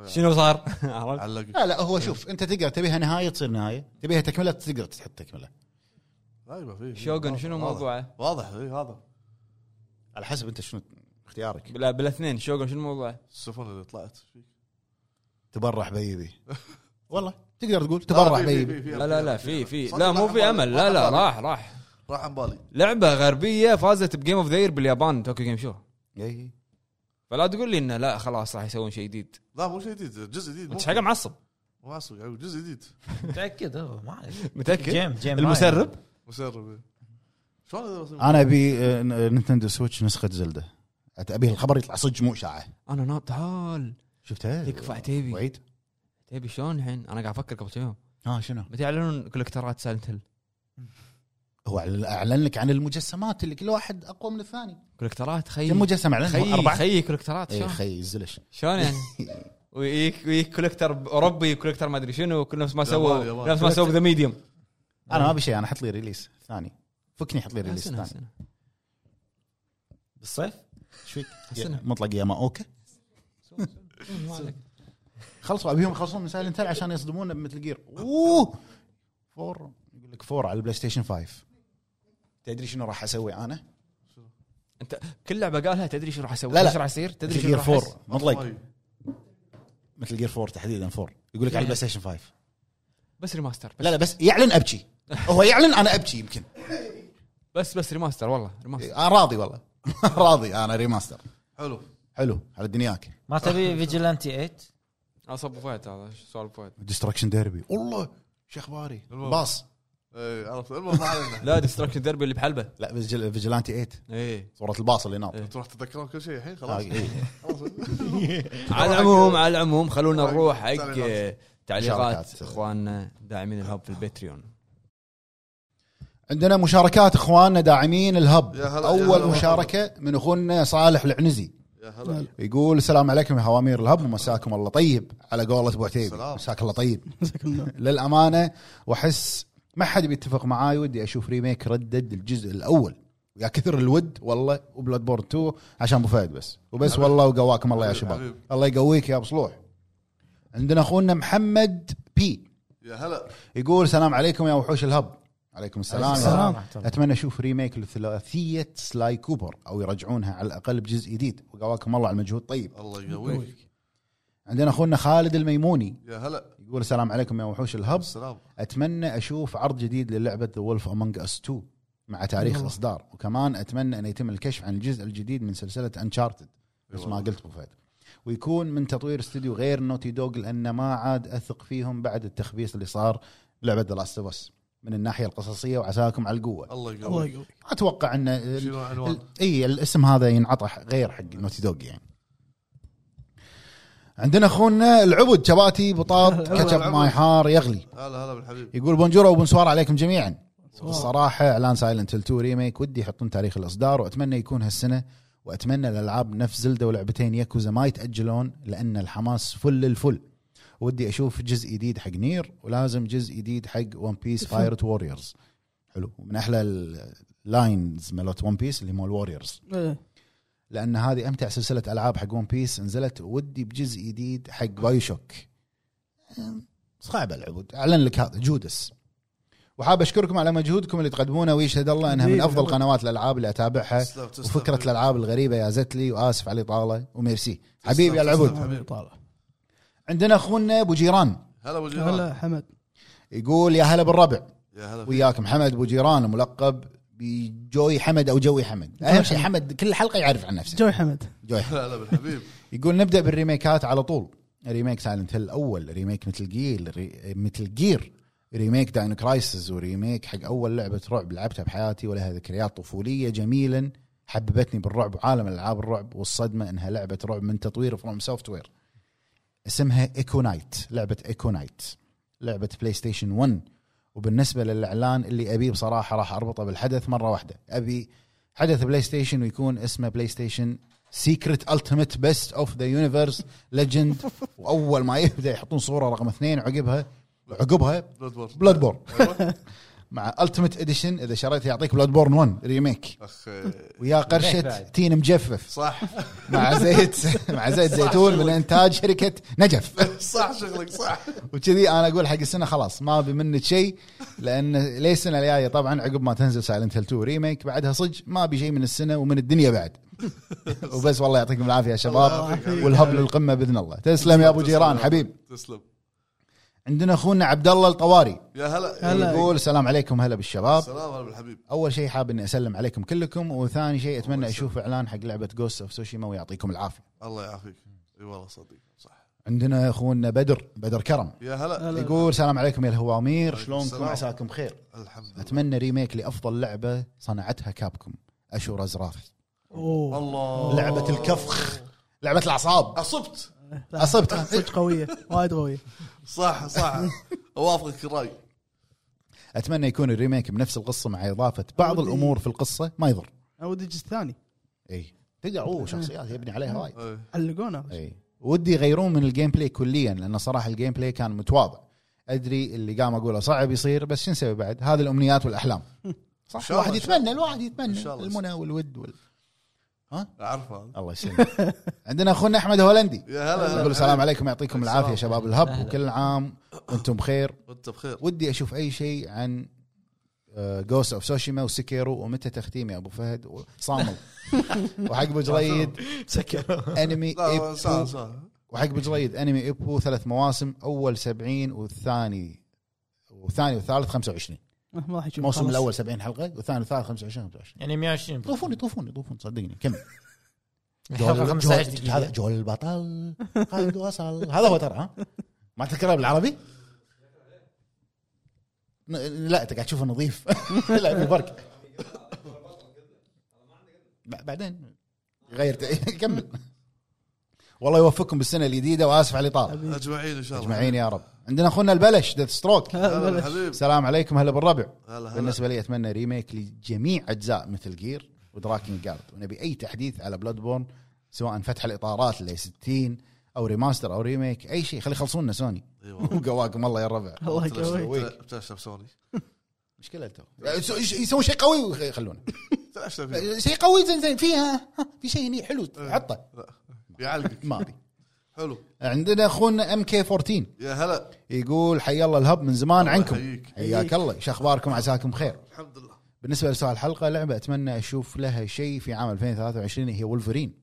S1: شنو صار؟ عرفت؟
S2: علق
S5: لا لا هو شوف أنت تقدر تبيها نهاية تصير نهاية تبيها تكملة تقدر تحط تكمله
S2: في
S1: شوغن شنو
S2: واضح.
S1: موضوعه؟
S2: واضح اي هذا
S5: على حسب انت شنو اختيارك.
S1: لا بالاثنين شوغن شنو موضوعه؟
S2: السفن اللي طلعت فيك.
S5: تبرح بيبي والله تقدر تقول تبرح بيبي
S1: لا لا لا في في لا مو في. أمل. لا لا
S2: راح.
S1: راح. راح
S2: عن بالي.
S1: لعبة غربية فازت بجيم اوف ذا باليابان توكيو جيم شو.
S5: إي.
S1: فلا تقول لي انه لا خلاص راح يسوون شيء جديد.
S2: لا مو شيء جديد جزء جديد
S1: انت حاجة معصب.
S2: مو معصب يعني جزء جديد.
S6: متأكد؟ هو ما عليك.
S1: متأكد؟
S6: جيم جيم
S1: المسرب؟
S2: مسرب إيه.
S5: أنا أبي آه، نينتندو سويتش نسخة زلدة. أبي الخبر يطلع صدق مو إشاعة.
S1: أنا ناب تعال.
S5: شفتها؟
S1: تكفى عتيبي
S5: وعيد.
S1: عتيبي شلون الحين؟ أنا قاعد أفكر قبل كم يوم
S5: ها شنو؟
S1: متى يعلنون كولكترات سايلنت هيل؟
S5: هو أعلن لك عن المجسمات اللي كل واحد أقوى من الثاني.
S1: كولكترات خي
S5: كم مجسم اعلن؟
S1: خي
S5: أربعة؟
S1: خي كولكترات
S5: اي
S1: شلون؟
S5: خي الزلش
S1: شلون يعني؟ ويجيك ويجيك كولكتر أوروبي كولكتر ما أدري شنو كل نفس ما سووا. نفس ما سووا ذا ميديوم
S5: أنا ما أبي شيء أنا حط لي ريليس ثاني. فكني حط لي release ثاني
S6: بالصيف؟
S5: إيش فيك؟ مطلق يا ماوكا خلصوا أبيهم يخلصون من Silent Hill عشان يصدمونا ب Metal Gear. أوه! four يقول لك four على ال PlayStation 5 تدري شنو راح أسوي أنا؟
S1: أنت كل لعبة قالها تدري شو راح أسوي؟
S5: لا، لا.
S1: إيش راح يصير؟ تدري
S5: Gear
S1: راح
S5: 4
S1: يصير؟
S5: مطلق.
S2: مي.
S5: Metal Gear 4 تحديدا 4 يقول لك على ال PlayStation 5
S1: بس remaster بس.
S5: لا لا بس يعلن ابكي هو يعلن أنا ابكي يمكن.
S1: بس بس remaster والله remaster
S5: أنا راضي والله. راضي أنا remaster
S2: حلو.
S5: حلو على دنياك.
S6: ما تبي Vigilante 8
S1: اصب فهد هذا سؤال فهد.
S5: Destruction Derby والله شو
S2: أخباري.
S5: باص.
S2: إيه عرفت. المهم
S1: لا Destruction Derby اللي بحلبة.
S5: لا Vigilante 8
S1: إيه.
S5: صورة الباص اللي ناط.
S1: إيه.
S2: تروح تتذكرون كل شيء الحين؟
S5: آه،
S2: خلاص
S5: إيه.
S1: على العموم على العموم خلونا نروح حق
S2: تعليقات.
S1: إخواننا داعمين ال Hub في ال Patreon
S5: عندنا مشاركات إخواننا داعمين ال Hub.
S2: يا هلا- يا
S5: أول
S2: هلا
S5: مشاركة من أخونا صالح العنزي.
S2: يا هلا.
S5: يقول السلام عليكم يا هوامير ال Hub ومساكم الله. طيب على قولة أبو عتيبي
S2: سلام.
S5: مساك الله طيب. للأمانة وأحس ما حد بيتفق معاي ودي أشوف remake Red Dead الجزء الأول. يا كثر الود والله و Bloodborne 2 عشان أبو فهد بس. وبس والله وقواكم الله يا شباب. الله يقويك يا أبو صلوح. عندنا أخونا محمد بي.
S2: يا هلا.
S5: يقول السلام عليكم يا وحوش ال Hub. عليكم السلام,
S3: السلام.
S5: أتمنى أشوف remake لثلاثية Sly Cooper أو يرجعونها على الأقل بجزء جديد. وقواكم الله على المجهود. طيب.
S2: الله يقويك.
S5: عندنا أخونا خالد الميموني.
S2: يا هلا.
S5: يقول السلام عليكم يا وحوش ال Hub.
S2: السلام.
S5: أتمنى أشوف عرض جديد للعبة The Wolf Among Us 2 مع تاريخ
S3: الله.
S5: اصدار وكمان أتمنى أن يتم الكشف عن الجزء الجديد من سلسلة Uncharted بس ما قلت أبو فهد. ويكون من تطوير استوديو غير Naughty Dog لأن ما عاد أثق فيهم بعد التخبيص اللي صار بلعبه The Last of Us من الناحية القصصية وعساكم على القوة.
S2: الله
S3: الله
S2: يقويك.
S5: أتوقع إن ال- إي الاسم هذا ينعطى غير حق Naughty Dog يعني. عندنا أخونا العبد شباتي بطاط كاتشب. ماي حار يغلي.
S2: هلا هلا بالحبيب.
S5: يقول bonjour و bonsoir عليكم جميعا. الصراحه اعلان Silent 2 remake ودي يحطون تاريخ الإصدار وأتمنى يكون هالسنة وأتمنى الألعاب نفس Zelda ولعبتين ياكوزا ما يتأجلون لأن الحماس فل الفل. ودي أشوف جزء جديد حق NieR ولازم جزء جديد حق One Piece Pirate Warriors حلو. من أحلى ال lines مالت One Piece اللي مال Warriors
S3: إيه.
S5: لأن هذه أمتع سلسلة ألعاب حق One Piece نزلت ودي بجزء جديد حق BioShock صعبه العبود. أعلن لك هذا جودس. وحاب أشكركم على مجهودكم اللي تقدمونه ويشهد الله إنها من
S3: حبيبي أفضل.
S5: قنوات الألعاب اللي أتابعها.
S2: وفكرة.
S5: الألعاب الغريبة يا زتلي وآسف على الإطالة وميرسي. حبيبي يا العبود.
S2: حبيبي.
S3: طالع.
S5: عندنا أخونا أبو جيران.
S2: هلا أبو جيران.
S3: هلا حمد.
S5: يقول يا هلا بالربع.
S2: يا هلا فيك.
S5: وياك محمد أبو جيران ملقب بجوي حمد أو جوي حمد. أهم شيء حمد. كل حلقة يعرف عن نفسه.
S3: جوي حمد.
S5: جوي
S2: هلا هلا بالحبيب.
S5: يقول نبدأ بال remake ات على طول. remake Silent Hill الأول remake مثل ري... Metal Gear. remake Dino Crisis و remake حق أول لعبة رعب لعبتها بحياتي ولها ذكريات طفولية جميلا. حببتني بالرعب وعالم ألعاب الرعب والصدمة إنها لعبة رعب من تطوير FromSoftware اسمها Echo Night لعبة Echo Night لعبة PlayStation 1 وبالنسبة للإعلان اللي ابيه بصراحة راح أربطه بالحدث مرة واحدة. أبي حدث PlayStation ويكون اسمه PlayStation secret ultimate best of the universe legend وأول ما يبدأ يحطون صورة رقم اثنين عقبها عقبها
S2: Bloodborne.
S5: مع ultimate edition إذا شريته يعطيك Bloodborne 1 remake
S2: أخ
S5: ويا
S6: قرشة.
S5: تين مجفف.
S2: صح.
S5: مع زيت مع زيت زيتون من إنتاج شركة نجف.
S2: صح شغلك صح.
S5: وكذي أنا أقول حق السنة خلاص ما أبي منك شيء لأن ليه السنة الجاية؟ طبعا عقب ما تنزل Silent Hill 2 remake بعدها صدق ما أبي شيء من السنة ومن الدنيا بعد. وبس والله يعطيكم العافية يا شباب.
S2: وال
S5: Hub للقمه بإذن الله. تسلم يا أبو جيران حبيب.
S2: تسلم.
S5: عندنا أخونا عبد الله الطواري.
S2: يا هلا.
S3: هلا.
S5: يقول السلام عليكم هلا بالشباب.
S2: سلام هلا بالحبيب
S5: أول شيء حاب إني أسلم عليكم كلكم وثاني شيء أتمنى أشوف إعلان حق لعبة Ghost of Tsushima ويعطيكم العافية.
S2: الله يعافيك. إي والله صديق صح.
S5: عندنا أخونا بدر بدر كرم.
S2: يا هلا.
S3: هلا.
S5: يقول السلام عليكم يا الهوامير شلونكم؟
S2: السلام.
S5: عساكم بخير
S2: الحمد لله.
S5: أتمنى remake لأفضل لعبة صنعتها Capcom Asura's Wrath
S3: أوه.
S2: الله.
S5: لعبة الكفخ لعبة الأعصاب.
S2: أصبت.
S5: أصبت.
S3: صدق قوية وايد قوية.
S2: صح صح. أوافقك الرأي.
S5: أتمنى يكون ال remake بنفس القصة مع إضافة بعض الأمور في القصة ما يضر.
S3: أنا ودي الجزء الثاني.
S5: إي. تقدر أوه شخصيات يبني عليها وايد.
S2: إيه.
S3: علقونا.
S5: إي. ودي يغيرون من ال gameplay كليا لأن صراحة ال gameplay كان متواضع. أدري اللي قام أقوله صعب يصير بس شو نسوي بعد؟ هذه الأمنيات والأحلام. صح الواحد يتمنى الواحد يتمنى. المنى والود وال...
S2: أعرفه. هذا.
S5: الله يسلمك. عندنا أخونا أحمد هولندي.
S2: يا هلا
S5: يقول السلام عليكم يعطيكم. العافية شباب ال Hub وكل عام وأنتم بخير.
S2: وأنت بخير.
S5: ودي أشوف أي شيء عن Ghost of Tsushima و Sekiro ومتى تختيم يا أبو فهد؟ وصامل. وحق أبو جريد. أنمي
S2: Ippo سهل
S5: وحق أبو جريد أنمي Ippo ثلاث مواسم أول 70 والثاني والثاني والثالث 25
S3: ما راح يشوف
S5: الموسم. الأول 70 حلقة والثاني والثالث 25 25
S6: يعني 120
S5: يطوفون يطوفون يطوفون صدقني كمل.
S6: 15
S5: هذا جول البطل قد وصل. هذا هو ترى ها؟ ما تذكرها بالعربي؟ لا انت قاعد تشوفه نظيف. لا في فرق. بعدين غير كمل. والله يوفقكم بالسنة الجديدة وآسف على الإطالة.
S2: أجمعين إن شاء الله.
S5: أجمعين يا رب. عندنا أخونا البلش
S2: Deathstroke
S5: السلام عليكم هلا بالربع.
S2: هلا هلا.
S5: بالنسبة لي أتمنى remake لجميع أجزاء Metal Gear و Drakengard ونبي أي تحديث على Bloodborne سواء فتح الإطارات ل 60 أو remaster أو remake أي شيء. خلي يخلصون سوني.
S2: والله
S5: وقواكم الله يا الربع
S3: الله يقويك.
S2: بتشرب سوني.
S5: مشكلة تو يسوون شيء قوي ويخلونه. شيء قوي زين زين. فيها ها، في شيء هني حلو حطه.
S2: يعلقك
S5: ما ابي
S2: حلو.
S5: عندنا أخونا MK 14
S2: يا هلا.
S5: يقول حي الله ال Hub من زمان عنكم.
S2: يحييك.
S5: حياك الله. شو اخباركم عساكم بخير.
S2: الحمد لله.
S5: بالنسبة لسؤال الحلقة لعبة أتمنى أشوف لها شيء في عام 2023 هي ولفرين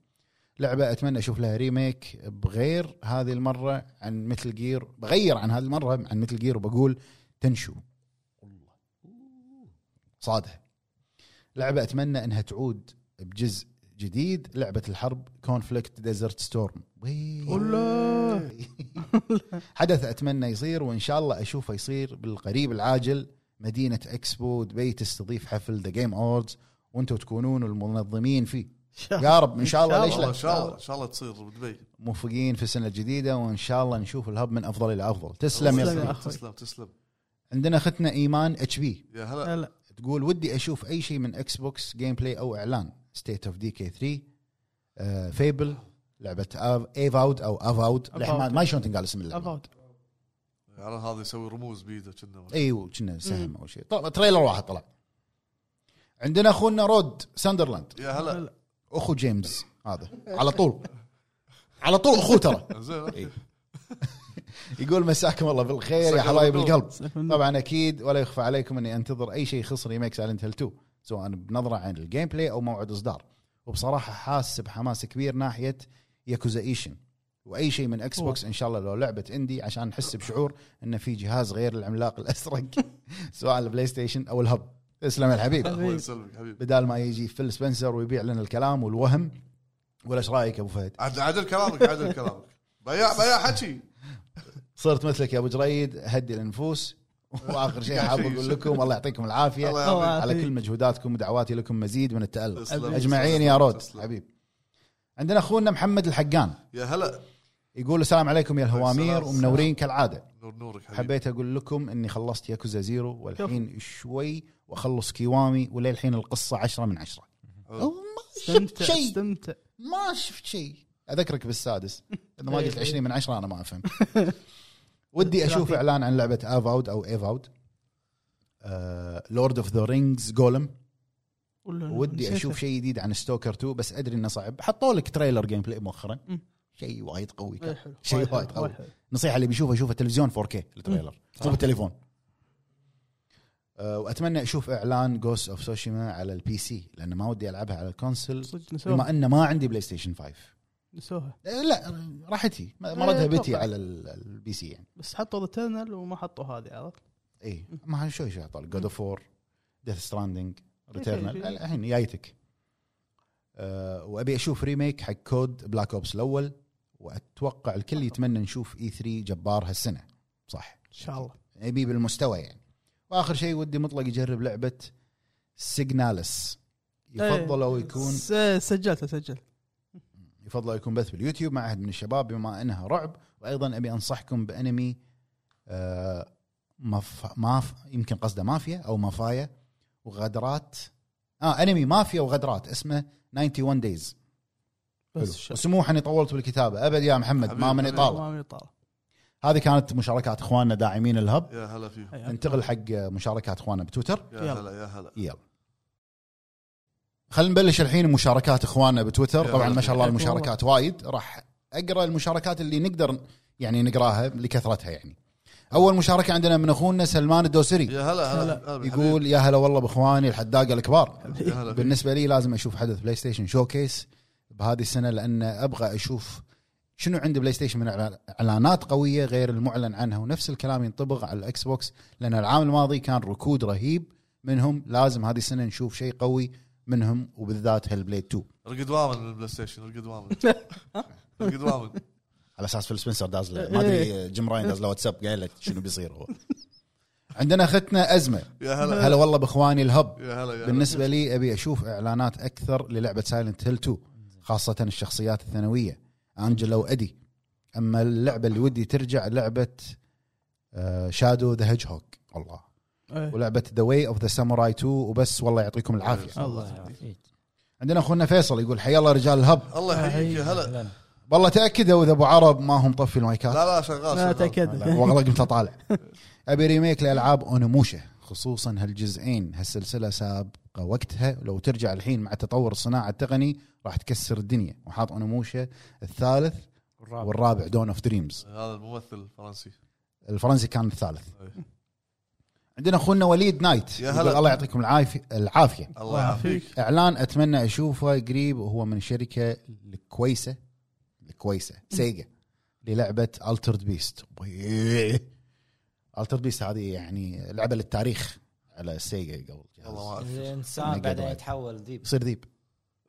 S5: لعبة أتمنى أشوف لها remake بغير هذه المرة عن Metal Gear بغير عن هذه المرة عن Metal Gear وبقول Tenchu. صادها. لعبة أتمنى إنها تعود بجزء جديد لعبة الحرب Conflict Desert
S3: Storm
S5: حدث أتمنى يصير وإن شاء الله أشوفه يصير بالقريب العاجل. مدينة إكسبو دبي تستضيف حفل The Game Awards وأنتم تكونون المنظمين فيه. يا رب إن شاء الله ليش لا؟
S2: إن شاء الله إن شاء الله تصير بدبي.
S5: موفقين في السنة الجديده وإن شاء الله نشوف ال Hub من أفضل إلى أفضل. تسلم يا. أخوي.
S2: تسلم تسلم.
S5: عندنا اختنا إيمان HP
S2: يا هلا.
S3: هلا.
S5: تقول ودي أشوف أي شيء من Xbox gameplay أو إعلان. State of Decay 3 Fable لعبة Avowed أو Avowed ما- ما شلون تنقال اسم اللعبة؟
S3: Avowed
S2: يعني هذا يسوي رموز بيده كنه
S5: أيوه كنه سهم أو شيء. طلع trailer واحد طلع. عندنا أخونا رود ساندرلاند.
S2: يا هلا.
S5: أخو جيمس هذا. على طول. على طول أخوه ترى. يقول مساكم الله بالخير يا حبايب القلب. طبعا أكيد ولا يخفى عليكم أني أنتظر أي شيء يخص remake Silent Hill 2 سواء بنظرة عن ال gameplay أو موعد إصدار. وبصراحة حاس بحماس كبير ناحية Yakuza Ishin وأي شيء من Xbox إن شاء الله لو لعبة indie عشان نحس بشعور إنه في جهاز غير العملاق الازرق سواء ال PlayStation أو ال Hub. تسلم يا الحبيب.
S2: الله يسلمك حبيبي.
S5: بدال ما يجي فيل سبنسر ويبيع لنا الكلام والوهم ولا إيش رأيك يا أبو فهد؟
S2: عدل كلامك عدل كلامك. بياع بياع حكي.
S5: صرت مثلك يا أبو جريد هدي النفوس وآخر شيء حاب أقول لكم الله يعطيكم
S2: العافية.
S5: على كل مجهوداتكم ودعواتي لكم مزيد من
S2: التألق.
S5: أجمعين يا رود. حبيب. عندنا أخونا محمد الحقان.
S2: يا هلا.
S5: يقول السلام عليكم يا الهوامير. ومنورين كالعادة.
S2: نور نورك حبيبي.
S5: حبيت أقول لكم إني خلصت Yakuza Zero والحين شوي وأخلص Kiwami وللحين القصة عشرة من عشرة. ما شفت شيء.
S3: استمتع.
S5: ما شفت شيء. أذكرك بالسادس. اذا ما قلت 20 من عشرة أنا ما أفهم. ودي أشوف إعلان عن لعبة Avowed أو Avowed. Lord of the Rings Gollum ودي أشوف شيء جديد عن Stalker 2 بس أدري إنه صعب. حطوا لك trailer gameplay مؤخرا. شيء وايد قوي كان.
S3: شيء
S5: وايد قوي. نصيحه اللي بيشوفه يشوفه تلفزيون 4K ال trailer. مو بالتليفون أه وأتمنى أشوف إعلان Ghost of Tsushima على ال PC لأن ما ودي ألعبها على ال
S3: console
S5: بما
S3: نسوها.
S5: ان ما عندي PlayStation 5
S3: نسوها.
S5: أه لا راحتي بتي
S3: أتوقع.
S5: على ال- ال PC يعني.
S3: بس حطوا ذا وما حطوا هذه عرفت؟
S5: اي ما شوي شوي طال God of War
S3: Death
S5: Stranding
S3: Returnal.
S5: الحين جايتك أه وأبي أشوف remake حق COD Black Ops الأول وأتوقع الكل يتمنى نشوف E3 جبار هالسنة. صح.
S3: إن شاء الله.
S5: ابي بالمستوى يعني. وآخر شيء ودي مطلق يجرب لعبة Signalis يفضل لو يكون
S3: س- سجلت سجل.
S5: يفضل يكون بث باليوتيوب مع أحد من الشباب بما إنها رعب. وأيضا أبي أنصحكم بأنمي آه مف... ماف يمكن قصده مافيا أو مافايا. وغدرات آه انمي مافيا وغدرات اسمه 91 Days.
S3: بس
S5: وسموح اني طولت بالكتابة. أبد يا محمد ما من. اطاله
S3: ما من طال
S5: هذه كانت مشاركات إخواننا داعمين ال Hub.
S2: يا هلا فيهم.
S5: ننتقل حق مشاركات إخواننا بتويتر.
S2: يا. هلا يا هلا.
S5: يلا. خلينا نبلش الحين مشاركات إخواننا بتويتر. طبعا ما شاء الله المشاركات وايد. راح أقرأ المشاركات اللي نقدر يعني نقراها لكثرتها يعني. أول مشاركة عندنا من أخونا سلمان الدوسري.
S2: يا هلا هلا.
S5: يقول يا هلا والله بإخواني الحداقة الكبار. بالنسبة لي لازم أشوف حدث PlayStation Showcase بهذه السنة لأن أبغى أشوف شنو عند PlayStation من إعلانات قوية غير المعلن عنها ونفس الكلام ينطبق على ال Xbox لأن العام الماضي كان ركود رهيب منهم. لازم هذه السنة نشوف شيء قوي منهم وبالذات Hellblade 2
S2: رقد وامن ال PlayStation رقد وامن رقد وامن
S5: على أساس فيل سبنسر داز له. ما أدري جيم راين داز له واتساب قايل له شنو بيصير هو. عندنا أختنا أزمة.
S2: يا هلا.
S5: هلا والله بإخواني ال Hub.
S2: يا هلا يا هلا.
S5: بالنسبة لي أبي أشوف إعلانات أكثر للعبة Silent Hill 2 خاصة الشخصيات الثانوية. انجلا وادي أما اللعبة اللي ودي ترجع لعبة Shadow the Hedgehog الله.
S3: إيه.
S5: ولعبة The Way of the Samurai 2 وبس. والله يعطيكم العافية.
S3: الله
S6: يعافيك.
S5: عندنا أخونا فيصل يقول حيا الله رجال ال Hub.
S2: الله يحييك يا هلا.
S5: والله تأكدوا إذا أبو عرب ما هم مطفي المايكات.
S2: لا لا شغال
S3: لا
S2: شغال.
S3: تأكد.
S5: والله قمت أطالع. أبي remake لألعاب Onimusha خصوصا هالجزئين. هالسلسلة سابقة وقتها لو ترجع الحين مع تطور الصناعة التقني راح تكسر الدنيا. وحاط Onimusha الثالث والرابع. Dawn of Dreams
S2: هذا الممثل الفرنسي.
S5: الفرنسي كان الثالث.
S2: أي.
S5: عندنا أخونا وليد نايت.
S2: يا هلا.
S5: الله يعطيكم العافية. العافية.
S2: الله يعافيك.
S5: إعلان أتمنى أشوفه قريب وهو من شركة الكويسة. الكويسه Sega. للعبة Altered Beast Altered Beast هذه يعني لعبة للتاريخ على Sega قبل.
S2: والله ما
S5: جهاز.
S2: أعرف.
S6: الانسان بعدين. يتحول ذيب
S5: يصير ذيب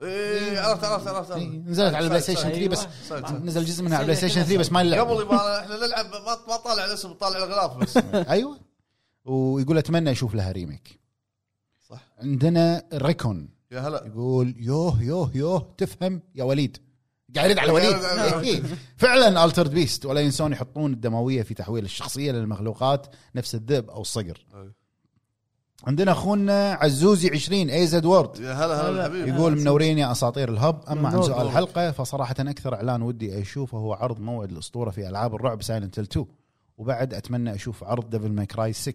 S2: إيه عرفت عرفت عرفت.
S5: إيه،. نزلت على
S2: ال
S5: PlayStation 3
S2: سايد.
S5: بس. نزل جزء منها على ال PlayStation 3 بس ما
S2: قبل
S5: نلعب
S2: يبغى إحنا نلعب ما ما طالع الاسم طالع الغلاف بس.
S5: أيوه. ويقول أتمنى أشوف لها remake
S2: صح.
S5: عندنا Recon
S2: يا هلا.
S5: يقول يوه يوه يوه تفهم يا وليد. قاعد يرد على وليد
S2: وليد.
S5: إيه. فعلا Altered Beast ولا ينسون يحطون الدموية في تحويل الشخصية للمخلوقات نفس الذئب أو الصقر. عندنا أخونا عزوزي 20 AZ Word
S2: يا هلا هلا. الحبيب
S5: يقول منورين يا أساطير ال Hub أما
S3: عن
S5: سؤال. الحلقة فصراحة أكثر إعلان ودي أشوفه هو عرض موعد الأسطورة في ألعاب الرعب Silent 2 وبعد أتمنى أشوف عرض Devil May Cry 6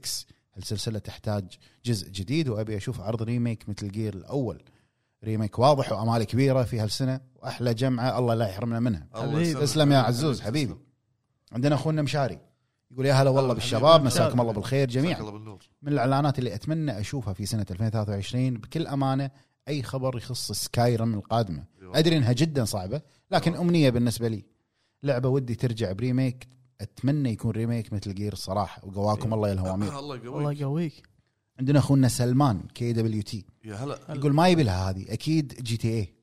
S5: السلسلة تحتاج جزء جديد وأبي أشوف عرض remake Metal Gear الأول remake واضح وأمال كبيرة في هالسنة وأحلى جمعة الله لا يحرمنا منها. تسلم يا عزوز حبيبي. عندنا أخونا مشاري. يقول يا هلا والله بالشباب. مساكم الله بالخير
S2: جميعا.
S5: من الإعلانات اللي أتمنى أشوفها في سنة 2023 بكل أمانة أي خبر يخص Skyrim القادمة. أدري إنها جدا صعبة لكن أمنية بالنسبة لي. لعبة ودي ترجع ب remake. أتمنى يكون remake Metal Gear الصراحه وقواكم الله يا الهوامير.
S2: الله يقويك.
S3: الله يقويك.
S5: عندنا أخونا سلمان KWT
S2: يا هلا.
S5: يقول ما يبي لها هذه أكيد جي تي اي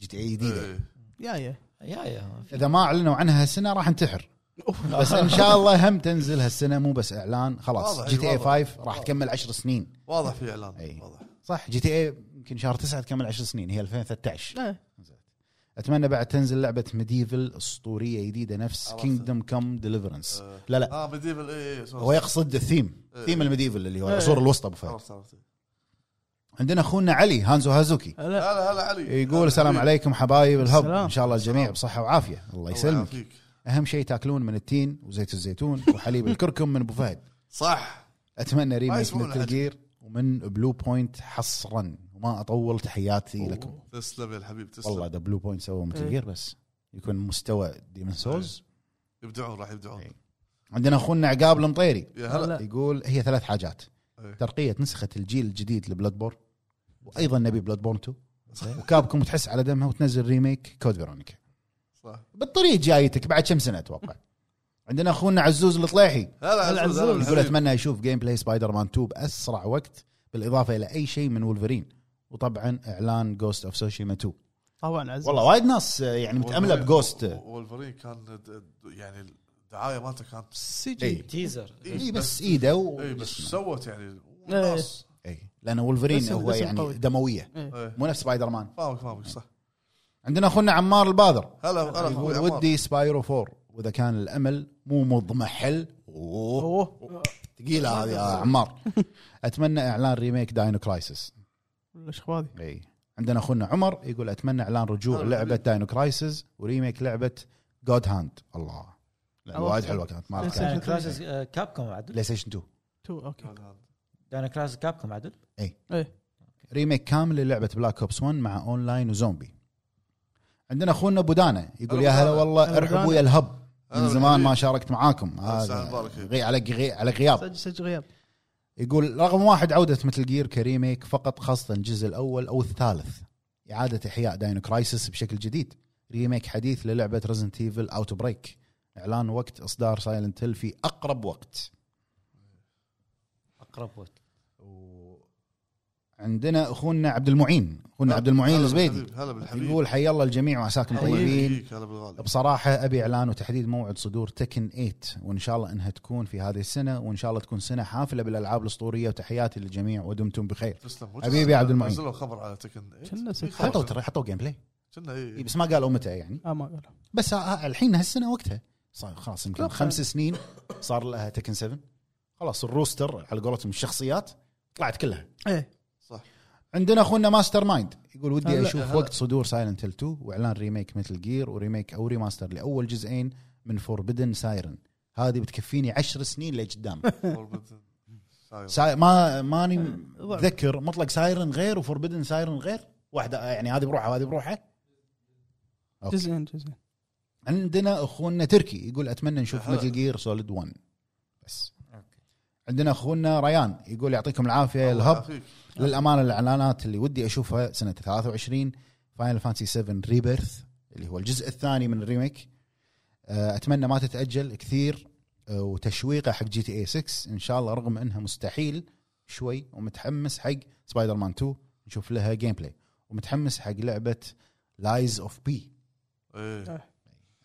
S5: جي تي اي جديدة.
S2: إيه.
S3: يا يا
S6: يا يا.
S5: إذا ما أعلنوا عنها هالسنة راح انتحر. بس إن شاء الله هم تنزل هالسنة مو بس إعلان. خلاص GTA
S2: واضح.
S5: 5 راح تكمل 10 سنين.
S2: واضح في إعلان
S5: أي.
S2: واضح.
S5: صح GTA يمكن شهر 9 تكمل 10 سنين هي 2013
S3: إيه.
S5: أتمنى بعد تنزل لعبة medieval أسطورية جديدة نفس
S2: عرفت.
S5: Kingdom Come
S2: Deliverance.
S5: لا لا.
S2: آه medieval اي اي
S5: هو يقصد الثيم
S2: إيه.
S5: theme ال medieval اللي هو
S3: إيه.
S5: العصور الوسطى أبو فهد. عندنا أخونا علي هانزو هازوكي.
S3: لا
S2: هلا هلا علي.
S5: يقول السلام عليكم حبايب ال Hub.
S3: السلام.
S5: إن شاء الله الجميع بصحة وعافية. الله يسلمك. أهم شيء تاكلون من التين وزيت الزيتون وحليب الكركم من أبو فهد.
S2: صح. أتمنى
S5: remake
S2: حاجة.
S5: Gear ومن Bluepoint حصرا. وما أطول تحياتي لكم.
S2: تسلم يا الحبيب تسلم
S5: والله إذا Bluepoint سووا Metal
S3: إيه.
S5: Gear بس. يكون مستوى Demon's Souls
S2: يبدعون راح يبدعون.
S5: إيه. عندنا أخونا عقاب المطيري.
S2: يا هلا.
S3: لا.
S5: يقول هي ثلاث حاجات.
S2: إيه.
S5: ترقية نسخة الجيل الجديد ل Bloodborne وأيضا نبي Bloodborne 2 و Capcom تحس على دمها وتنزل remake Code Veronica.
S2: صح.
S5: بالطريق جايتك بعد كم سنة أتوقع. عندنا أخونا عزوز الطليحي.
S2: هلا
S3: هلا
S2: عزوز.
S5: يقول. أتمنى أشوف gameplay Spider-Man 2 بأسرع وقت بالإضافة إلى أي شيء من وولفرين وطبعا إعلان Ghost of Tsushima 2
S3: طبعا عز
S5: والله وايد ناس يعني متأملة
S2: ب
S5: Ghost
S2: Wolverine كان يعني الدعاية مالته كانت
S5: C.
S3: G.
S6: teaser.
S5: اي بس إيده و...
S2: اي بس سوت يعني.
S3: إيه.
S2: ناس
S5: اي لأن وولفرين
S3: بس-
S5: هو يعني
S3: قوي.
S5: دموية.
S2: إيه.
S5: مو نفس سبايدر مان
S2: فاهمك فاهمك صح.
S5: عندنا أخونا عمار البادر
S2: هلا هلا
S5: يقول
S2: أخوي عمار.
S5: ودي Spyro 4 وإذا كان الأمل مو مضمحل أوه.
S3: أوه.
S5: ثقيله هذه يا عمار. أتمنى إعلان remake Dino Crisis
S3: الاشخاص
S5: إي. عندنا أخونا عمر يقول أتمنى إعلان رجوع لعبة.
S2: Dino
S5: Crisis و remake لعبة God Hand الله. وايد حلوة كانت
S6: Dino
S3: 2.
S6: Crisis Capcom عدل؟
S5: بلاي ستيشن 2
S3: تو أوكي
S6: داينا كرايسس كاب كوم عدل؟
S3: إيه
S5: remake كامل للعبة Black Ops 1 مع online و zombie. عندنا أخونا بودانا يقول
S2: هلا
S5: يا هلا. والله ارحبوا. يا ال
S2: Hub.
S5: من زمان ما. شاركت معاكم. غي على غي على غياب.
S3: سج سج غياب.
S5: يقول رقم واحد عودة Metal Gear ك remake فقط خاصة الجزء الأول أو الثالث. إعادة إحياء Dino Crisis بشكل جديد. remake حديث للعبة Resident Evil Outbreak إعلان وقت إصدار Silent Hill في أقرب وقت.
S6: أقرب وقت.
S5: عندنا أخونا عبد المعين. أخونا
S2: هلا-
S5: عبد المعين الزبيدي
S2: بالحبيب، هلا بالحبيب.
S5: يقول حي الله الجميع وعساكم
S2: الله
S5: طيبين.
S2: يحييك، هلا بالغالي.
S5: بصراحة أبي إعلان وتحديد موعد صدور Tekken 8 وإن شاء الله أنها تكون في هذه السنة وإن شاء الله تكون سنة حافلة بالألعاب الأسطورية. وتحياتي للجميع ودمتم بخير.
S2: تسلم.
S5: حبيبي عبد المعين.
S2: نزلوا خبر على Tekken إيه؟
S3: كنا ست
S5: حطوا ترى حطوا gameplay
S2: كنا
S5: إي
S2: اي
S5: بس ما قالوا متى يعني.
S3: آه ما قالوا.
S5: بس ها- ها- الحين هالسنة وقتها. صار خلاص يمكن. خمس سنين صار لها Tekken 7 خلاص ال roster على قولتهم الشخصيات طلعت كلها.
S2: إيه.
S5: عندنا اخونا Mastermind يقول ودي أشوف
S2: هلا.
S5: وقت صدور Silent Hill 2 وإعلان remake Metal Gear و remake أو remaster لأول جزئين من Forbidden Siren هذه بتكفيني عشر سنين لقدام. ساي... ما ماني متذكر مطلق Siren غير و Forbidden Siren غير واحدة يعني هذه بروحها وهذه بروحها.
S3: جزئين جزئين
S5: عندنا أخونا تركي يقول أتمنى نشوف. Metal Gear Solid 1 بس. عندنا أخونا ريان يقول يعطيكم
S2: العافية
S5: ال
S2: Hub.
S5: للأمانة الإعلانات اللي ودي أشوفها سنة 23 Final Fantasy 7 Rebirth اللي هو الجزء الثاني من ال remake. آه، أتمنى ما تتأجل كثير آه، وتشويقه حق GTA 6 إن شاء الله رغم إنها مستحيل شوي ومتحمس حق سبايدر مان 2 نشوف لها gameplay ومتحمس حق لعبة Lies of P
S2: إيه.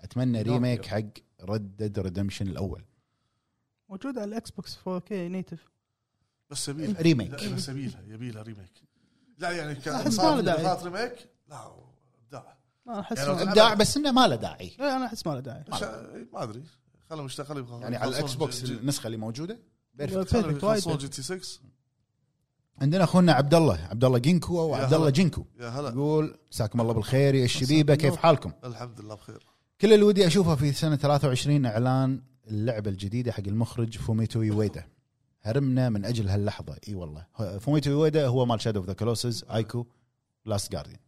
S2: أتمنى
S5: remake حق Red Dead Redemption الأول.
S3: موجود على ال Xbox 4K native
S2: بس يبيل.
S5: remake.
S2: لا بس يبيلها يبيلها remake لا يعني كان صار
S3: ما له داعي.
S2: صارت remake لا ابداع.
S3: ما أحس
S2: يعني
S5: ابداع بس إنه ما له داعي.
S3: لا أنا أحس ما له داعي.
S2: ما أدري. خلهم يشتغل
S5: يعني على ال Xbox النسخة اللي موجودة؟
S3: perfect وايد.
S2: GTA 6
S5: عندنا أخونا عبد الله عبد الله جينكو
S2: أو
S5: عبد الله. جينكو.
S2: يا هلا.
S5: يقول مساكم الله بالخير يا الشبيبه كيف حالكم؟
S2: الحمد لله بخير.
S5: كل اللي ودي أشوفه في سنة 23 إعلان اللعبة الجديدة حق المخرج فوميتو يويدا. هرمنا من أجل هاللحظة. إي والله. فوميتو يويدا هو مال Shadow of the Colossus ICO Last Guardian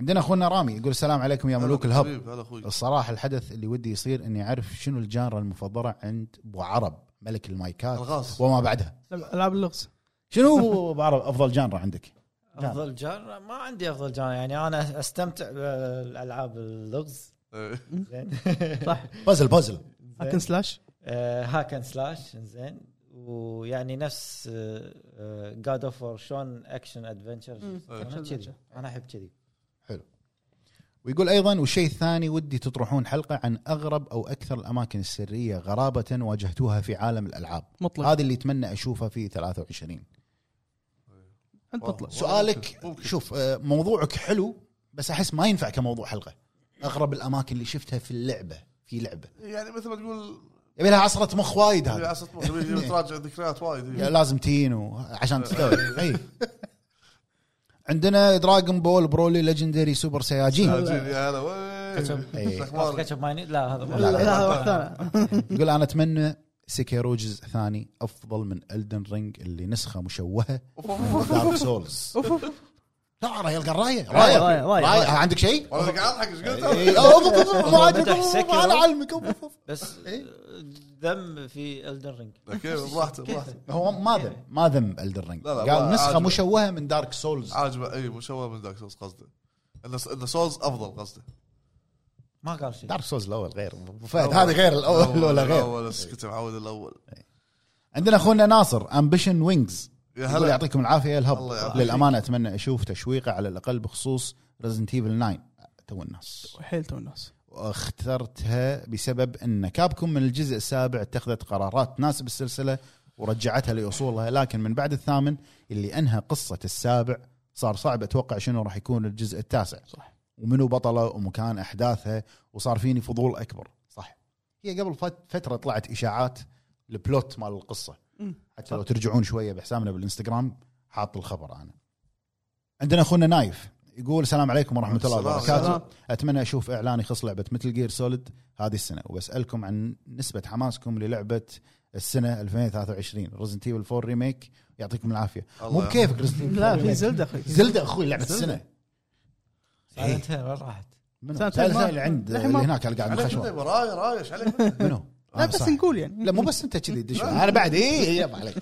S5: عندنا أخونا رامي يقول السلام عليكم يا ملوك
S2: ال Hub.
S5: الصراحة الحدث اللي ودي يصير إني أعرف شنو ال genre المفضلة عند أبو عرب ملك المايكات
S2: ألغاز
S5: وما بعدها.
S3: ألعاب اللغز.
S5: شنو هو أبو عرب؟ أفضل genre عندك؟
S6: أفضل جار ما عندي أفضل جار يعني أنا أستمتع بالألعاب اللغز.
S2: إيه.
S6: زين.
S3: صح.
S5: puzzle puzzle.
S3: hack and
S6: slash hack and slash زين. ويعني نفس God of War شلون action
S3: adventure.
S6: أنا كذي. أنا أحب كذي.
S5: ويقول أيضا والشيء الثاني ودي تطرحون حلقة عن أغرب أو أكثر الأماكن السرية غرابة واجهتوها في عالم الألعاب.
S3: مطلق.
S5: هذا اللي أتمنى اشوفه في 23
S3: أنت مطلق.
S5: سؤالك
S2: ممكن.
S5: شوف آه، موضوعك حلو بس أحس ما ينفع كموضوع حلقة. أغرب الأماكن اللي شفتها في اللعبة. في لعبة.
S2: يعني مثل ما تقول
S5: يبي لها عصرة مخ وايد هذا
S2: يبي- يبي تراجع ذكريات وايد.
S5: يا لازم تين عشان تستوعب. اي عندنا دراغون بول برولي ليجندري سوبر سياجين
S2: ساجين، يا هلا وين؟
S6: كاتشب.
S5: إيه.
S6: كاتشب مايني؟ لا هذا
S3: لا لا هذا
S5: يقول أنا أتمنى سيكيرو جزء ثاني أفضل من الدن رينج اللي نسخة مشوهة
S2: أوف.
S5: دارك سولز لا رايه القرايه
S3: راية، راية، راية.
S5: رايه عندك شيء؟
S2: وأنا قاعد اضحك إيش قلت
S5: إيه، مو عاجبك،. أنا علمك أوف، أوف، أوف.
S6: بس
S5: إيه.
S6: ذم في الدر رينج
S2: براحته براحته
S5: هو ما ذم ما ذم الدر رينج قال
S2: ما
S5: نسخه. مشوهه من دارك سولز
S2: عاجبه اي مشوه من دارك سولز قصده ان سولز افضل قصده
S6: ما قال شيء
S5: دارك سولز الأول غير فهد هذا غير الأول ولا غير
S2: الأول بس كنت معود الأول
S5: عندنا اخونا ناصر امبيشن وينجز يقول يعطيكم العافية الهب. للأمانة أتمنى أشوف تشويقه على الأقل بخصوص Resident Evil 9 تو الناس.
S3: حيل تو الناس.
S5: واخترتها بسبب إن Capcom من الجزء السابع اتخذت قرارات تناسب السلسله ورجعتها لأصولها لكن من بعد الثامن اللي أنهى قصة السابع صار صعب أتوقع شنو راح يكون الجزء التاسع.
S3: صح.
S5: ومنو بطلة ومكان أحداثها وصار فيني فضول أكبر. صح. هي قبل فت- فترة طلعت إشاعات ال plot مال
S3: القصة.
S5: حتى لو ترجعون شوية بحسابنا بالإنستغرام حاط الخبر أنا. عندنا أخونا نايف يقول السلام عليكم ورحمة الله
S2: السلام.
S5: وبركاته. أتمنى أشوف اعلان يخص لعبة Metal Gear Solid هذه السنة وبسألكم عن نسبة حماسكم للعبة السنة 2023 Resident Evil 4 Remake. يعطيكم العافية. مو
S2: الله
S5: بكيفك
S3: لا في Zelda أخوي.
S5: Zelda أخوي لعبة
S3: Zelda.
S5: السنة.
S6: Silent Hill وين راحت؟
S5: منو؟
S3: ما-
S5: اللي عند اللي هناك اللي قاعد بالخشوه
S2: منه رايه رايه إيش عليك؟
S5: منو؟
S3: لا
S5: آه،
S3: بس
S5: صح.
S3: نقول يعني.
S5: لا مو بس أنت كذي دش. أنا بعد اي يب عليك.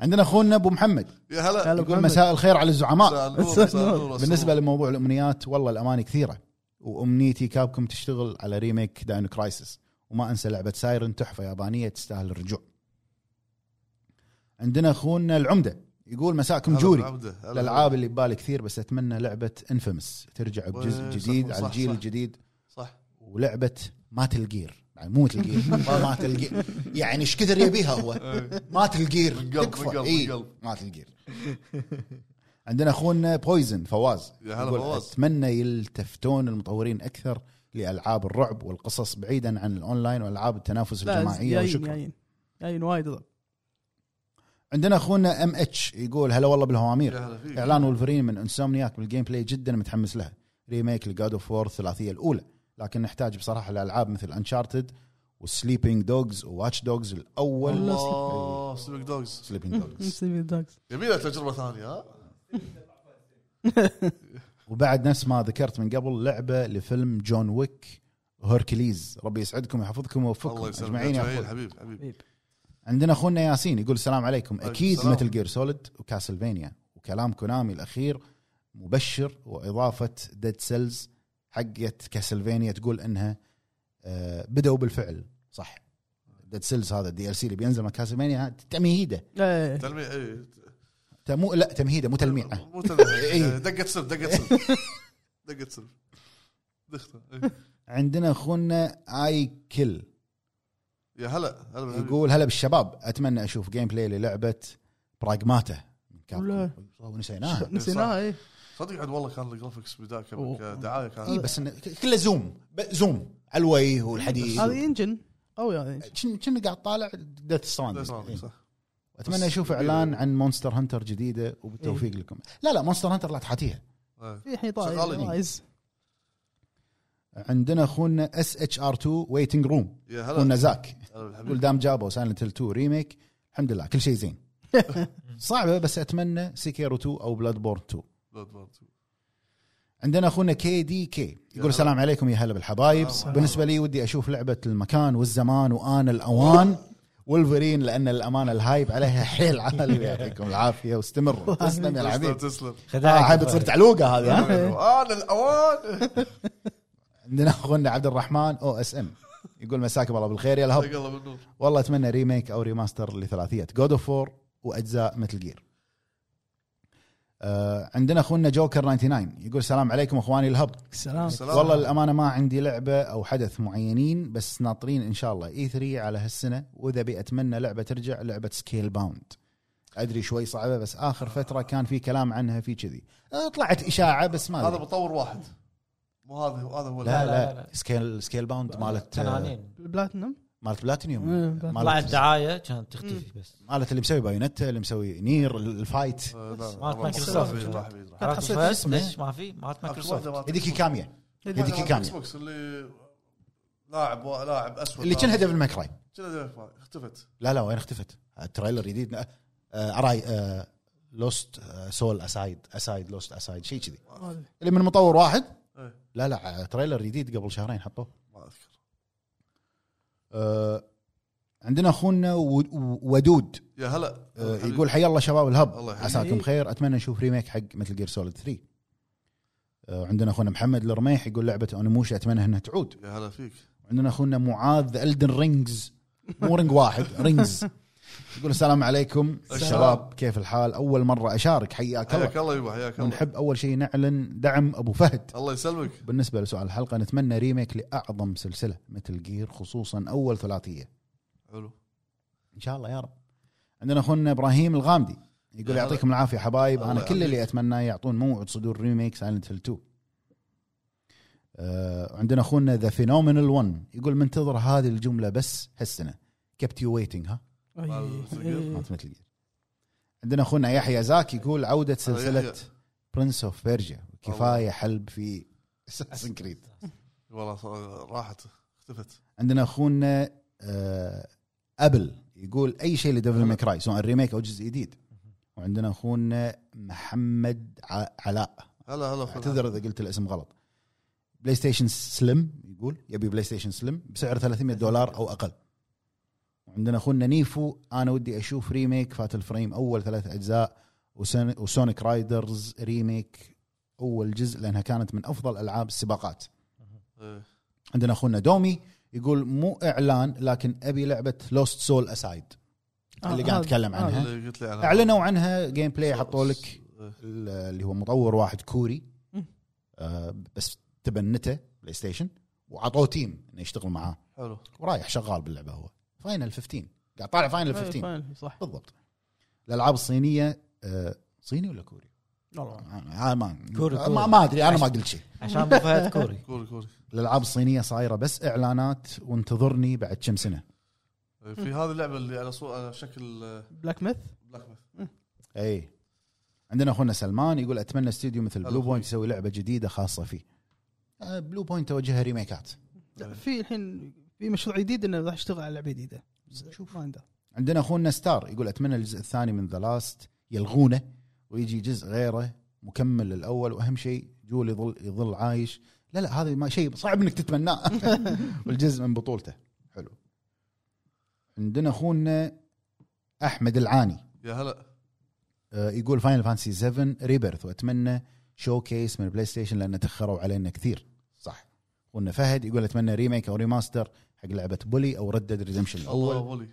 S5: عندنا أخونا أبو محمد.
S2: يا هلا.
S3: هلا
S5: يقول
S3: محمد.
S5: مساء الخير على الزعماء. بالنسبة لموضوع الأمنيات والله الاماني كثيرة. وأمنيتي Capcom تشتغل على remake Dino Crisis وما أنسى لعبة Siren تحفة يابانية تستاهل الرجوع. عندنا أخونا العمدة. يقول مساكم جوري. الألعاب اللي ببالي كثير بس أتمنى لعبة Infamous ترجع بجزء جديد
S2: صح،
S5: على الجيل
S2: صح.
S5: الجديد.
S2: صح.
S5: ولعبة Metal Gear يعني مو Metal Gear ما Gear يعني إيش كثر يبيها هو.
S2: من قلب،
S5: تكفى. Metal Gear عندنا أخونا بويزن فواز.
S2: يا هلا
S5: يقول
S2: فواز.
S5: أتمنى يلتفتون المطورين أكثر لألعاب الرعب والقصص بعيدا عن الأونلاين والألعاب التنافس الجماعية
S3: جايين
S5: وشكرا.
S3: جايين. جايين وايد.
S5: عندنا أخونا MH يقول هلا والله بالهوامير. إعلان ولفرين من Insomniac بال gameplay جدا متحمس لها remake ل God of War الثلاثية الأولى. لكن نحتاج بصراحة الالعاب مثل Uncharted و Sleeping Dogs و Watch
S2: Dogs الأول. الله
S5: Sleeping Dogs
S3: Sleeping Dogs Dogs.
S2: يبي له تجربة ثانية ها؟
S5: وبعد نفس ما ذكرت من قبل لعبة لفيلم John Wick Hercules. ربي يسعدكم ويحفظكم
S2: الله
S5: ويوفقكم
S2: يسلمك. أجمعين
S5: يا.
S2: حبيب حبيب.
S5: عندنا أخونا ياسين يقول السلام عليكم. أكيد.
S2: Metal
S5: Gear Solid و Castlevania وكلام Konami الأخير مبشر وإضافة Dead Cells حقت Castlevania تقول إنها آه، بدأوا بالفعل. صح. Dead Cells هذا ال DLC اللي بينزل مع Castlevania تمهيده.
S3: إيه.
S2: تلميع اي
S5: ت- مو لا تمهيده مو تلميعه
S2: مو تلميع.
S5: إيه.
S2: دقة سلف دقة سلف دقة سلف إيه.
S5: عندنا أخونا آي كل
S2: يا هلا هلا.
S5: يقول هلا بالشباب. أتمنى أشوف gameplay للعبه Pragmata نسيناها.
S3: نسيناها إيه.
S2: صدق عاد والله كان ال graphics بدايه
S3: أوه.
S2: كدعايه كان.
S5: اي بس كله zoom. zoom. على الوجه والحديد.
S3: هذه engine قوي
S5: كن- كنا قاعد طالع Death
S2: صح، صح.
S5: أتمنى أشوف إعلان عن Monster Hunter جديدة وبالتوفيق لكم. لا لا Monster Hunter لا تحاتيها.
S2: إيه.
S3: في الحين طالع
S2: شغالين.
S3: Rise
S5: عندنا أخونا SHR 2 waiting room
S2: يا أخونا
S5: زاك. يقول damn جابوا Silent Hill 2 remake الحمد لله كل شيء زين. صعبة بس أتمنى Sekiro 2 أو Bloodborne 2
S2: Bloodborne 2.
S5: عندنا أخونا
S2: KDK.
S5: يقول السلام عليكم يا هلا بالحبايب. بالنسبة لي ودي أشوف لعبة المكان والزمان وآن الأوان. ولفرين لأن الامانه ال hype عليها حيل عالي. يعطيكم العافية واستمروا. تسلم يا
S2: تسلم
S5: الحبيب
S2: تسلم.
S5: آه
S6: خدعك
S5: هاي بتصير تعلوقة هذه ها؟
S2: أنا الأوان.
S5: عندنا أخونا عبد الرحمن OSM يقول مساكم الله بالخير يا
S2: ال Hub.
S5: والله أتمنى remake أو remaster لثلاثية God of War وأجزاء Metal Gear آه عندنا أخونا جوكر 99 يقول السلام عليكم أخواني ال
S3: Hub.
S2: السلام.
S5: والله الأمانة ما عندي لعبة أو حدث معينين بس ناطرين إن شاء الله. E3 على هالسنة وإذا بي أتمنى لعبة ترجع لعبة Scalebound أدري شوي صعبة بس آخر فترة كان في كلام عنها في كذي. آه، طلعت إشاعة بس ما
S2: هذا. مطور واحد. مو هذا هو هذا هو
S5: لا
S6: لا،
S5: لا,
S6: لا.
S5: Scale Scalebound مالت آه،
S6: تنانين
S3: البلاتنم
S5: مالت بلاتينيوم.
S3: إيه،.
S6: طلعت
S5: مالت
S6: دعايه كانت تختفي بس.
S5: مالت اللي مسوي Bayonetta اللي مسوي Nier الفايت.
S2: آه،
S6: مالت مايكروسوفت.
S3: كانت اسمه.
S6: ليش ما في؟ مالت مايكروسوفت.
S5: هذيك
S2: واحدة
S5: هذيك.
S2: X box اللي لاعب لاعب أسود.
S5: اللي كانها Devil May Cry
S2: كنا Devil May Cry. اختفت.
S5: لا لا وين اختفت؟ ال trailer جديد. آه، أراي آه، Lost Soul Aside Aside Lost Aside شيء كذي. اللي من مطور واحد.
S2: إيه.
S5: لا لا trailer جديد قبل شهرين حطوه. آه، عندنا أخونا ودود.
S2: يا هلا.
S5: آه، يقول حيا الله شباب ال
S2: Hub. الله.
S5: عساكم بخير أتمنى نشوف remake حق Metal Gear Solid 3 آه، عندنا أخونا محمد الرميح يقول لعبة Onimusha أتمنى إنها تعود.
S2: يا هلا فيك.
S5: عندنا أخونا معاذ Elden Rings مو Ring واحد Rings. يقول السلام عليكم شباب كيف الحال؟ أول مرة أشارك حياك
S2: حياك
S5: الله
S2: الله يبا حياك الله.
S5: ونحب أول شيء نعلن دعم أبو فهد.
S2: الله يسلمك.
S5: بالنسبة لسؤال الحلقة نتمنى remake لأعظم سلسلة Metal Gear خصوصا أول ثلاثية.
S2: حلو.
S5: إن شاء الله يا رب. عندنا أخونا إبراهيم الغامدي يقول. يعطيكم العافية حبايب.
S2: الله
S5: أنا كل اللي. اتمناه يعطون موعد صدور remake Silent Hill 2 آه عندنا أخونا The Phenomenal 1 يقول منتظر هذه الجملة بس هالسنه kept
S3: you
S2: waiting
S3: huh.
S5: مالت Metal Gear عندنا أخونا يحيى زاك يقول عودة
S2: سلسلة.
S5: Prince of Persia كفاية حلب في Assassin's Creed
S2: والله راحت اختفت.
S5: عندنا أخونا آه أبل يقول أي شيء ل Devil May Cry سواء remake أو جزء جديد. وعندنا أخونا محمد ع- علاء.
S2: هلا هلا.
S5: اعتذر إذا قلت الاسم غلط. PlayStation Slim يقول يبي PlayStation Slim بسعر 300 دولار أو أقل. وعندنا أخونا نيفو أنا ودي أشوف remake Fatal Frame أول ثلاث أجزاء و Son- و Sonic Riders remake أول جزء لأنها كانت من أفضل ألعاب السباقات. عندنا أخونا دومي يقول مو إعلان لكن أبي لعبة Lost Soul Aside اللي
S3: آه،
S5: قاعد
S3: هذا-
S5: نتكلم عنها.
S2: عنها
S5: أعلنوا عنها gameplay حطوا لك
S2: إيه.
S5: ال- اللي هو مطور واحد كوري. آه بس تبنته PlayStation وعطوه team إنه يشتغل معاه
S2: حلو
S5: ورايح شغال باللعبة هو Final 15 قاعد طالع Final
S3: إيه،
S5: 15
S3: Fin، صح.
S5: بالضبط. الألعاب الصينية آه صيني ولا كوري؟
S3: والله.
S5: آه ما
S6: كوري،
S5: ما,
S6: كوري.
S5: ما أدري أنا ما قلت شيء.
S6: عشان أبو فهد كوري.
S2: كوري كوري.
S5: الألعاب الصينية صايرة بس إعلانات وانتظرني بعد كم سنة.
S2: إيه، في هذه اللعبة اللي على صو... على شكل
S3: Black Myth
S2: Black Myth
S5: اي عندنا أخونا سلمان يقول أتمنى استوديو مثل
S2: Blue.
S5: Point يسوي لعبة جديدة خاصة فيه. آه، Blue Point توجهها ريميكات.
S3: لا، في الحين في مشروع جديد إنه راح يشتغل على لعبة جديدة. شوف. ما عنده.
S5: عندنا أخونا Star يقول أتمنى الجزء الثاني من The Last يلغونه ويجي جزء غيره مكمل للأول وأهم شيء جول يظل يظل عايش. لا لا هذا ما شيء صعب إنك تتمناه. والجزء من بطولته. حلو. عندنا أخونا أحمد العاني.
S2: يا هلا.
S5: آه، يقول Final Fantasy 7 Rebirth وأتمنى showcase من PlayStation لأن تاخروا علينا كثير. اخونا فهد يقول أتمنى remake أو remaster حق لعبة Bully أو Red Dead Redemption
S2: الله
S5: الأول.
S2: Bully.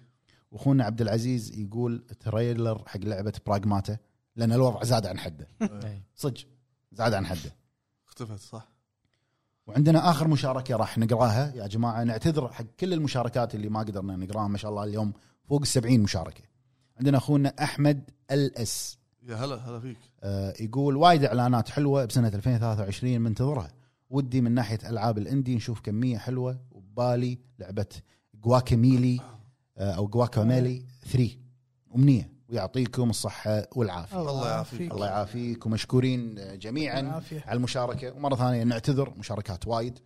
S5: وأخونا عبد العزيز يقول trailer حق لعبة Pragmata لأن الوضع زاد عن حده.
S6: إيه.
S5: صدق زاد عن حده.
S2: اختفت صح.
S5: وعندنا آخر مشاركة راح نقراها. يا جماعة نعتذر حق كل المشاركات اللي ما قدرنا نقراها ما شاء الله اليوم فوق ال 70 مشاركة. عندنا أخونا أحمد ال إس.
S2: يا هلا هلا فيك.
S5: آه، يقول وايد إعلانات حلوة بسنة 2023 منتظرها. ودي من ناحية ألعاب الإندي نشوف كمية حلوة. وبالي لعبة جواكاميلي آه، أو جواكاميلي 3 أمنية. ويعطيكم الصحة والعافية.
S2: الله يعافيك.
S5: الله يعافيك. ومشكورين آه، جميعا. على المشاركة. ومرة ثانية نعتذر. مشاركات وايد.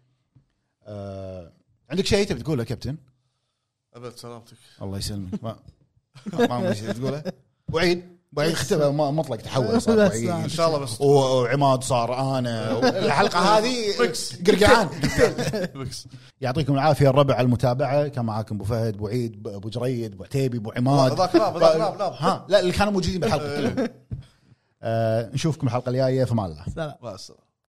S5: آه، عندك شيء تبي تقوله كابتن؟
S2: أبد سلامتك.
S5: الله يسلمك. ما ما عندك شيء تقوله؟ وعيد. وعيد اختفى مطلق تحول صار وعيد
S2: إن شاء الله بس.
S5: وعماد صار أنا الحلقة هذه. قرقعان. يعطيكم العافية الربع على المتابعة كان معاكم أبو فهد أبو عيد أبو جريد أبو عتيبي أبو عماد. ها لا اللي كانوا موجودين بالحلقة كلهم. آه نشوفكم الحلقة الجاية في الله.
S3: سلام.
S2: مع السلامة.